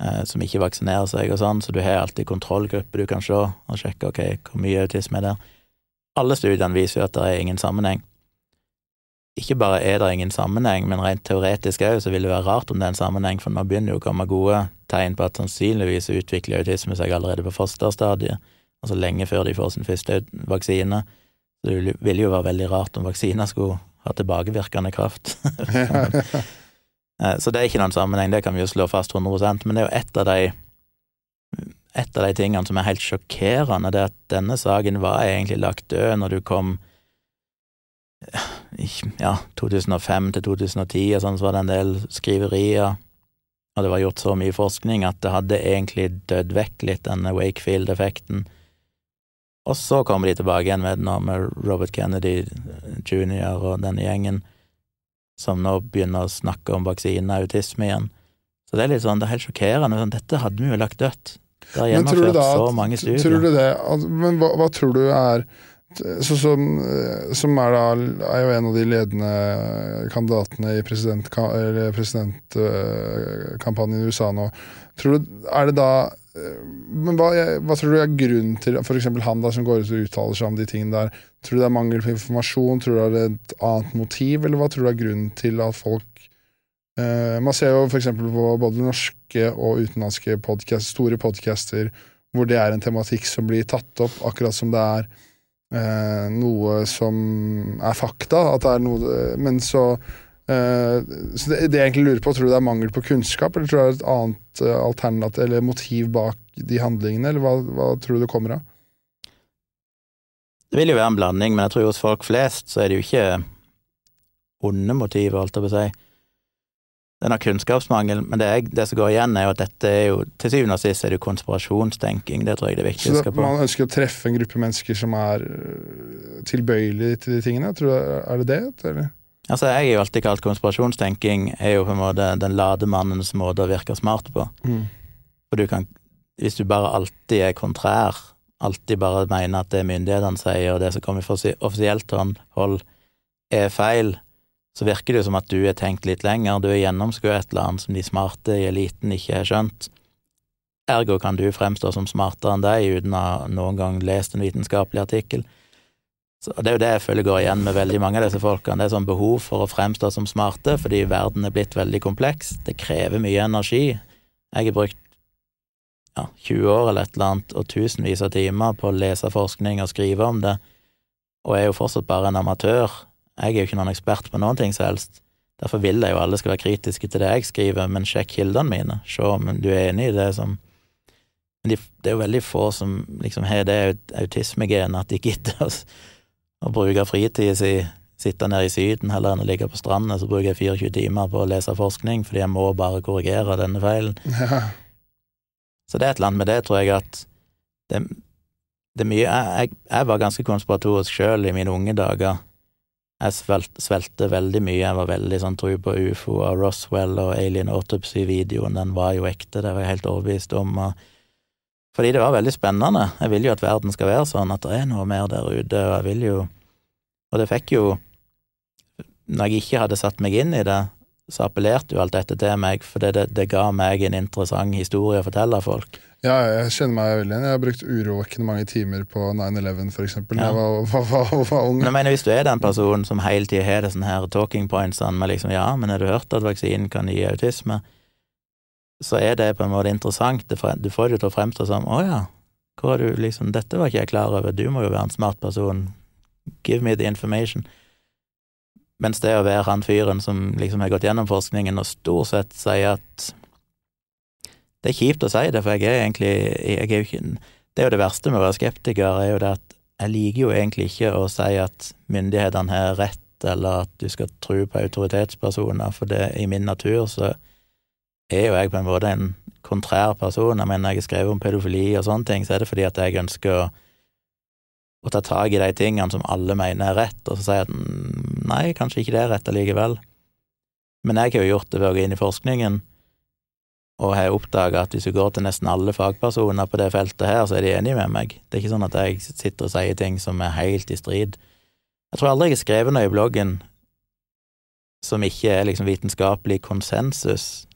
D: eh, som ikke vaksinerer seg og sånn, så du har alltid kontrollgrupper du kan se og sjekke ok, hvor mye autisme er der. Alle studiene viser jo at det er ingen sammenheng. Ikke bare er det ingen sammenheng, men rent teoretisk òg så vil det være rart om det er en sammenheng, for nå begynner jo å komme gode tegn på at sannsynligvis utvikler autisme seg allerede på fosterstadiet, altså lenge før de får sin første vaksine. Så det ville jo være veldig rart om vaksiner skulle ha tilbakevirkende kraft. så det er ikke noen sammenheng, det kan vi jo slå fast 100 men det er jo ett av de et av de tingene som er helt sjokkerende, det er at denne saken var egentlig lagt død når du kom ja, 2005 til 2010 og sånn, så var det en del skriverier, og det var gjort så mye forskning at det hadde egentlig dødd vekk litt, denne Wakefield-effekten. Og så kommer de tilbake igjen med med Robert Kennedy jr. og denne gjengen, som nå begynner å snakke om vaksine og autisme igjen. Så det er litt sånn, det er helt sjokkerende. Sånn, dette hadde vi jo lagt dødt. Det har gjennomført så mange studier.
C: Tror du det, men hva, hva tror du er så som, som er, da, er jo en av de ledende kandidatene i presidentkampanjen president i USA nå. Tror du, er det da Men hva, hva, tror du er grunnen til f.eks. han da som går ut og uttaler seg om de tingene der? Tror du det er mangel på informasjon? Tror du det er et annet motiv, eller hva tror du er grunnen til at folk Eh, man ser jo f.eks. på både norske og utenlandske podcast, store podcaster hvor det er en tematikk som blir tatt opp, akkurat som det er eh, noe som er fakta. At det er noe, men så, eh, så det, det, jeg egentlig lurer på, tror du det er mangel på kunnskap, eller tror du det er et annet eh, alternativ eller motiv bak de handlingene, eller hva, hva tror du det kommer av?
D: Det vil jo være en blanding, men jeg tror hos folk flest så er det jo ikke onde motiver, alt jeg vil si har kunnskapsmangel, men det, er, det, som går igjen, er jo at dette er jo til syvende og sist er det jo konspirasjonstenking. Det tror jeg det er viktig å huske på.
C: Så man ønsker å treffe en gruppe mennesker som er tilbøyelig til de tingene? Tror du, er det det, eller?
D: Altså, jeg har jo alltid kalt konspirasjonstenking er jo på en måte den lade mannens måte å virke smart på. Mm. For du kan, hvis du bare alltid er kontrær, alltid bare mener at det myndighetene sier, og det som kommer fra offisielt hold, er feil, så virker det jo som at du har tenkt litt lenger, du har gjennomskuet et eller annet som de smarte i eliten ikke har skjønt. Ergo kan du fremstå som smartere enn deg uten å ha noen gang lest en vitenskapelig artikkel. Så Det er jo det jeg føler går igjen med veldig mange av disse folkene. Det er sånn behov for å fremstå som smarte fordi verden er blitt veldig kompleks. Det krever mye energi. Jeg har brukt ja, 20 år eller et eller annet og tusenvis av timer på å lese forskning og skrive om det, og jeg er jo fortsatt bare en amatør jeg er jo ikke noen ekspert på noen ting som helst. Derfor vil jeg jo alle skal være kritiske til det jeg skriver, men sjekk kildene mine, se om du er enig i det som Men det er jo veldig få som liksom har det autismegenet at de gidder å, å bruke fritida si sitte nede i Syden heller enn å ligge på stranda, så bruker jeg 24 timer på å lese forskning fordi jeg må bare korrigere denne feilen. Ja. Så det er et eller annet med det, tror jeg, at det, det er mye jeg, jeg, var ganske konspiratorisk sjøl i mine unge dager jeg svelt, svelte veldig mye, jeg var veldig sånn tro på ufo og Roswell og Alien Autopsy-videoen, den var jo ekte, det var jeg helt overbevist om. Og Fordi det var veldig spennende. Jeg vil jo at verden skal være sånn, at det er noe mer der ute, og jeg vil jo Og det fikk jo Når jeg ikke hadde satt meg inn i det, så appellerte jo alt dette til meg, for det, det, ga meg en interessant historie å fortelle folk.
C: Ja, jeg kjenner meg veldig igjen. Jeg har brukt urovekkende mange timer på 9-11, for eksempel, da
D: Ja.
C: jeg var, var, var, var ung.
D: Men jeg mener, hvis du er den personen som hele tida har det sånne her talking points med liksom ja, men har du hørt at vaksinen kan gi autisme, så er det på en måte interessant. Du får det til å fremstå som å ja, du liksom, dette var ikke jeg klar over, du må jo være en smart person, give me the information. Mens det å være han fyren som liksom har gått gjennom forskningen og stort sett sier at det er kjipt å si det, for jeg er egentlig jeg er jo ikke, Det er jo det verste med å være skeptiker, er jo det at jeg liker jo egentlig ikke å si at myndighetene har rett, eller at du skal tro på autoritetspersoner, for det i min natur så er jo jeg på en måte en kontrær person. Jeg mener, jeg har skrevet om pedofili og sånne ting, så er det fordi at jeg ønsker å, å ta tak i de tingene som alle mener er rett, og så sier jeg at mm, nei, kanskje ikke det er rett allikevel. Men jeg har jo gjort det ved å gå inn i forskningen, og har oppdaga at hvis du går til nesten alle fagpersoner på det feltet her, så er de enige med meg. Det er ikke sånn at jeg sitter og sier ting som er helt i strid. Jeg tror aldri jeg har skrevet noe i bloggen som ikke er liksom vitenskapelig konsensus,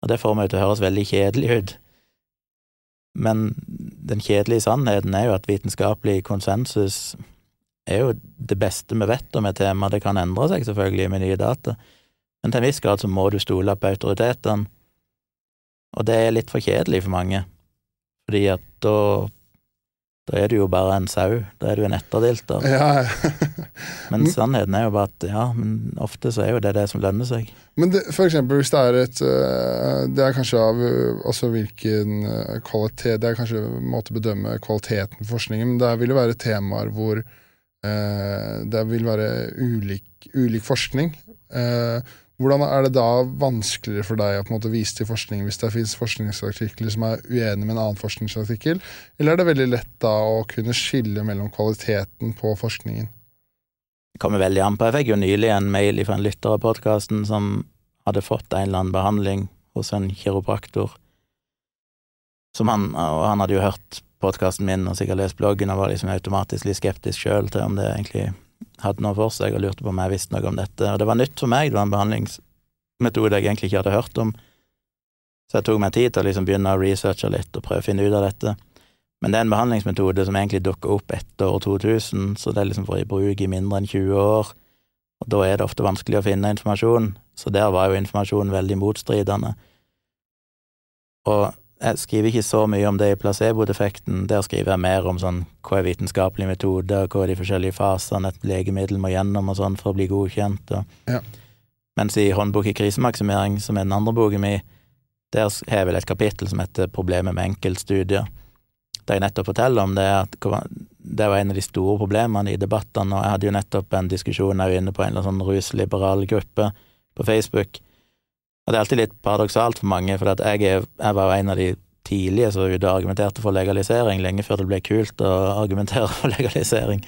D: og det får meg til å høres veldig kjedelig ut. Men den kjedelige sannheten er jo at vitenskapelig konsensus er jo det beste vi vet om et tema. Det kan endre seg selvfølgelig med nye data, men til en viss grad så må du stole på autoritetene. Og det er litt for kjedelig for mange, fordi at da da er du jo bare en sau, da er du en etterdilter.
C: Ja,
D: Men sannheten er jo bare at ja, men ofte så er jo det det som lønner seg.
C: Men det, for eksempel hvis det er et øh, Det er kanskje av altså hvilken øh, kvalitet Det er kanskje en måte å bedømme kvaliteten på forskningen, men det vil jo være temaer hvor øh, det vil være ulik, ulik forskning. Hvordan er det da vanskeligere for deg å på en måte vise til forskning hvis det finnes forskningsartikler som er uenige med en annen forskningsartikkel, eller er det veldig lett da å kunne skille mellom kvaliteten på forskningen?
D: Det kommer veldig an på. Jeg fikk jo nylig en mail fra en lytter av podkasten som hadde fått en eller annen behandling hos en kiropraktor. Som han, og han hadde jo hørt podkasten min og sikkert lest bloggen og var liksom automatisk litt skeptisk sjøl til om det egentlig hadde noe for seg, og lurte på om jeg visste noe om dette. Og det var nytt for meg, det var en behandlingsmetode jeg egentlig ikke hadde hørt om. Så jeg tok meg tid til å liksom begynne å researche litt og prøve å finne ut av dette. Men det er en behandlingsmetode som egentlig dukker opp etter år 2000, så det er liksom for i bruk i mindre enn 20 år, og da er det ofte vanskelig å finne informasjon, så der var jo informasjonen veldig motstridende. Og jeg skriver ikke så mye om det i placebo-defekten, der skriver jeg mer om sånn hva er vitenskapelige metoder, hva er de forskjellige fasene et legemiddel må gjennom og sånn for å bli godkjent.
C: Ja.
D: Mens i Håndbok i krisemaksimering, som er den andre boken min, der har jeg vel et kapittel som heter Problemet med enkeltstudier, Det jeg nettopp forteller om det, at det var en av de store problemene i debattene, og jeg hadde jo nettopp en diskusjon her inne på en eller annen sånn rusliberal gruppe på Facebook, og det er alltid litt paradoksalt for mange, for jeg, er, jeg var jo en av de tidlige som argumenterte for legalisering, lenge før det ble kult å argumentere for legalisering.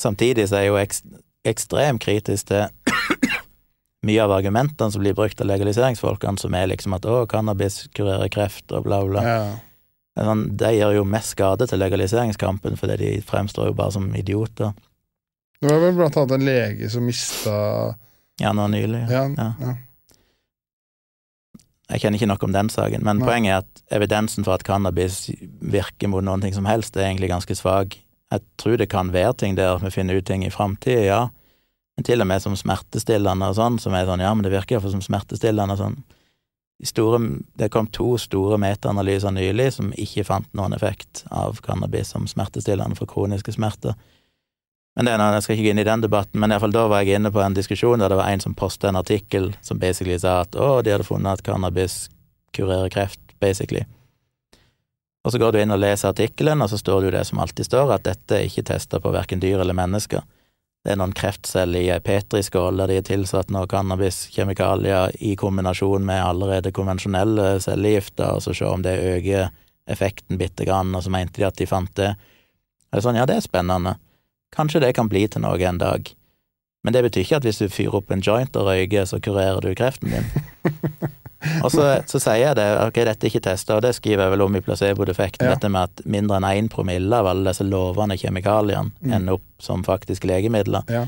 D: Samtidig så er jeg jo ekst, ekstremt kritisk til mye av argumentene som blir brukt av legaliseringsfolkene, som er liksom at å, cannabis kurerer kreft og bla, bla.
C: Ja.
D: Sånn, de gjør jo mest skade til legaliseringskampen, fordi de fremstår jo bare som idioter.
C: Det var vel blant annet en lege som mista
D: Ja, nå nylig.
C: ja,
D: Ja.
C: ja.
D: Jeg kjenner ikke nok om den saken, men
C: Nei.
D: poenget er at evidensen for at cannabis virker mot noen ting som helst, er egentlig ganske svak. Jeg tror det kan være ting der vi finner ut ting i framtida, ja, men til og med som smertestillende og sånn, som er sånn, ja, men det virker iallfall som smertestillende og sånn. De store, det kom to store metaanalyser nylig som ikke fant noen effekt av cannabis som smertestillende for kroniske smerter. Men det er noe, Jeg skal ikke gå inn i den debatten, men i hvert fall da var jeg inne på en diskusjon der det var en som postet en artikkel som basically sa at å, de hadde funnet at cannabis kurerer kreft, basically. Og så går du inn og leser artikkelen, og så står det jo det som alltid står, at dette er ikke testa på verken dyr eller mennesker. Det er noen kreftceller i ei petriskål der de er tilsatt noen cannabiskjemikalier i kombinasjon med allerede konvensjonelle cellegifter, og så se om det øker effekten bitte grann, og så mente de at de fant det. Det er sånn, ja, det er spennende. Kanskje det kan bli til noe en dag. Men det betyr ikke at hvis du fyrer opp en joint og røyker, så kurerer du kreften din. Og så, så sier jeg det, ok, dette er ikke testa, og det skriver jeg vel om i placebo-defekten,
C: Ja.
D: dette med at mindre enn én promille av alle disse lovende kjemikaliene
C: Mm.
D: ender opp som faktisk legemidler.
C: Ja.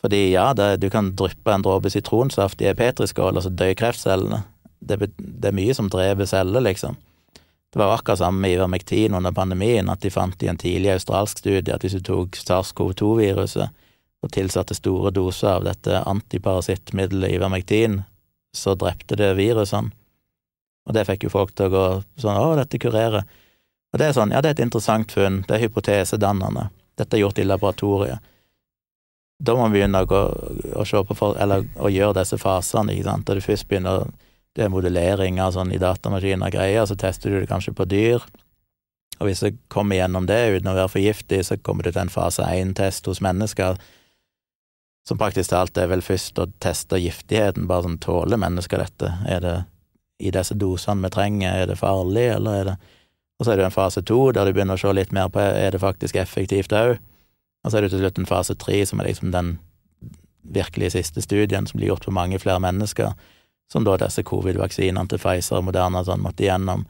D: Fordi ja, det, du kan dryppe en dråpe sitronsaft i ei petriskål, og så dør kreftcellene. Det, det er mye som dreper celler, liksom. Det var akkurat samme med Ivermektin under pandemien, at de fant i en tidlig australsk studie at hvis du tok SARS-CoV-2-viruset og tilsatte store doser av dette antiparasittmiddelet Ivermektin, så drepte det virusene. Og det fikk jo folk til å gå sånn å, dette kurerer. Og det er sånn, ja, det er et interessant funn, det er hypotesedannende. Dette er gjort i laboratoriet. Da må vi begynne å, å se på for, eller å gjøre disse fasene, ikke sant. Da du først begynner å- det er modelleringer sånn i datamaskiner og greier, så tester du det kanskje på dyr. Og hvis jeg kommer gjennom det uten å være for giftig, så kommer du til en fase 1-test hos mennesker, som praktisk talt er vel først å teste giftigheten, bare sånn tåler mennesker dette? Er det i disse dosene vi trenger, er det farlig, eller er det Og så er det en fase to, der du begynner å se litt mer på er det faktisk effektivt òg. Og så er det til slutt en fase tre, som er liksom den virkelig siste studien, som blir gjort på mange flere mennesker, som da disse covid-vaksinene til Pfizer og Moderna sånn måtte igjennom,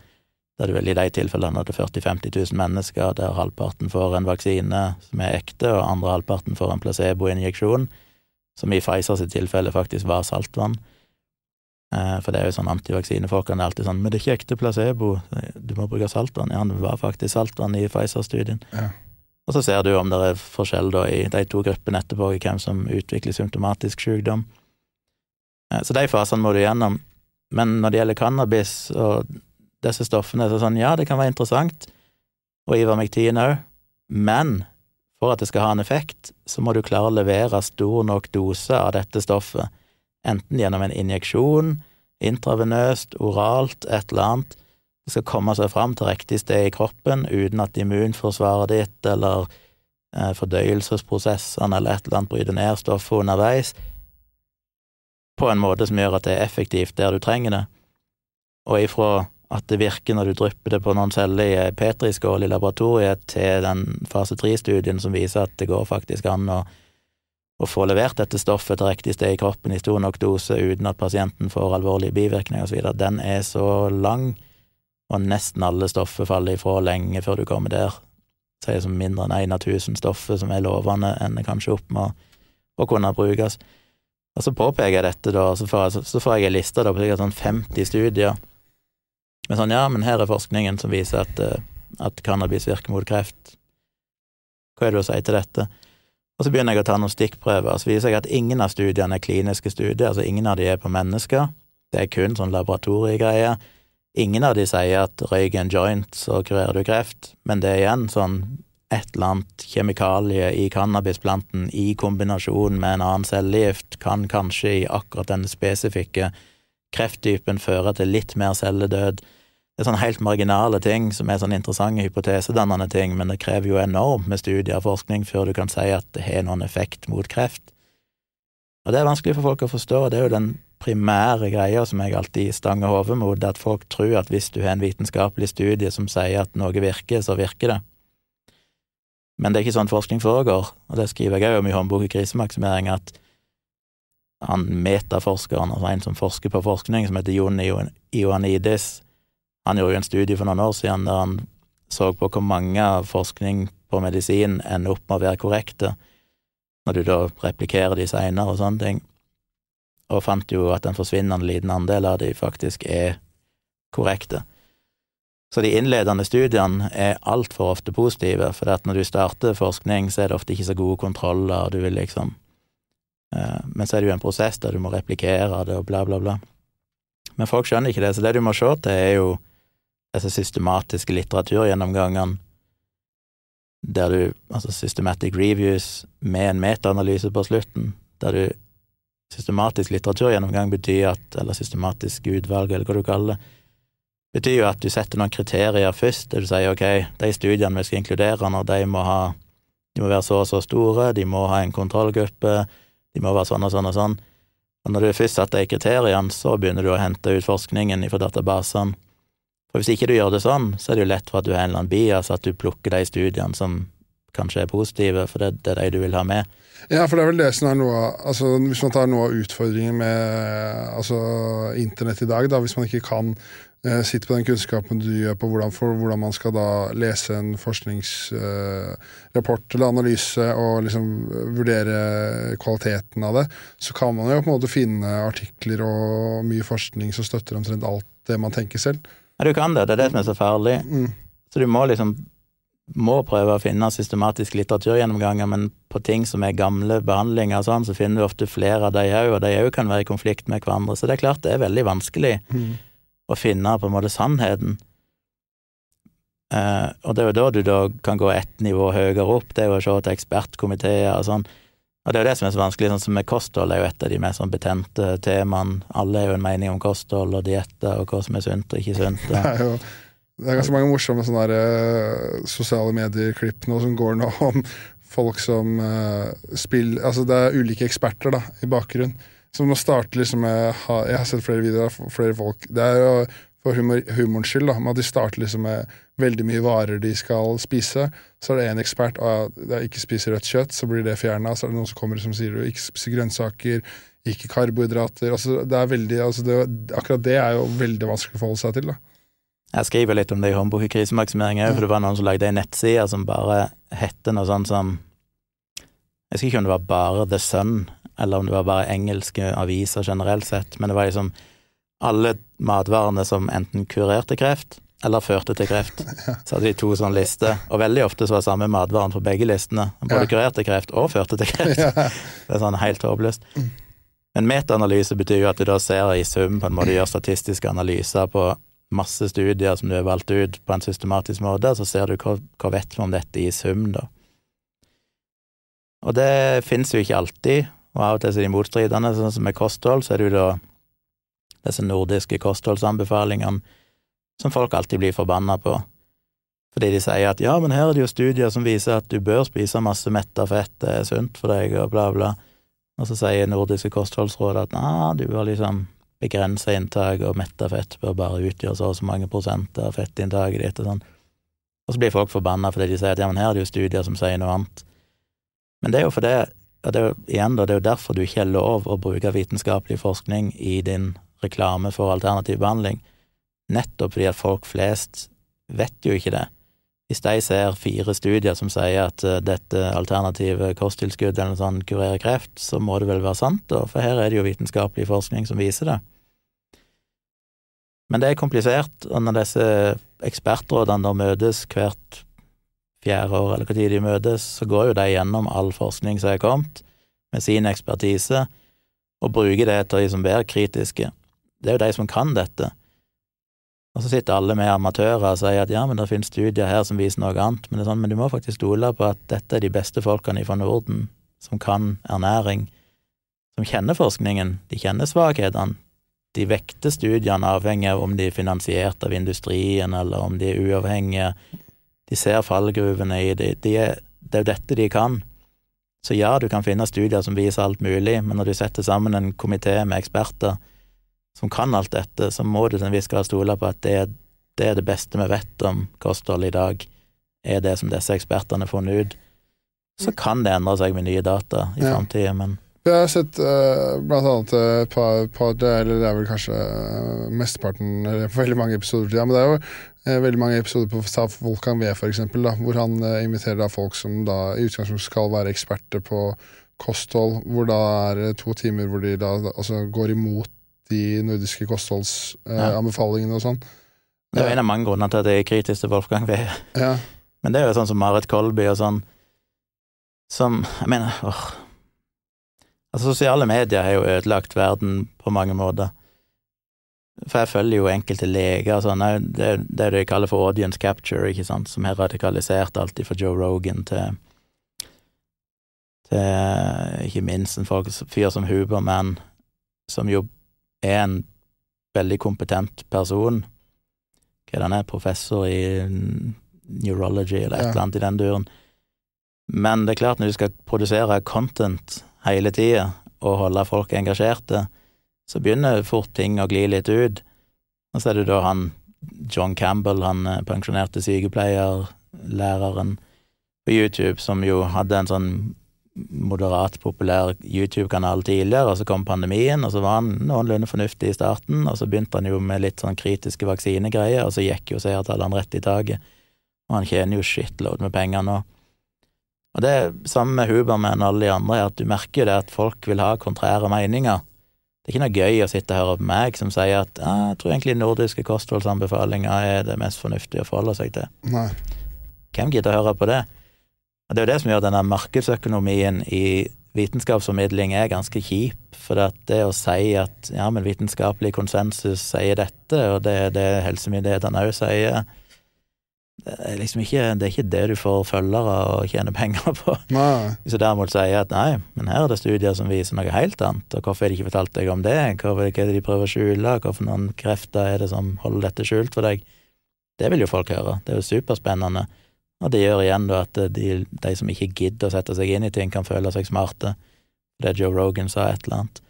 D: der du vel i de tilfellene hadde 40 000-50 000 mennesker, der halvparten får en vaksine som er ekte, og andre halvparten får en placeboinjeksjon, som i Pfizer sitt tilfelle faktisk var saltvann. Eh, For det er jo sånn antivaksinefolkene er alltid sånn 'Men det er ikke ekte placebo, du må bruke saltvann'. Ja, det var faktisk saltvann i Pfizer-studien.
C: Ja.
D: Og så ser du om det er forskjell da i de to gruppene etterpå i hvem som utvikler symptomatisk sykdom. Eh, Så de fasene må du gjennom. Men når det gjelder cannabis og disse stoffene, så er det sånn, ja, det kan være interessant, og Ivermectin òg, men for at det skal ha en effekt, så må du klare å levere stor nok dose av dette stoffet, enten gjennom en injeksjon, intravenøst, oralt, et eller annet. Det skal komme seg fram til riktig sted i kroppen uten at immunforsvaret ditt eller eh, fordøyelsesprosessene eller et eller annet bryter ned stoffet underveis, på en måte som gjør at det er effektivt der du trenger det. Og ifra at det virker når du drypper det på noen celler i ei petriskål i laboratoriet, til den fase tre-studien som viser at det går faktisk an å, å få levert dette stoffet til riktig sted i kroppen i stor nok dose uten at pasienten får alvorlige bivirkninger osv., den er så lang, og nesten alle stoffer faller ifra lenge før du kommer der. Sier som mindre enn én av tusen stoffer som er lovende, ender kanskje opp med å kunne brukes. Og så påpeker jeg dette, da, og så får jeg, så får jeg en liste da, på sikkert sånn 50 studier men sånn, ja, men her er forskningen som viser at, eh, at cannabis virker mot kreft. Hva er det å si til dette? Og så begynner jeg å ta noen stikkprøver, og så viser jeg at ingen av studiene er kliniske studier, altså ingen av de er på mennesker, det er kun sånn laboratoriegreier. Ingen av de sier at røyk en joint, så kurerer du kreft, men det er igjen sånn et eller annet kjemikalie i cannabisplanten i kombinasjon med en annen cellegift kan kanskje i akkurat den spesifikke krefttypen føre til litt mer celledød. Det er sånne helt marginale ting som er sånne interessante hypotesedannende ting, men det krever jo enormt med studier og forskning før du kan si at det har noen effekt mot kreft. Og det er vanskelig for folk å forstå, det er jo den primære greia som jeg alltid stanger hodet mot, at folk tror at hvis du har en vitenskapelig studie som sier at noe virker, så virker det. Men det er ikke sånn forskning foregår, og det skriver jeg òg om i håndboken Krisemaksimering, at han metaforskeren, altså en som forsker på forskning, som heter Jon Ioannidis, han gjorde jo en studie for noen år siden der han så på hvor mange forskning på medisin ender opp med å være korrekte, når du da replikerer de seinere og sånne ting, og fant jo at en forsvinnende liten andel av de faktisk er korrekte. Så de innledende studiene er altfor ofte positive, for når du starter forskning, så er det ofte ikke så gode kontroller, du vil liksom eh, Men så er det jo en prosess der du må replikere det og bla, bla, bla. Men folk skjønner ikke det, så det du må se til, er jo disse systematiske litteraturgjennomgangene, der du Altså systematic reviews med en metaanalyse på slutten, der du Systematisk litteraturgjennomgang betyr at Eller systematisk utvalg, eller hva du kaller det betyr jo at du setter noen kriterier først, der du sier ok, de studiene vi skal inkludere nå, de må ha de må være så og så store, de må ha en kontrollgruppe, de må være sånn og sånn og sånn. Og når du først satt de kriteriene, så begynner du å hente ut forskningen fra databasene. For hvis ikke du gjør det sånn, så er det jo lett for at du har en eller annen bias, at du plukker de studiene som kanskje er positive, for det, det er de du vil ha med.
C: Ja, for det er vel det som er noe altså, Hvis man tar noe av utfordringen med altså, internett i dag, da, hvis man ikke kan eh, sitte på den kunnskapen du gjør på hvordan, for, hvordan man skal da lese en forskningsrapport eller analyse og liksom vurdere kvaliteten av det, så kan man jo på en måte finne artikler og mye forskning som støtter omtrent alt det man tenker selv.
D: Ja, du kan det. Det er det som er så farlig.
C: Mm.
D: Så du må liksom må prøve å finne systematisk litteraturgjennomganger, men på ting som er gamle behandlinger og sånn, så finner du ofte flere av de òg, og de òg kan være i konflikt med hverandre. Så det er klart det er veldig vanskelig
C: Mm.
D: Å finne på en måte sannheten. Eh, og det er jo da du da kan gå ett nivå høyere opp, det er jo å se til ekspertkomiteer og sånn. Og det er jo det som er så vanskelig, sånn som med kosthold er jo et av de mest sånn betente temaene. Alle har jo en mening om kosthold og dietter og hva som er sunt og ikke sunt.
C: Det er jo det er ganske mange morsomme sånne der, eh, sosiale medier-klipp nå som går nå om folk som uh, spiller Altså det er ulike eksperter da, i bakgrunnen. Som man starter liksom med ha, Jeg har sett flere videoer av flere folk. Det er jo for humor, humorens skyld, da, med at de starter liksom med veldig mye varer de skal spise. Så er det en ekspert og er ikke spiser rødt kjøtt, så blir det fjerna. Så er det noen som kommer som sier du ikke spiser grønnsaker, ikke karbohydrater. Altså, det er veldig, altså det, akkurat det er jo veldig vanskelig å forholde seg til. da.
D: Jeg skriver litt om det i håndbok i krisemaksimering òg, for det var noen som lagde ei nettside som bare hette noe sånt som Jeg husker ikke om det var bare The Sun, eller om det var bare engelske aviser generelt sett, men det var liksom alle matvarene som enten kurerte kreft eller førte til kreft. Så hadde de to sånne lister, og veldig ofte så var samme matvaren på begge listene. Både kurerte kreft og førte til kreft. Det er sånn helt håpløst. Men metaanalyse betyr jo at du da ser i sum på en måte gjør statistiske analyser på masse studier som du har valgt ut på en systematisk måte, så ser du hva, hva vet vi om dette i sum, da. Og det finnes jo ikke alltid, og av og til er de motstridende, sånn som med kosthold, så er det jo da disse nordiske kostholdsanbefalingene som folk alltid blir forbanna på. Fordi de sier at ja, men her er det jo studier som viser at du bør spise masse metta fett, det er sunt for deg, og bla, bla. Og så sier Nordiske kostholdsråd at nei, du bør liksom begrense inntak, og metta fett bør bare utgjøre så og så mange prosent av fettinntaket ditt, og sånn. Og så blir folk forbanna fordi de sier at ja, men her er det jo studier som sier noe annet. Men det er jo fordi, og det er jo, igjen da, det er jo derfor du ikke har lov å bruke vitenskapelig forskning i din reklame for alternativ behandling, nettopp fordi at folk flest vet jo ikke det. Hvis de ser fire studier som sier at eh, dette alternative kosttilskuddet eller noe sånt kurerer kreft, så må det vel være sant, da, for her er det jo vitenskapelig forskning som viser det. Men det er komplisert, og når disse ekspertrådene da møtes hvert fjerde år, eller når de møtes, så går jo de gjennom all forskning som er kommet, med sin ekspertise, og bruker det til de som er kritiske. Det er jo de som kan dette. Og så sitter alle med amatører og sier at ja, men det finnes studier her som viser noe annet, men det er sånn, men du må faktisk stole på at dette er de beste folkene fra Norden som kan ernæring, som kjenner forskningen, de kjenner svakhetene. De vekter studiene avhengig av om de er finansiert av industrien, eller om de er uavhengige. De ser fallgruvene i det. De er, det er jo dette de kan. Så ja, du kan finne studier som viser alt mulig, men når du setter sammen en komité med eksperter som kan alt dette, så må du til en viss grad stole på at det, det er det beste vi vet om kosthold i dag, er det som disse ekspertene har funnet ut. Så kan det endre seg med nye data i
C: Ja.
D: framtida, men
C: Jeg har sett uh, blant annet et par, par Eller det er vel kanskje eh, mesteparten Eller veldig mange episoder til, ja, men det er jo eh, veldig mange episoder på Staff Wolfgang V, for eksempel, da, hvor han eh, inviterer da folk som da i utgangspunktet skal være eksperter på kosthold, hvor da er to timer hvor de da altså, går imot de nordiske kostholdsanbefalingene og sånn.
D: det er en av mange grunner til at jeg er kritisk til Wolfgang V.
C: Ja.
D: Men det er jo sånn som Marit Kolby og sånn, som Jeg mener, åh Altså, sosiale medier har jo ødelagt verden på mange måter. For jeg følger jo enkelte leger og sånn, det det de kaller for audience capture, ikke sant, som har radikalisert alt fra Joe Rogan til til ikke minst en fyr som Huberman, som jo er en veldig kompetent person. Hva er det han er, professor i neurology eller et
C: Ja.
D: eller annet i den duren. Men det er klart, når du skal produsere content hele tida og holde folk engasjerte, så begynner fort ting å gli litt ut. Og så er det da han John Campbell, han eh, pensjonerte sykepleierlæreren på YouTube, som jo hadde en sånn moderat populær YouTube-kanal tidligere, og så kom pandemien, og så var han noenlunde fornuftig i starten, og så begynte han jo med litt sånn kritiske vaksinegreier, og så gikk jo seertallene rett i taket, og han tjener jo shitload med penger nå. Og det samme med Huberman og alle de andre, at du merker jo det at folk vil ha kontrære meninger. Det er ikke noe gøy å sitte og høre med meg som sier at ah, jeg tror egentlig nordiske kostholdsanbefalinger er det mest fornuftige å forholde seg til.
C: Nei.
D: Hvem gidder å høre på det? Og Det er jo det som gjør denne markedsøkonomien i vitenskapsformidling er ganske kjip. For det, det å si at ja, men vitenskapelig konsensus sier dette, og det er det helsemyndighetene òg sier er liksom ikke det, er ikke det du får følgere og tjener penger på.
C: Nei.
D: Du derimot sier at nei, men her er det studier som viser noe helt annet, og hvorfor har de ikke fortalt deg om det, hva hva er det de prøver å skjule, hvorfor noen krefter er det som holder dette skjult for deg, det vil jo folk høre, det er jo superspennende. Og det gjør igjen da at de, de som ikke gidder å sette seg inn i ting, kan føle seg smarte. Det Joe Rogan sa et eller annet.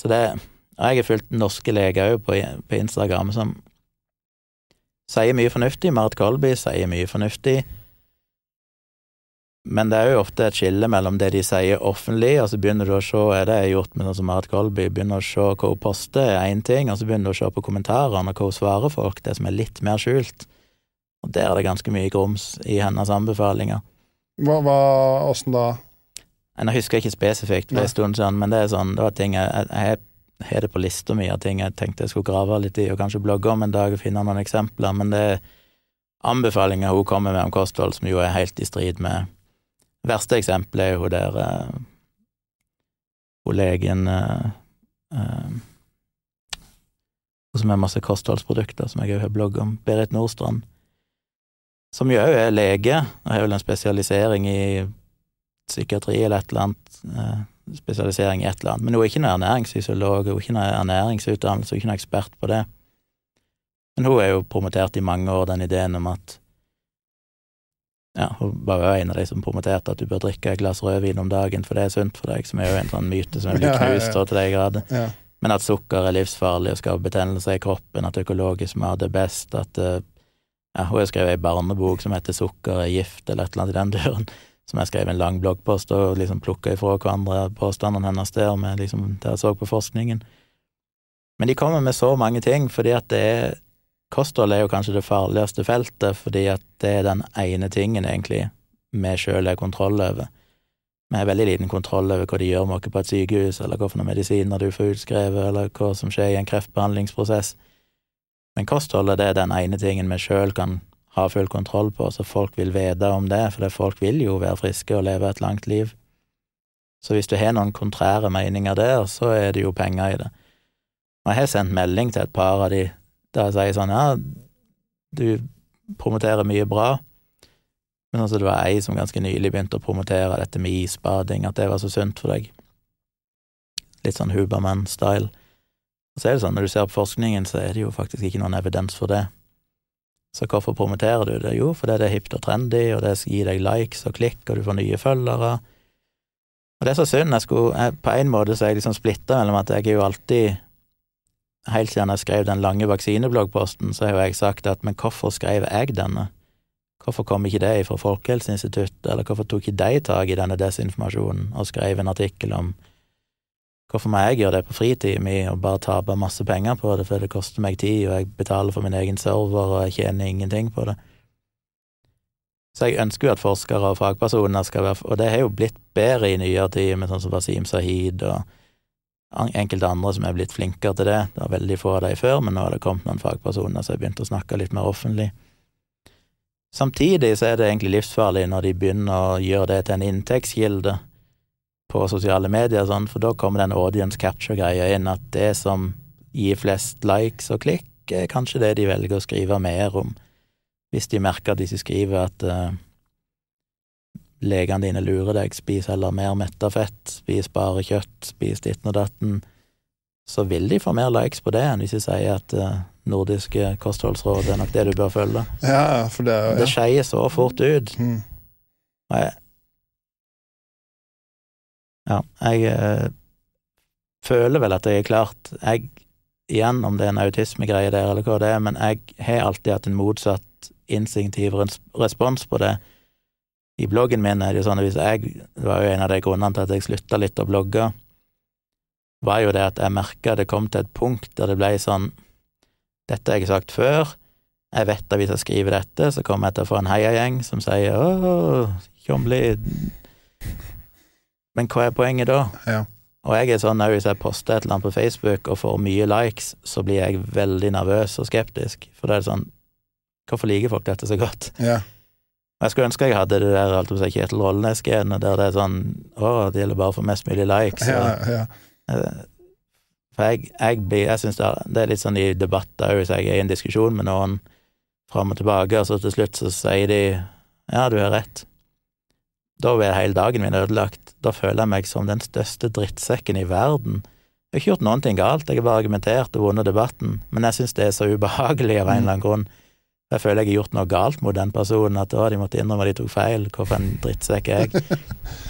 D: Så det Og jeg har fulgt norske leger òg på, på Instagram som sier mye fornuftig. Marit Kolby sier mye fornuftig. Men det er jo ofte et skille mellom det de sier offentlig, og så begynner du å se er det jeg har gjort med sånn som Marit Kolby, begynner å se hva hun poster, er én ting, og så begynner du å se på kommentarene og hva hun svarer folk, det som er litt mer skjult. Og der er det ganske mye grums i hennes anbefalinger.
C: Hva, hva, åssen da?
D: Jeg husker ikke spesifikt, for en stund siden, men det er sånn, det var ting jeg, jeg, jeg har det på lista mi av ting jeg tenkte jeg skulle grave litt i, og kanskje blogge om en dag og finne noen eksempler, men det er anbefalinger hun kommer med om kosthold som jo er helt i strid med Verste eksempelet er jo der eh, Hun legen eh, eh, som har masse kostholdsprodukter, som jeg òg har blogg om, Berit Nordstrand, som jo òg er lege, og har vel en spesialisering i psykiatri eller et eller annet, eh, spesialisering i et eller annet, men hun er ikke noen ernæringsfysiolog, hun er ikke noen ernæringsutdannelse, hun er ikke noen ekspert på det. Men hun er jo promotert i mange år den ideen om at ja, hun var jo en av de som promoterte at du bør drikke et glass rødvin om dagen, for det er sunt for deg, som er jo en sånn myte som er blitt knust til de grader.
C: Ja.
D: Men at sukker er livsfarlig og skaper betennelser i kroppen, at økologisk mat er best, at eh, ja, Hun har skrevet ei barnebok som heter Sukker er gift, eller et eller annet i den duren, som jeg skrev en lang bloggpost og liksom plukka ifra hverandre påstandene hennes der, med liksom det jeg så på forskningen. Men de kommer med så mange ting, fordi at det er Kosthold er jo kanskje det farligste feltet, fordi at det er den ene tingen, egentlig, vi sjøl har kontroll over. Vi har veldig liten kontroll over hva de gjør med oss på et sykehus, eller noen medisiner du får utskrevet, eller hva som skjer i en kreftbehandlingsprosess. Men kostholdet det er den ene tingen vi sjøl kan ha full kontroll på, så folk vil vite om det, for det folk vil jo være friske og leve et langt liv. Så hvis du har noen kontrære meninger der, så er det jo penger i det. Og jeg har sendt melding til et par av de der jeg sier sånn, ja, du promoterer mye bra, men altså det var ei som ganske nylig begynte å promotere dette med isbading, at det var så sunt for deg. Litt sånn Huberman-style. Og så er det sånn, når du ser på forskningen, så er det jo faktisk ikke noen evidens for det. Så hvorfor promoterer du det? Jo, fordi det er hipt og trendy, og det gir deg likes og klikk, og du får nye følgere. Og det er så synd. Jeg skulle, jeg, på en måte så er jeg liksom splitta mellom at jeg er jo alltid Helt siden jeg skrev den lange vaksinebloggposten, så har jo jeg sagt at men hvorfor skrev jeg denne? Hvorfor kom ikke det fra Folkehelseinstituttet, eller hvorfor tok ikke de tak i denne desinformasjonen og skrev en artikkel om Hvorfor må jeg gjøre det på fritiden min og bare tape masse penger på det, for det koster meg tid, og jeg betaler for min egen server, og jeg tjener ingenting på det? Så jeg ønsker jo at forskere og fagpersoner skal være Og det har jo blitt bedre i nyere tid, med sånn som Wasim Sahid og enkelte andre som er blitt flinkere til det. Det var veldig få av dem før, men nå har det kommet noen fagpersoner som har begynt å snakke litt mer offentlig. Samtidig så er det egentlig livsfarlig når de begynner å gjøre det til en inntektskilde på sosiale medier, sånn, for da kommer den audience capture-greia inn, at det som gir flest likes og klikk, er kanskje det de velger å skrive mer om. Hvis de merker at de skriver at uh, legene dine lurer deg, spis heller mer metta fett, spis bare kjøtt, spis ditten og datten, så vil de få mer likes på det enn hvis de sier at uh, nordiske kostholdsråd er nok det du bør følge.
C: Ja, for det ja.
D: Det skeier så fort ut.
C: Mm.
D: Og jeg Ja, jeg øh, føler vel at jeg er klart Jeg, igjen, om det er en autismegreie der, eller hva det er, men jeg har alltid hatt en motsatt instinktiv respons på det. I bloggen min er det jo sånn at hvis jeg Det var jo en av de grunnene til at jeg slutta litt å blogge, var jo det at jeg merka det kom til et punkt der det ble sånn Dette har jeg sagt før. Jeg vet at hvis jeg skriver dette, så kommer jeg til å få en heiagjeng som sier 'Å, Tjomli' Men hva er poenget da?
C: Ja.
D: Og jeg er sånn hvis jeg poster et eller annet på Facebook og får mye likes, så blir jeg veldig nervøs og skeptisk, for da er det sånn Hvorfor liker folk dette så godt?
C: Ja.
D: Jeg skulle ønske jeg hadde det der alt seg Kjetil Rollnes-genet, der det er sånn Å, det gjelder bare å få mest mulig likes.
C: Ja, ja.
D: Eh, For jeg, jeg, blir- jeg syns det, det er litt sånn i debatter hvis jeg er i en diskusjon med noen fram og tilbake, og så til slutt så sier de ja, du har rett. Da blir hele dagen min ødelagt. Da føler jeg meg som den største drittsekken i verden. Jeg har ikke gjort noen ting galt, jeg har bare argumentert og vunnet debatten, men jeg syns det er så ubehagelig av en eller annen grunn. Jeg føler jeg har gjort noe galt mot den personen, at å, de måtte innrømme at de tok feil, hvorfor en drittsekk er jeg?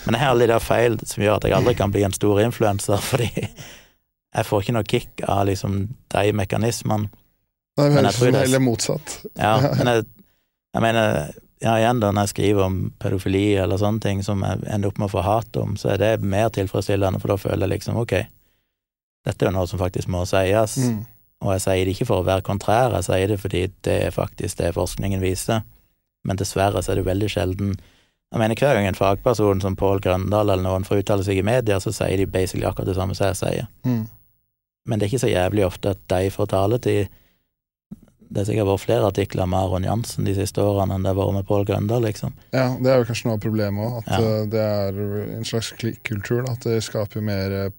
D: Men jeg har alle de der feil som gjør at jeg aldri kan bli en stor influenser, fordi jeg får ikke noe kick av liksom de mekanismene.
C: Det høres ut som
D: det er-
C: heller motsatt.
D: Ja, men jeg, jeg mener, ja, igjen da, når jeg skriver om pedofili eller sånne ting som jeg ender opp med å få hat om, så er det mer tilfredsstillende, for da føler jeg liksom ok, dette er jo noe som faktisk må sies,
C: Mm.
D: og jeg sier det ikke for å være kontrær, jeg sier det fordi det er faktisk det forskningen viser, men dessverre så er det veldig sjelden jeg mener, hver gang en fagperson som Pål Grøndal eller noen får uttale seg i media, så sier de basically akkurat det samme som jeg sier.
C: Mm.
D: Men det er ikke så jævlig ofte at de får taletid. Det er sikkert vært flere artikler med Aron Jansen de siste årene enn det har vært med Pål Grøndal, liksom.
C: Ja, det er jo kanskje noe av problemet òg, at
D: Ja.
C: eh, det er en slags klikkultur. At det skaper mer eh,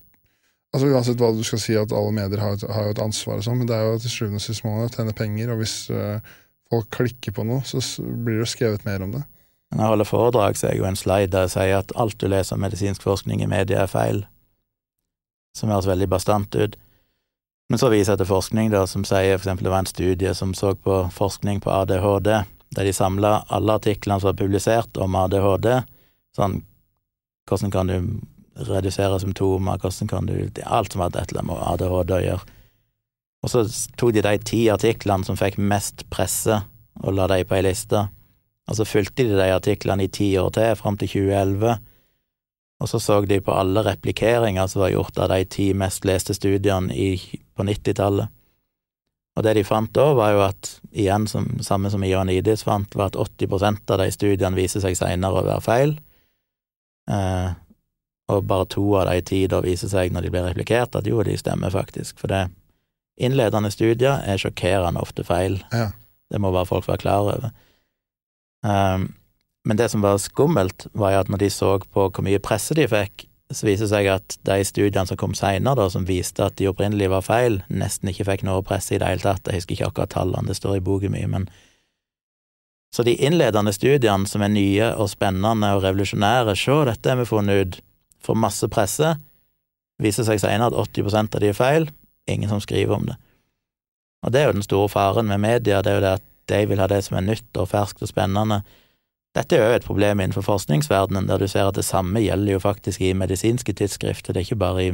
C: Altså Uansett hva du skal si, at alle medier har, et- har jo et ansvar, og sånn, men det er jo til sjuende og sist må man jo tjene penger, og hvis uh, folk klikker på noe, så blir det skrevet mer om det.
D: Når jeg holder foredrag, så er jeg jo en slide der jeg sier at alt du leser om medisinsk forskning i media, er feil. Som høres veldig bastant ut. Men så viser jeg til forskning da, som sier eksempel det var en studie som så på forskning på ADHD, der de samla alle artiklene som var publisert om ADHD, sånn hvordan kan du redusere symptomer, hvordan kan du Alt som hadde et eller annet med ADHD å gjøre. Og så tok de de ti artiklene som fikk mest presse, og la de på ei liste. Og så fulgte de de artiklene i ti år til, fram til 2011. Og så så de på alle replikeringer som var gjort av de ti mest leste studiene i, på 90-tallet. Og det de fant da, var jo at, igjen som, samme som Ioannidis fant, var at 80% av de studiene viser seg seinere å være feil. Eh, og bare to av de ti da viser seg, når de blir replikert, at jo, de stemmer faktisk. For det innledende studier er sjokkerende ofte feil.
C: Ja.
D: Det må bare folk være klar over. Um, men det som var skummelt, var jo at når de så på hvor mye presse de fikk, så viser det seg at de studiene som kom seinere, som viste at de opprinnelig var feil, nesten ikke fikk noe presse i det hele tatt. Jeg husker ikke akkurat tallene, det står i boken mye, men Så de innledende studiene, som er nye og spennende og revolusjonære, se, dette har vi funnet ut, får masse presse, viser seg seinere at 80 av de er feil, ingen som skriver om det. Og det er jo den store faren med media, det er jo det at de vil ha det som er nytt og ferskt og spennende. Dette er jo et problem innenfor forskningsverdenen, der du ser at det samme gjelder jo faktisk i medisinske tidsskrifter, det er ikke bare i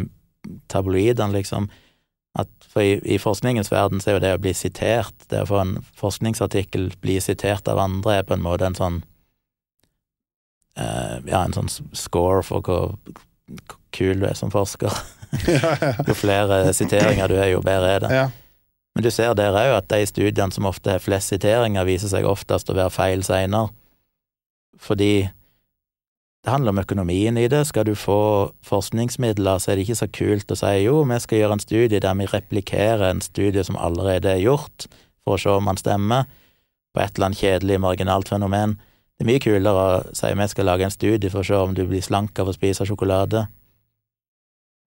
D: tabloidene, liksom. At for i, i forskningens verden så er jo det å bli sitert, det å få en forskningsartikkel bli sitert av andre, er på en måte en sånn eh, Ja, en sånn score for hvor, hvor kul du er som forsker. Jo flere siteringer du er, jo bedre er det.
C: ja.
D: Men du ser der òg at de studiene som ofte har flest siteringer, viser seg oftest å være feil seinere. Fordi det handler om økonomien i det. Skal du få forskningsmidler, så er det ikke så kult å si jo, vi skal gjøre en studie der vi replikerer en studie som allerede er gjort, for å se om man stemmer, på et eller annet kjedelig, marginalt fenomen. Det er mye kulere å si vi skal lage en studie for å se om du blir slank av å spise sjokolade.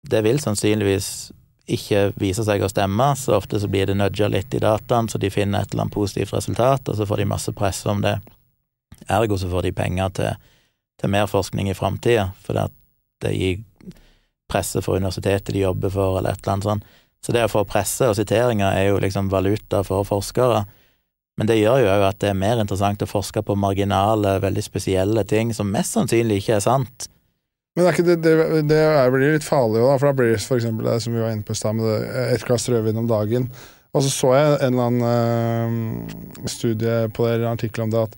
D: Det vil sannsynligvis ikke vise seg å stemme, så ofte så blir det nudga litt i dataen, så de finner et eller annet positivt resultat, og så får de masse press om det. Ergo så får de penger til, til mer forskning i framtida, for det, det gir presse for universitetet de jobber for, eller et eller annet sånt. Så det å få presse og siteringer er jo liksom valuta for forskere. Men det gjør jo òg at det er mer interessant å forske på marginale, veldig spesielle ting som mest sannsynlig ikke er sant.
C: Men det, det, det er- blir litt farlig, da, for da blir det for eksempel det som vi var inne på i stad, med det, ett glass rødvin om dagen. Og så så jeg en eller annen øh, studie på det, eller en artikkel om det, at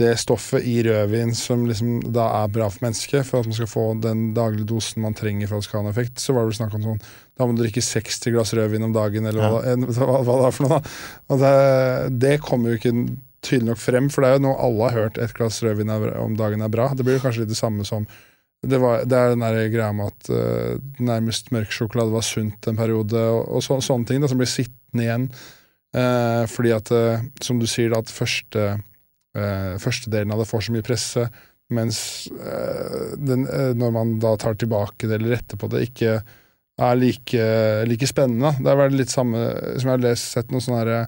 C: det stoffet i rødvin som liksom da er bra for mennesket, for at man skal få den daglige dosen man trenger for at det skal ha en effekt, så var det vel snakk om sånn Da må du drikke 60 glass rødvin om dagen, eller hva, en- hva, hva det er for noe. da. Og det, det kommer jo ikke tydelig nok frem, for det er jo noe alle har hørt, et glass rødvin om dagen er bra. Det blir jo kanskje litt det samme som det, var, det er den der greia med at uh, nærmest mørk sjokolade var sunt en periode, og, og så, sånne ting da, som blir sittende igjen. Uh, fordi at, uh, som du sier, da, at første, eh, første delen av det får så mye presse, mens uh, den, uh, når man da tar tilbake det eller retter på det, ikke er like, like spennende. Det har vært litt samme som jeg har lest, sett noe sånn herre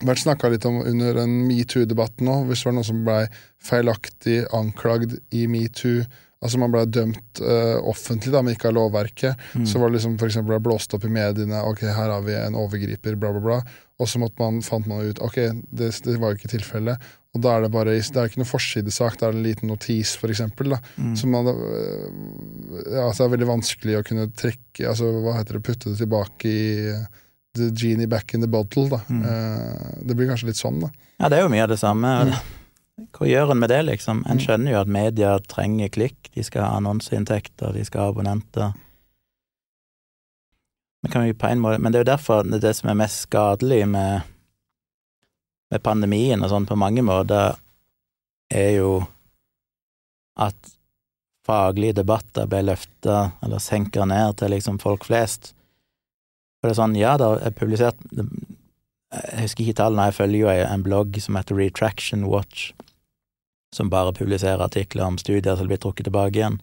C: vært snakka litt om under en metoo-debatten nå, hvis det var noen som blei feilaktig anklagd i metoo. Altså man blei dømt uh, offentlig, da, men ikke av lovverket.
D: Mm.
C: Så var det liksom for eksempel ble blåst opp i mediene ok, her har vi en overgriper, bla, bla, bla. Og så måtte man, fant man ut ok, det, det var jo ikke tilfellet. Og da er det bare, det er ikke noen forsidesak, det er en liten notis, eksempel.
D: Mm.
C: Man, øh, ja, det er veldig vanskelig å kunne trekke altså hva heter det, putte det tilbake i uh, the genie back in the bottle. Da.
D: Mm.
C: Eh, det blir kanskje litt sånn, da.
D: Ja, det er jo mye av det samme. Hva gjør en med det, liksom? En
C: Mm.
D: skjønner jo at media trenger klikk, de skal ha annonseinntekter, de skal ha abonnenter. Men, kan vi på en måte, men det er jo derfor det, er det som er mest skadelig med, med pandemien og sånn på mange måter, er jo at faglige debatter ble løfta eller senka ned til liksom folk flest. For det er sånn, ja, det er publisert Jeg husker ikke tallene, jeg følger jo en blogg som heter Retraction Watch, som bare publiserer artikler om studier som blir trukket tilbake igjen.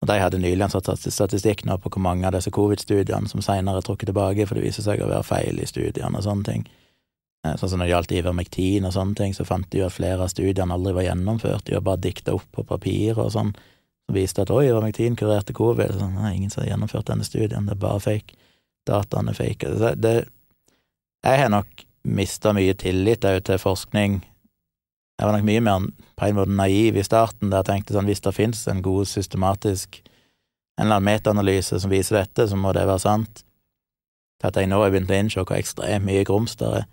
D: Og de hadde nylig en statistikk nå på hvor mange av disse covid-studiene som senere er trukket tilbake, for det viser seg å være feil i studiene og sånne ting. Eh, Sånn som når det gjaldt Ivermektin og sånne ting, så fant de jo at flere av studiene aldri var gjennomført, de var bare dikta opp på papir og sånn, som viste at oi, Ivermektin kurerte covid. Sånn, nei, ingen som har gjennomført denne studien, det er bare fake. Dataene er fake. Det, det, jeg har nok mista mye tillit òg til forskning. Jeg var nok mye mer på en måte naiv i starten, der jeg tenkte sånn hvis det finnes en god systematisk en eller annen metaanalyse som viser dette, så må det være sant. Til at jeg nå har begynt å innse hvor ekstremt mye grums det er.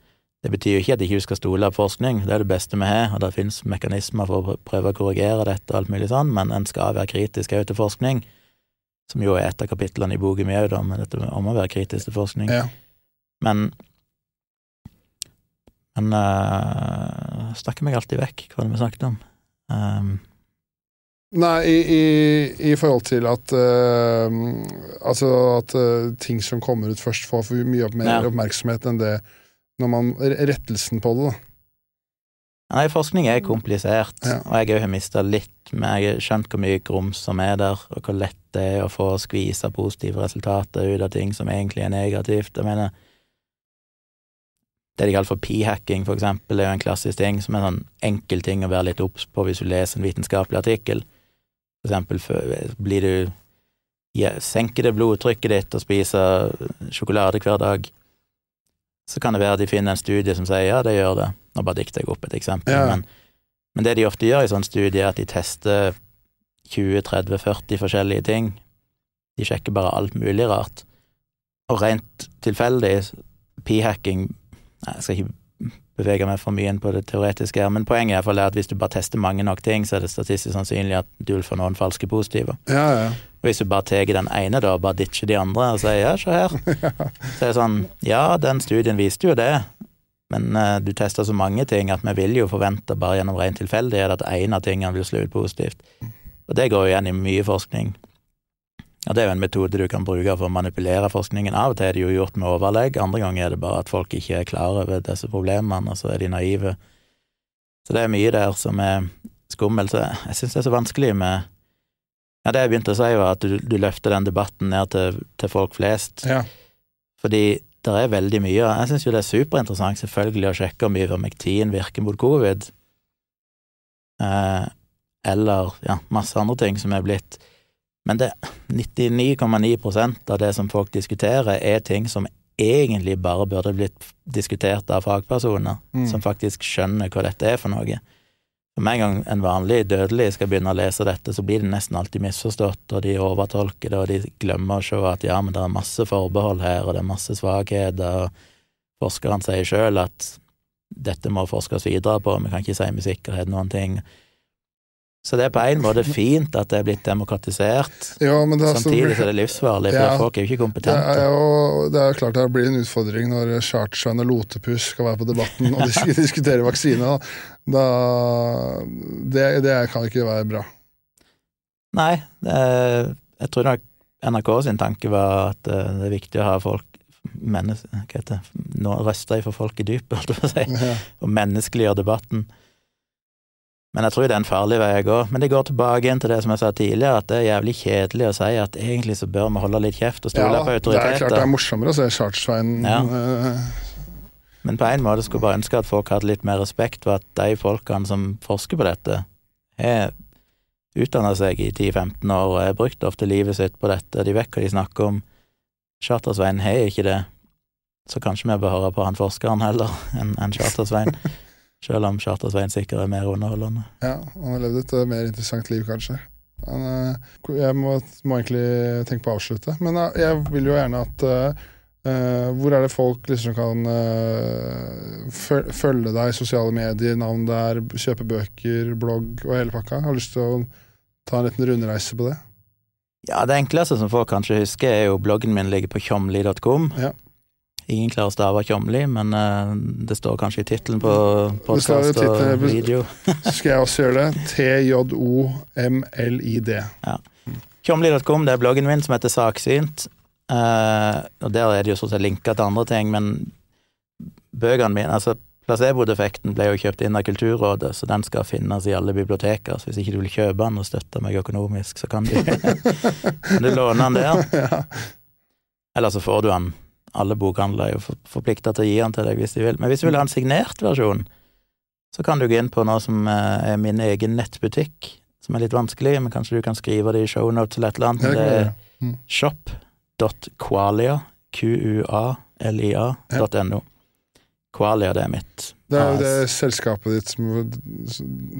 D: Det betyr jo ikke at ikke du skal stole på forskning, det er det beste vi har, og det finnes mekanismer for å prøve å korrigere dette og alt mulig sånn, men en skal være kritisk òg til forskning, som jo er et av kapitlene i boka mi òg, dette om å være kritisk til forskning.
C: Ja.
D: Men Men uh, snakker meg alltid vekk, hva var det vi snakket om? Um,
C: Nei, i, i, i forhold til at uh, Altså at uh, ting som kommer ut først, får mye mer
D: Ja.
C: oppmerksomhet enn det når man Rettelsen på det, da.
D: nei, forskning er komplisert,
C: Ja.
D: og jeg òg har mista litt, men jeg har skjønt hvor mye grums som er der, og hvor lett det er å få skvisa positive resultater ut av ting som egentlig er negativt. Jeg mener det de kaller for p-hacking, for eksempel, er jo en klassisk ting som er en sånn enkel ting å være litt obs på hvis du leser en vitenskapelig artikkel. For eksempel blir du ja, Senker det blodtrykket ditt og spiser sjokolade hver dag, så kan det være de finner en studie som sier ja, det gjør det. Nå bare dikter jeg opp et eksempel.
C: Ja.
D: Men, men det de ofte gjør i sånne studier, er at de tester 20-30-40 forskjellige ting. De sjekker bare alt mulig rart. Og rent tilfeldig, p-hacking jeg skal ikke bevege meg for mye inn på det teoretiske her, men poenget er at hvis du bare tester mange nok ting, så er det statistisk sannsynlig at du vil få noen falske positive.
C: Ja, ja.
D: Og hvis du bare tar den ene, da, og bare ditcher de andre, og sier ja, se her, så er det sånn, ja, den studien viste jo det, men uh, du tester så mange ting at vi vil jo forvente bare gjennom ren tilfeldighet at en av tingene vil slå ut positivt. Og det går jo igjen i mye forskning. Og det er jo en metode du kan bruke for å manipulere forskningen. Av og til er det jo gjort med overlegg, andre ganger er det bare at folk ikke er klar over disse problemene, og så er de naive. Så det er mye der som er skummelt. Jeg syns det er så vanskelig med Ja, det jeg begynte å si, var at du, du løfter den debatten ned til, til folk flest.
C: ja.
D: Fordi det er veldig mye Jeg syns jo det er superinteressant selvfølgelig å sjekke om Ivermektin virker mot covid, eh, eller ja, masse andre ting som er blitt Men det 99,9% av det som folk diskuterer, er ting som egentlig bare burde blitt diskutert av fagpersoner,
C: Mm.
D: som faktisk skjønner hva dette er for noe. For Med en gang en vanlig dødelig skal begynne å lese dette, så blir det nesten alltid misforstått, og de overtolker det, og de glemmer å se at ja, men det er masse forbehold her, og det er masse svakheter, og forskeren sier sjøl at dette må forskes videre på, vi kan ikke si med sikkerhet noen ting. Så det er på en måte fint at det er blitt demokratisert.
C: Ja, men det er,
D: Samtidig så er det livsfarlig, for
C: Ja.
D: folk er jo ikke
C: det
D: kompetente.
C: er jo det er klart det blir en utfordring når Chartersveien og Lotepus skal være på Debatten og disk diskutere vaksine. Da, det, det kan ikke være bra.
D: Nei, det er, jeg tror nok NRK sin tanke var at eh, det er viktig å ha folk mennes, hva heter det, nå røster for folk i dypet, holdt jeg på å si, og menneskeliggjør debatten. Men jeg tror det er en farlig vei å gå. Men det går tilbake igjen til det som jeg sa tidligere, at det er jævlig kjedelig å si at egentlig så bør vi holde litt kjeft og stole
C: Ja,
D: på
C: det er klart det er morsommere å se Chartersveien
D: Ja.
C: eh,
D: Men på en måte skulle jeg bare ønske at folk hadde litt mer respekt for at de folkene som forsker på dette, har utdanna seg i 10-15 år og har brukt ofte livet sitt på dette, de vet hva de snakker om. Chartersveien har ikke det, så kanskje vi bør høre på han forskeren heller enn en Chartersveien. Selv om Chartersveien sikkert er mer underholdende.
C: Ja, han har levd et eh, mer interessant liv, kanskje. Men, eh, jeg må, må egentlig tenke på å avslutte, men eh, jeg vil jo gjerne at uh, Hvor er det folk liksom kan uh, følge deg i sosiale medier, navn der, kjøpe bøker, blogg og hele pakka? Jeg har lyst til å ta en liten rundreise på det.
D: Ja, det enkleste som folk kanskje husker, er jo bloggen min ligger på tjomli.com.
C: Ja.
D: Ingen klarer å stave Tjomli, men uh, det står kanskje i tittelen på
C: Det
D: podkast og video.
C: Så skal jeg også gjøre det. T-j-o-m-l-i-d.
D: Tjomli.com, det er bloggen min som heter Saksynt. Uh, og der er det jo stort sett linker til andre ting, men bøkene mine altså Placebo-defekten ble jo kjøpt inn av Kulturrådet, så den skal finnes i alle biblioteker. Så hvis ikke du vil kjøpe den og støtte meg økonomisk, så kan du, kan du låne den der. Eller så får du den. Alle bokhandlere er jo for- forplikta til å gi den til deg hvis de vil. Men hvis du vil ha en signert versjon, så kan du gå inn på noe som eh, er min egen nettbutikk, som er litt vanskelig, men kanskje du kan skrive det i shownotes eller et eller annet.
C: Det
D: er.
C: Mm.
D: shop.qualia, q-u-a-l-i-a.no. Qualia, det er mitt
C: Det er jo det selskapet ditt som,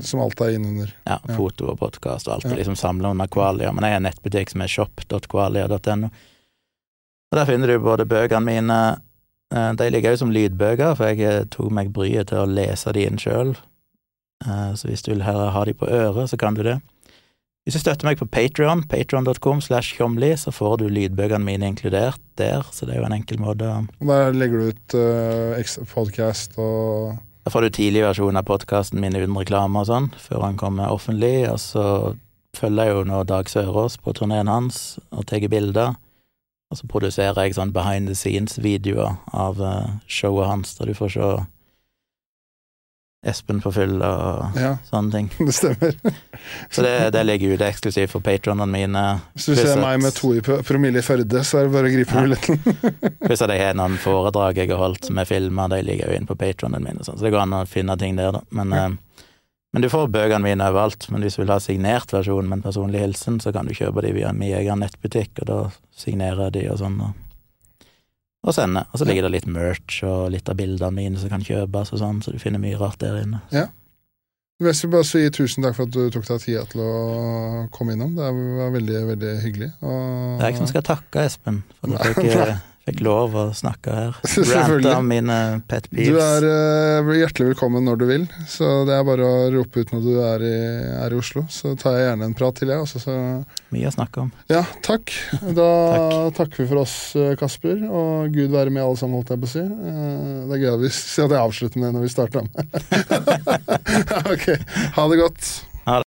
C: som alt er innunder.
D: Ja, foto og podkast og alt
C: Ja.
D: er liksom samla under Qualia, men jeg har en nettbutikk som er shop.qualia.no. Og der finner du både bøkene mine eh, De ligger jo som lydbøker, for jeg eh, tok meg bryet til å lese de inn sjøl. Så hvis du vil ha de på øret, så kan du det. Hvis du støtter meg på Patreon, patreon.com slash tjomli, så får du lydbøkene mine inkludert der, så det er jo en enkel måte å
C: Der legger du ut uh, podkast og
D: Da får du tidlig versjon av podkasten min uten reklame og sånn, før han kommer offentlig, og så følger jeg jo nå Dag Sørås på turneen hans og tar bilder. Og så produserer jeg sånn behind the scenes-videoer av eh, showet hans, der du får se Espen på fylla og
C: Ja,
D: sånne ting.
C: det stemmer.
D: Så det, det ligger ute eksklusivt for patronene mine.
C: Hvis du
D: Pluss
C: ser meg med to i pro- promille i Førde, så er det bare å gripe
D: Ja.
C: billetten.
D: Pluss at jeg har noen foredrag jeg har holdt som er filma, de ligger jo inne på patronene mine, sånn, så det går an å finne ting der, da. Men,
C: Ja.
D: Men du får bøkene mine overalt. Men hvis du vil ha signert versjon med en personlig hilsen, så kan du kjøpe de via min egen nettbutikk, og da signerer jeg de og sånn. Og, og sender. Og så ligger det litt merch og litt av bildene mine som kan kjøpes og sånn, så du finner mye rart der inne. Ja.
C: Jeg vil bare si tusen takk for at du tok deg tida til å komme innom. Det var veldig, veldig hyggelig. Og...
D: Det er jeg som skal takke Espen for at du
C: Nei.
D: Fikk, lov å snakke her. Rante om mine pet peeves.
C: Du er uh, hjertelig velkommen når du vil, så det er bare å rope ut når du er i, er i Oslo. Så tar jeg gjerne en prat til, jeg også. Så
D: Mye å snakke om.
C: ja, takk. Da
D: Takk.
C: takker vi for oss, eh, Kasper, og Gud være med alle sammen, holdt jeg på å si. Uh, Det er gøy at jeg avslutter med det når vi starter med. ok, ha det godt.